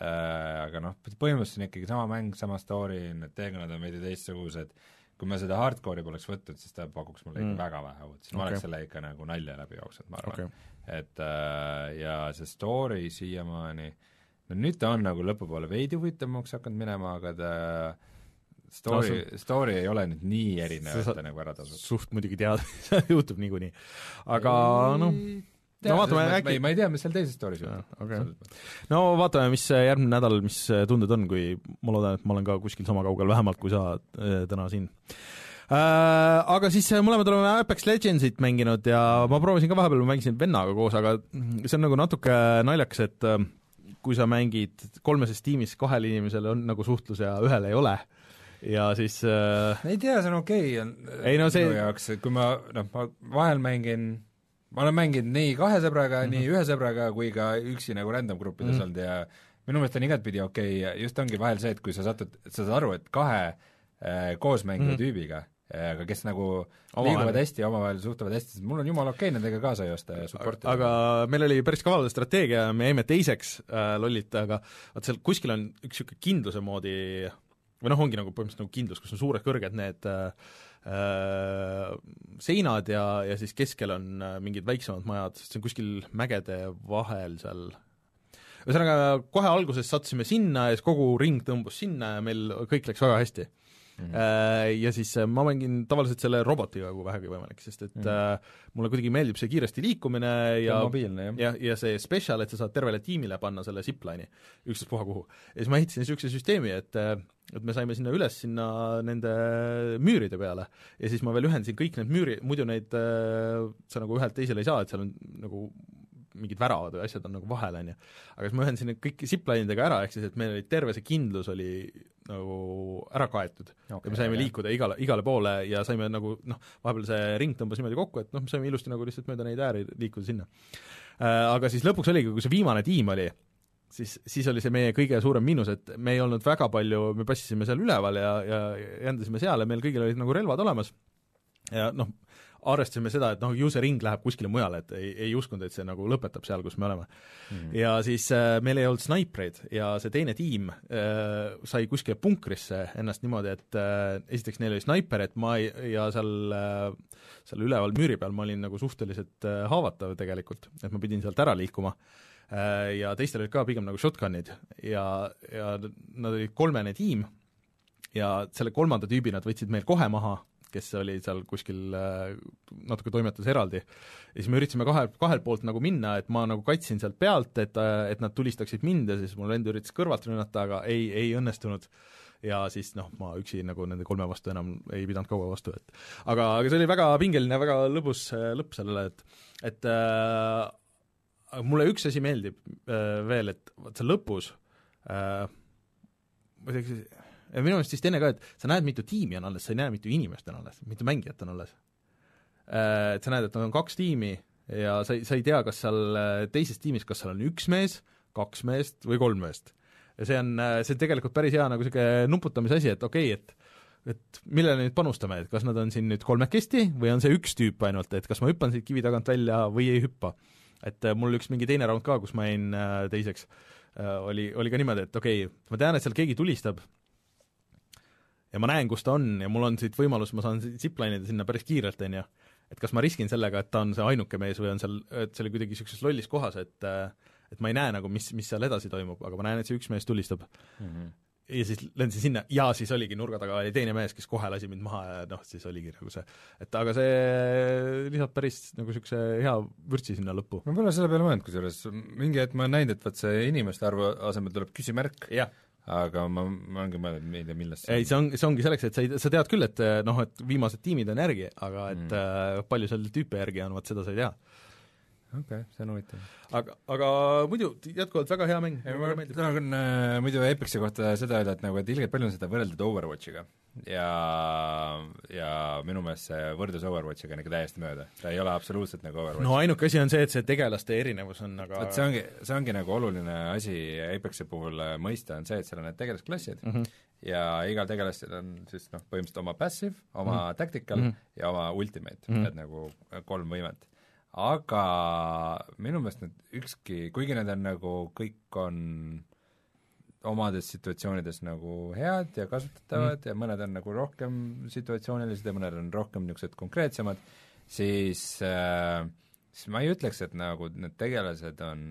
äh, aga noh, põhimõtteliselt on ikkagi sama mäng, sama story, need teekonnad on veidi teistsugused, kui ma seda hardcore'i poleks võtnud, siis ta pakuks mulle ikka mm. väga vähe uut, siis ma okay. oleks selle ikka nagu nalja läbi jooksnud, ma arvan okay.. et äh, ja see story siiamaani, no nüüd ta on nagu lõpupoole veidi huvitavamaks hakanud minema, aga ta story no,, story ei ole nüüd nii erinev, et ta nagu ära tasub. suht muidugi tead juhtub niikuinii. aga noh, no vaatame äkki ma ei tea, mis seal teises story's juhtub okay.. no vaatame, mis järgmine nädal, mis tunded on, kui ma loodan, et ma olen ka kuskil sama kaugel vähemalt kui sa äh, täna siin. Äh,. Aga siis mõlemad oleme Apex Legendsit mänginud ja ma proovisin ka vahepeal, ma mängisin vennaga koos, aga see on nagu natuke naljakas, et äh, kui sa mängid kolmeses tiimis, kahel inimesel on nagu suhtlus ja ühel ei ole. Ja siis äh, ei tea, see on okei okay, ei, no see... minu jaoks, et kui ma noh, ma vahel mängin, ma olen mänginud nii kahe sõbraga mm, -hmm. nii ühe sõbraga kui ka üksi nagu random gruppides mm -hmm. olnud ja minu meelest on igatpidi okei okay., just ongi vahel see, et kui sa satud, sa saad aru, et kahe äh, koosmängija mm -hmm. tüübiga äh, aga kes nagu omavahel. liiguvad hästi ja omavahel suhtlevad hästi, sest mul on jumala okei okay nendega kaasa joosta ja supportida. aga meil oli päris kaval strateegia, me jäime teiseks äh, lollit, aga vaat seal kuskil on üks niisugune kindluse moodi või noh, ongi nagu põhimõtteliselt nagu kindlus, kus on suured kõrged need äh, seinad ja, ja siis keskel on äh, mingid väiksemad majad, see on kuskil mägede vahel seal. Ühesõnaga, kohe alguses sattusime sinna ja siis kogu ring tõmbus sinna ja meil kõik läks väga hästi Mm -hmm. Ja siis äh, ma mängin tavaliselt selle robotiga, kui vähegi võimalik, sest et mm -hmm. mulle kuidagi meeldib see kiiresti liikumine ja mobiilne, jah. ja, ja see special, et sa saad tervele tiimile panna selle zipline'i, ükstaspuha kuhu. ja siis ma ehitasin niisuguse süsteemi, et et me saime sinna üles, sinna nende müüride peale ja siis ma veel ühendasin kõik need müüri, muidu neid sa nagu ühelt teisele ei saa, et seal on nagu mingid väravad või asjad on nagu vahel, on ju. aga siis ma ühendasin need kõik ziplinidega ära, ehk siis et meil oli terve see kindlus oli nagu ära kaetud okay, ja me saime okay. liikuda igale, igale poole ja saime nagu noh, vahepeal see ring tõmbas niimoodi kokku, et noh, me saime ilusti nagu lihtsalt mööda neid ääri liikuda sinna äh,. Aga siis lõpuks oligi, kui see viimane tiim oli, siis, siis oli see meie kõige suurem miinus, et me ei olnud väga palju, me passisime seal üleval ja, ja jändasime seal ja meil kõigil olid nagu relvad olemas ja noh, arvestasime seda, et noh, ju see ring läheb kuskile mujale, et ei, ei uskunud, et see nagu lõpetab seal, kus me oleme mm. -hmm. ja siis äh, meil ei olnud snaipreid ja see teine tiim äh, sai kuskile punkrisse ennast niimoodi, et äh, esiteks neil oli snaiper, et ma ei, ja seal äh, seal üleval müüri peal ma olin nagu suhteliselt äh, haavatav tegelikult, et ma pidin sealt ära liikuma äh, ja teistel olid ka pigem nagu shotgun'id ja, ja nad olid kolmene tiim ja selle kolmanda tüübi nad võtsid meil kohe maha kes oli seal kuskil äh, natuke toimetas eraldi. ja siis me üritasime kahe, kahelt poolt nagu minna, et ma nagu kaitsin sealt pealt, et, äh, et nad tulistaksid mind ja siis mul vend üritas kõrvalt rünnata, aga ei, ei õnnestunud ja siis noh, ma üksi nagu nende kolme vastu enam ei pidanud kaua vastu, et aga, aga see oli väga pingeline, väga lõbus äh, lõpp sellele, et et äh, mulle üks asi meeldib äh, veel, et vot seal lõpus äh, ma ei tea, ja minu meelest vist enne ka, et sa näed, mitu tiimi on alles, sa ei näe, mitu inimest on alles, mitu mängijat on alles. Äh, et sa näed, et on kaks tiimi ja sa ei, sa ei tea, kas seal äh, teises tiimis, kas seal on üks mees, kaks meest või kolm meest. ja see on, äh, see on tegelikult päris hea nagu niisugune nuputamise asi, et okei okay,, et et millele nüüd panustame, et kas nad on siin nüüd kolmekesti või on see üks tüüp ainult, et kas ma hüppan siit kivi tagant välja või ei hüppa. et mul üks mingi teine round ka, kus ma jäin teiseks, oli, oli ka niimoodi, et okei okay,, ma tean, et seal keegi tulistab, ja ma näen, kus ta on ja mul on siit võimalus, ma saan zipline ida sinna päris kiirelt, on ju, et kas ma riskin sellega, et ta on see ainuke mees või on seal, et see oli kuidagi niisuguses lollis kohas, et et ma ei näe nagu, mis, mis seal edasi toimub, aga ma näen, et see üks mees tulistab mm. -hmm. ja siis lendasin sinna ja siis oligi nurga taga oli teine mees, kes kohe lasi mind maha ja noh, siis oligi nagu see, et aga see lisab päris nagu niisuguse hea vürtsi sinna lõppu. ma pole selle peale mõelnud kusjuures, mingi hetk ma olen näinud, et vot see inimeste arvu asemel tuleb küsimärk. jah aga ma, ma olengi mõelnud, ma ei tea, millest see ei, see on, see ongi selleks, et sa ei, sa tead küll, et noh, et viimased tiimid on järgi, aga et mm. äh, palju seal tüüpe järgi on, vot seda sa ei tea. Okei okay,, see on huvitav. aga, aga muidu jätkuvalt väga hea mäng. ma tahan äh, muidu Epixi kohta seda öelda, et nagu, et ilgelt palju on seda võrreldud Overwatchiga ja, ja minu meelest see võrdlus Overwatchiga on ikka täiesti mööda, ta ei ole absoluutselt nagu Overwatch. no ainuke asi on see, et see tegelaste erinevus on aga vot see ongi, see ongi nagu oluline asi Apexi puhul äh, mõista, on see, et seal on need tegelasklassid mm -hmm. ja igal tegelasel on siis noh, põhimõtteliselt oma passive, oma mm -hmm. tactical mm -hmm. ja oma ultimate mm, -hmm. et nagu kolm võimet. Aga minu meelest need ükski, kuigi need on nagu, kõik on omades situatsioonides nagu head ja kasutatavad mm. ja mõned on nagu rohkem situatsioonilised ja mõned on rohkem niisugused konkreetsemad, siis äh, siis ma ei ütleks, et nagu need tegelased on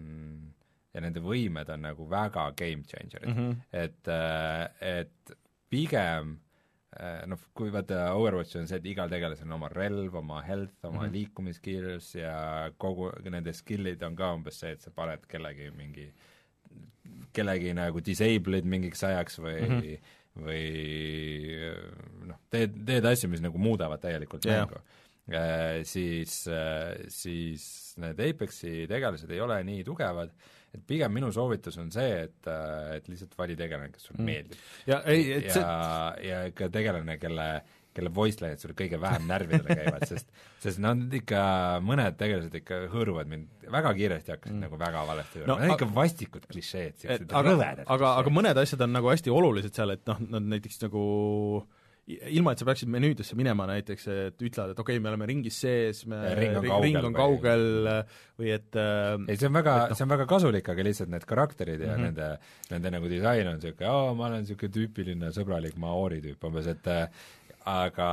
ja nende võimed on nagu väga game changer'id mm, -hmm. et, äh, et pigem äh, noh, kui vaata Overwatch on see, et igal tegelasel on oma relv, oma health, oma mm -hmm. liikumiskiirus ja kogu nende skill'id on ka umbes see, et sa paned kellegi mingi äh, kellegi nagu disable'id mingiks ajaks või mm -hmm. või noh, teed, teed asju, mis nagu muudavad täielikult yeah. mängu äh,, siis äh,, siis need Apexi tegelased ei ole nii tugevad, et pigem minu soovitus on see, et, äh, et lihtsalt vali tegelane, kes sulle mm. meeldib. ja ei, et ja see ja ikka tegelane, kelle kelle voice line'id sulle kõige vähem närvidele käivad, sest sest nad ikka, mõned tegelased ikka hõõruvad mind väga kiiresti, hakkasid mm. nagu väga valesti hõõruma no,, need on ikka vastikud klišeed, siuksed rõvedad. aga, aga mõned asjad on nagu hästi olulised seal, et noh, nad näiteks nagu ilma, et sa peaksid menüüdesse minema näiteks, et ütlevad, et okei okay,, me oleme ringis sees, me ring on kaugel, ring on kaugel või et äh, ei, see on väga, no. see on väga kasulik, aga lihtsalt need karakterid ja mm -hmm. nende, nende nagu disain on niisugune, aa, ma olen niisugune tüüpiline sõbralik maori tüüp umbes, et aga,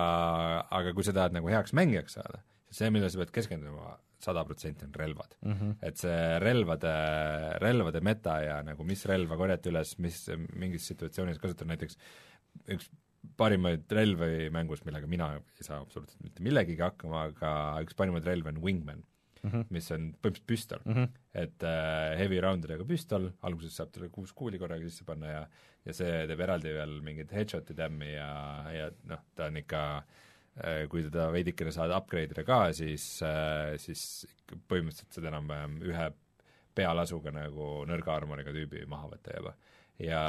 aga kui sa tahad nagu heaks mängijaks saada, siis see, millele sa pead keskenduma sada protsenti, on relvad mm. -hmm. et see relvade, relvade meta ja nagu mis relva korjata üles, mis mingis situatsioonis kasutada, näiteks üks parimaid relvi mängus, millega mina ei saa absoluutselt mitte millegagi hakkama, aga üks parimaid relvi on Wingman mm, -hmm. mis on põhimõtteliselt püstol mm. -hmm. et äh, heavy roundidega püstol, alguses saab talle kuus kuuli korraga sisse panna ja ja see teeb eraldi veel mingit headshot'i tämmi ja, ja noh, ta on ikka äh, kui teda veidikene saad upgrade ida ka, siis äh,, siis põhimõtteliselt saad enam-vähem ühe pealasuga nagu nõrga armoriga tüübi maha võtta juba. ja,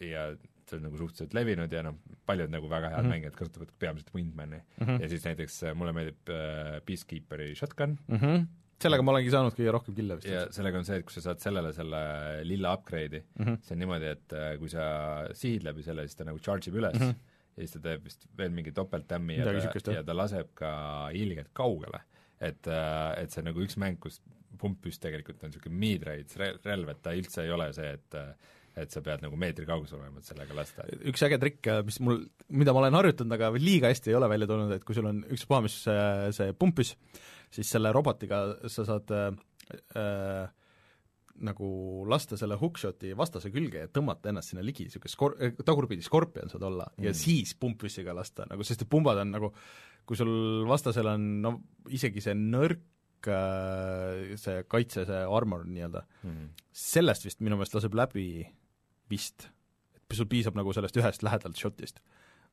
ja see on nagu suhteliselt levinud ja noh, paljud nagu väga head mm -hmm. mängijad kasutavad peamiselt Wingmani mm. -hmm. ja siis näiteks äh, mulle meeldib äh, Peacekeeperi shotgun mm, -hmm sellega ma olengi saanud kõige rohkem kille vist. ja sellega on see, et kui sa saad sellele selle lilla upgrade'i mm, -hmm. see on niimoodi, et äh, kui sa sihid läbi selle, siis ta nagu charge ib üles mm -hmm. ja siis ta teeb vist veel mingi topelttämmi ja ta, ja ta laseb ka ilgelt kaugele. et, et see on nagu üks mäng, kus pumppüss tegelikult on niisugune mid-range relv, et ta üldse ei ole see, et et sa pead nagu meetri kaugusel olema, et sellega lasta. üks äge trikk, mis mul, mida ma olen harjutanud, aga liiga hästi ei ole välja tulnud, et kui sul on ükspuha, mis see, see pumppüss, siis selle robotiga sa saad äh, äh, nagu lasta selle hookshoti vastase külge ja tõmmata ennast sinna ligi, niisugune skor-, tagurpidi skorpion saad olla mm. ja siis pumppüssiga lasta nagu, sest et pumbad on nagu, kui sul vastasel on no isegi see nõrk äh, see kaitse, see armor nii-öelda mm., sellest vist minu meelest laseb läbi vist, et sul piisab nagu sellest ühest lähedalt shotist.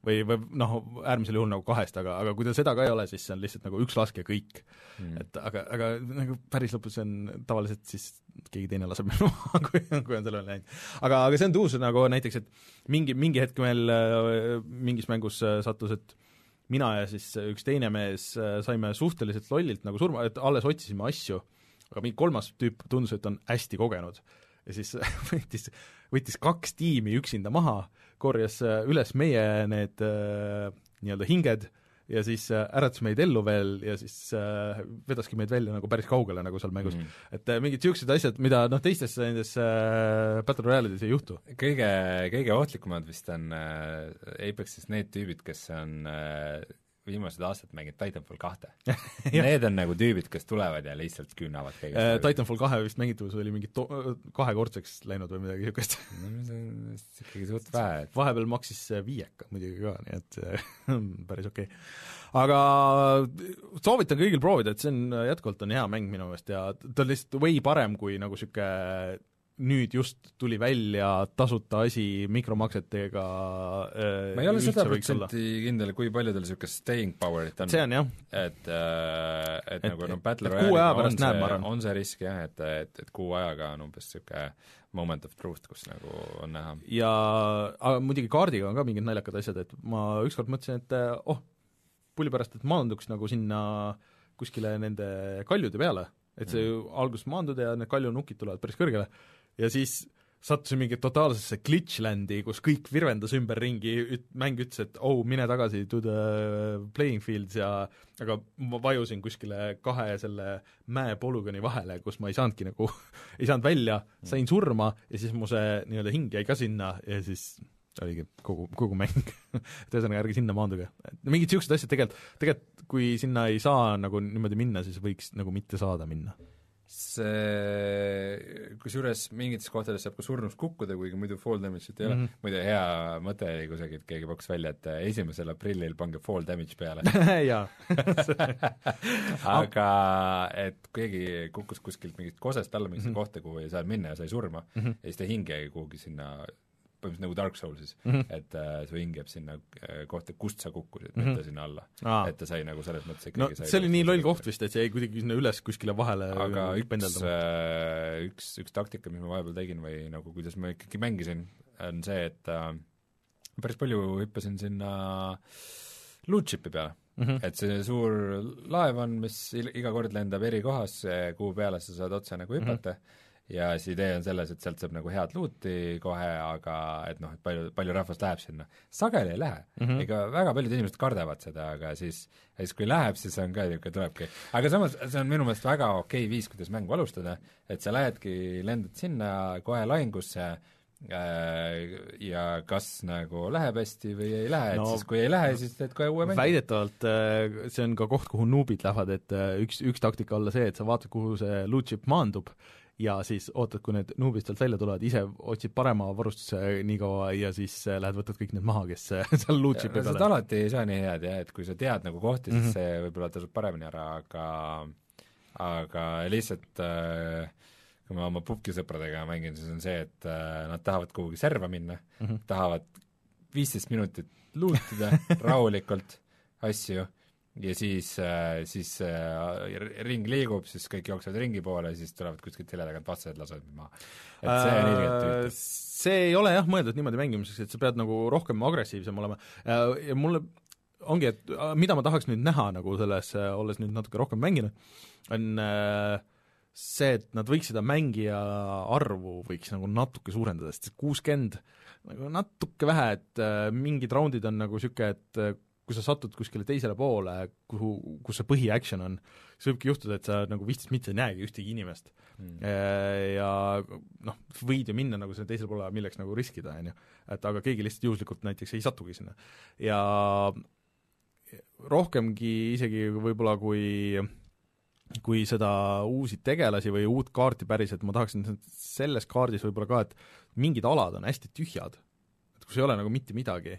või, või noh, äärmisel juhul nagu kahest, aga, aga kui tal seda ka ei ole, siis see on lihtsalt nagu üks lask ja kõik mm.. et aga, aga nagu päris lõpus on tavaliselt siis keegi teine laseb minna maha, kui, kui on sellele läinud. aga, aga see on tuus nagu näiteks, et mingi, mingi hetk meil äh, mingis mängus äh, sattus, et mina ja siis üks teine mees äh, saime suhteliselt lollilt nagu surma, et alles otsisime asju, aga mingi kolmas tüüp tundus, et on hästi kogenud ja siis võttis, võttis kaks tiimi üksinda maha, korjas äh, üles meie need äh, nii-öelda hinged ja siis äh, äratas meid ellu veel ja siis äh, vedaski meid välja nagu päris kaugele nagu seal mängus mm. -hmm. et äh, mingid niisugused asjad, mida noh, teistes nendes äh, Battle Royale'ides ei juhtu. kõige, kõige ohtlikumad vist on äh, Apexis need tüübid, kes on äh, viimased aastad mänginud Titanfall kahte Need on nagu tüübid, kes tulevad ja lihtsalt küünavad kõigest äh,. Titanfall kahe vist mängitavus oli mingi to-, kahekordseks läinud või midagi niisugust ikkagi suht vähe, vahepeal maksis viieka muidugi ka, nii et päris okei okay. aga soovitan kõigil proovida, et see on, jätkuvalt on hea mäng minu meelest ja ta on lihtsalt way parem kui nagu niisugune nüüd just tuli välja tasuta asi mikromaksetega äh, ma ei ole sada protsenti kindel, kui palju tal niisugust staying power'it on. see on jah. et, äh, et, et nagu noh, Battle Royale'iga on see, on see risk jah, et, et, et kuu ajaga on umbes niisugune moment of truth, kus nagu on näha. ja aga muidugi kaardiga on ka mingid naljakad asjad, et ma ükskord mõtlesin, et oh, pulli pärast, et maanduks nagu sinna kuskile nende kaljude peale, et see mm. alguses maandud ja need kaljunukid tulevad päris kõrgele ja siis sattusin mingi totaalsesse glitchlandi, kus kõik virvendas ümberringi, mäng ütles, et oh, mine tagasi to the playing fields ja aga ma vajusin kuskile kahe selle mäe polügooni vahele, kus ma ei saanudki nagu ei saanud välja, sain surma ja siis mu see nii-öelda hing jäi ka sinna ja siis oligi kogu, kogu mäng et ühesõnaga, ärge sinna maanduge. mingid niisugused asjad tegelikult, tegelikult kui sinna ei saa nagu niimoodi minna, siis võiks nagu mitte saada minna see, kusjuures mingites kohtades saab ka surnuks kukkuda, kuigi muidu fall damage'it ei ole mm -hmm., muide hea mõte oli kusagilt, keegi pakkus välja, et esimesel aprillil pange fall damage peale jaa aga et keegi kukkus kuskilt mingist kosest alla mingisse mm -hmm. kohta, kuhu ei saanud minna ja sai surma mm -hmm. ja siis ta hing jäi kuhugi sinna põhimõtteliselt nagu Dark Soulsis mm, -hmm. et äh, su hing jääb sinna äh, kohta, kust sa kukkusid mm, -hmm. mitte sinna alla et ta sai nagu selles mõttes ikkagi no see oli nii loll koht vist, et see jäi kuidagi sinna üles kuskile vahele aga üks, äh, üks, üks taktika, mis ma vahepeal tegin või nagu kuidas ma ikkagi mängisin, on see, et äh, päris palju hüppasin sinna loot ship'i peale mm. -hmm. et see suur laev on, mis iga kord lendab eri kohas, kuhu peale sa saad otse nagu hüpata mm, -hmm ja siis idee on selles, et sealt saab nagu head loot'i kohe, aga et noh, et palju, palju rahvast läheb sinna. sageli ei lähe mm, -hmm. ega väga paljud inimesed kardavad seda, aga siis, siis kui läheb, siis on ka niisugune, tulebki. aga samas, see on minu meelest väga okei viis, kuidas mängu alustada, et sa lähedki, lendad sinna kohe lahingusse äh, ja kas nagu läheb hästi või ei lähe no,, et siis kui ei lähe, siis teed kohe uue mängu. väidetavalt äh, see on ka koht, kuhu nuubid lähevad, et äh, üks, üks taktika olla see, et sa vaatad, kuhu see loot ship maandub ja siis ootad, kui need nuubid sealt välja tulevad, ise otsid parema varustuse nii kaua ja siis äh, lähed võtad kõik need maha, kes äh, seal loot ship'i peal on. alati ei saa nii head jah, et kui sa tead nagu kohti, siis mm -hmm. see võib-olla tasub paremini ära, aga aga lihtsalt äh, kui ma oma pubgisõpradega mängin, siis on see, et äh, nad tahavad kuhugi serva minna mm, -hmm. tahavad viisteist minutit luutida rahulikult asju ja siis, äh, siis äh, ring liigub, siis kõik jooksevad ringi poole, siis tulevad kuskilt selja tagant vastased, lasevad mind maha. et see on ilgelt. Äh, see ei ole jah mõeldud niimoodi mängimiseks, et sa pead nagu rohkem agressiivsem olema ja mulle ongi, et mida ma tahaks nüüd näha nagu selles, olles nüüd natuke rohkem mänginud, on see, et nad võiks seda mängija arvu võiks nagu natuke suurendada, sest kuuskümmend nagu natuke vähe, et mingid raundid on nagu niisugune, et kui sa satud kuskile teisele poole, kuhu, kus see põhi-action on, siis võibki juhtuda, et sa nagu viisteist mitte ei näegi ühtegi inimest mm.. Ja noh, võid ju minna nagu sinna teisele poole, milleks nagu riskida, on ju. et aga keegi lihtsalt juhuslikult näiteks ei satugi sinna. ja rohkemgi isegi võib-olla kui kui seda uusi tegelasi või uut kaarti päriselt, ma tahaksin selles kaardis võib-olla ka, et mingid alad on hästi tühjad kus ei ole nagu mitte midagi,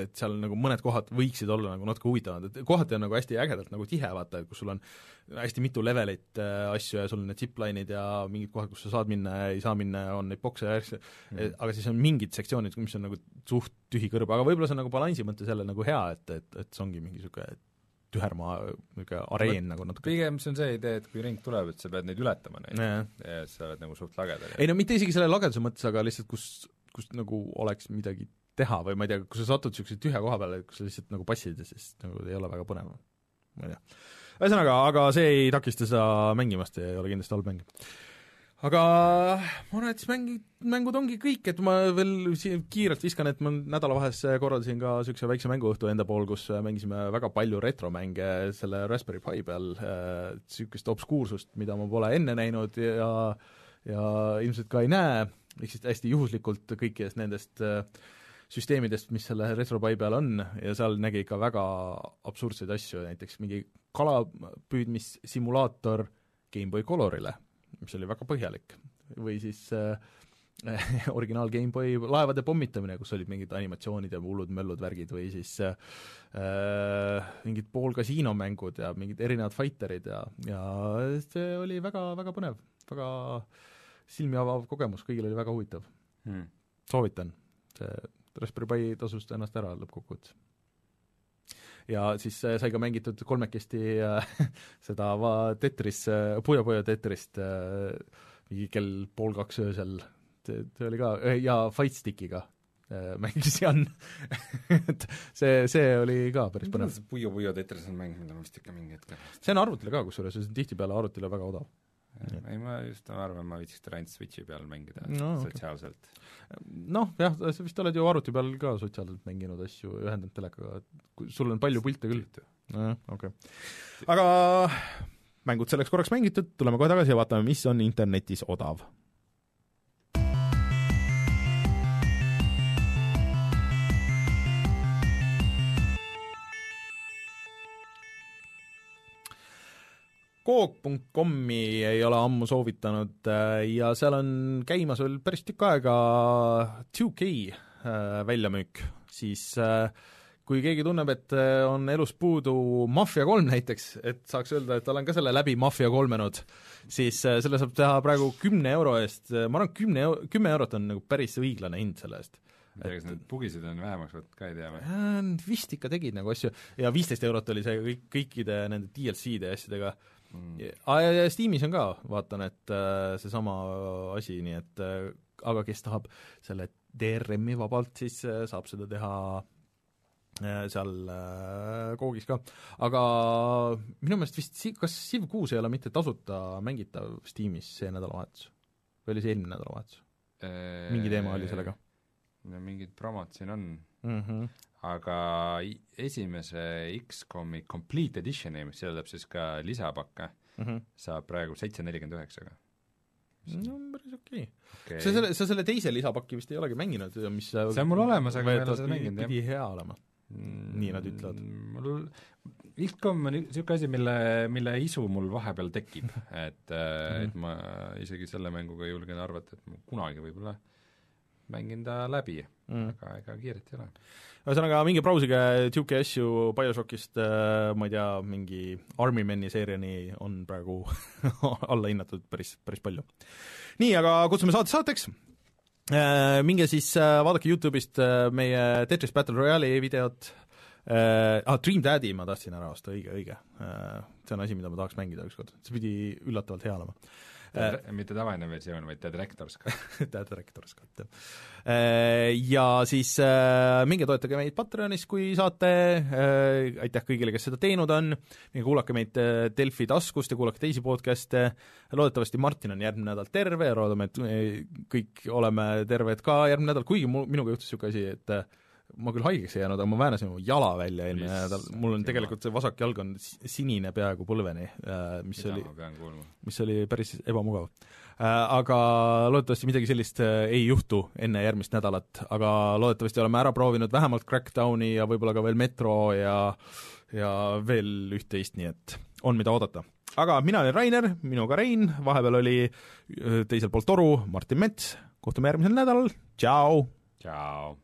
et, seal nagu mõned kohad võiksid olla nagu natuke huvitavamad, et kohati on nagu hästi ägedalt nagu tihe, vaata, kus sul on hästi mitu levelit äh, asju ja sul on need zipline'id ja mingid kohad, kus sa saad minna ja ei saa minna ja on neid bokse ja asju mm., aga siis on mingid sektsioonid, mis on nagu suht tühi kõrb, aga võib-olla see on nagu balansi mõttes jälle nagu hea, et, et, et see ongi mingi niisugune tühermaa niisugune areen nagu natuke. pigem see on see idee, et kui ring tuleb, et sa pead neid ületama, neid, ja sa oled nagu suht lagedal. ei no mitte isegi selle lageduse mõttes, aga lihtsalt kus kus nagu oleks midagi teha või ma ei tea, kui sa satud niisuguse tühja koha peale, kus sa lihtsalt nagu passid ja siis nagu ei ole väga põnev. ma ei tea. ühesõnaga, aga see ei takista seda mängimast ja ei ole kindlasti halb mäng. aga ma arvan, et siis mängi, mängud ongi kõik, et ma veel siin kiirelt viskan, et ma nädalavahetus korraldasin ka niisuguse väikse mänguõhtu enda pool, kus mängisime väga palju retromänge selle Raspberry Pi peal, niisugust obskuursust, mida ma pole enne näinud ja ja ilmselt ka ei näe, lihtsalt hästi juhuslikult kõikidest nendest äh, süsteemidest, mis selle RetroPie peal on ja seal nägi ikka väga absurdseid asju, näiteks mingi kalapüüdmissimulaator GameBoy Colorile, mis oli väga põhjalik, või siis äh, originaal GameBoy laevade pommitamine, kus olid mingid animatsioonid ja hullud-möllud värgid või siis äh, mingid poolkasiinomängud ja mingid erinevad fighterid ja, ja see oli väga, väga põnev, väga silmi avav kogemus, kõigil oli väga huvitav. Hmm.. soovitan, see Raspberry Pi tasus ennast ära lõppkokkuvõttes. ja siis äh, sai ka mängitud kolmekesti äh, seda va-, Tetris, äh, Puyo Puyo Tetrist mingi kell pool kaks öösel, see, oli ka, ja Fightstickiga mängis Jan et see, see oli ka päris põnev. Puyo Puyo Tetris on mäng, mida ma vist ikka mingi hetk see on arvutile ka kusjuures, see on tihtipeale arvutile väga odav ei, ma just arvan, ma viitsiks teda ainult Switchi peal mängida no, sotsiaalselt. Okay.. noh, jah, sa vist oled ju arvuti peal ka sotsiaalselt mänginud asju, ühendanud telekaga, sul on palju pilte küll. nojah, okei. Okay.. aga mängud selleks korraks mängitud, tuleme kohe tagasi ja vaatame, mis on internetis odav Coop.com-i ei ole ammu soovitanud äh, ja seal on käimas veel päris tükk aega 2K äh, väljamüük, siis äh, kui keegi tunneb, et on elus puudu Mafia kolm näiteks, et saaks öelda, et olen ka selle läbi Mafia kolmenud, siis selle saab teha praegu kümne euro eest, ma arvan, kümne, kümme eurot on nagu päris õiglane hind selle eest. Tea, kas need bugisid on vähemaks võtnud ka, ei tea või? Vist ikka tegid nagu asju. Ja viisteist eurot oli see kõik, kõikide nende DLC-de ja asjadega mm.. ja Steamis on ka, vaatan, et äh, seesama asi, nii et äh, aga kes tahab selle DRM-i vabalt, siis äh, saab seda teha seal koogis ka. aga minu meelest vist kas Civ kuus ei ole mitte tasuta mängitav Steamis see nädalavahetus? või oli see eelmine nädalavahetus? mingi teema oli sellega? no mingid promod siin on mm. -hmm aga esimese X-komi Complete Editioni, mis sisaldab siis ka lisapakke mm, -hmm. saab praegu seitse nelikümmend üheksaga. no päris okei okay. okay.. sa selle, sa selle teise lisapaki vist ei olegi mänginud, mis see on mul olemas, aga ma ei ole seda mänginud, jah. pidi hea olema mm,. nii nad ütlevad. mul, XCOM on niisugune asi, mille, mille isu mul vahepeal tekib, et mm, -hmm. et ma isegi selle mänguga julgen arvata, et ma kunagi võib-olla mängin ta läbi. Mm., aga ega kiiret ei ole. Ühesõnaga, minge brausige Duke'i asju BioShockist äh,, ma ei tea, mingi Army Meni seeriani on praegu alla hinnatud päris, päris palju. nii, aga kutsume saate saateks. Äh,, minge siis äh, vaadake YouTube'ist meie Tetris Battle Royale'i videot. Ah, Dream Daddy ma tahtsin ära osta, õige, õige. See on asi, mida ma tahaks mängida ükskord, see pidi üllatavalt hea olema äh,. mitte tavaline versioon, vaid The Director's Cut The Director's Cut, jah. Äh, ja siis äh, minge toetage meid Patreonis, kui saate äh,, aitäh kõigile, kes seda teinud on, minge kuulake meid äh, Delfi taskust ja kuulake teisi podcast'e, loodetavasti Martin on järgmine nädal terve ja loodame, et kõik oleme terved ka järgmine nädal, kuigi mu, minuga juhtus niisugune asi, et äh, ma küll haigeks ei jäänud, aga ma väänasin oma jala välja eelmine nädal, mul on tegelikult see vasak jalg on sinine peaaegu põlveni, äh, mis Mida oli, mis oli päris ebamugav. Äh, aga loodetavasti midagi sellist äh, ei juhtu enne järgmist nädalat, aga loodetavasti oleme ära proovinud vähemalt Crackdowni ja võib-olla ka veel Metro ja ja veel üht-teist, nii et on, mida oodata. aga mina olen Rainer, minuga Rein, vahepeal oli teisel pool toru Martin Mets, kohtume järgmisel nädalal, tšau! tšau!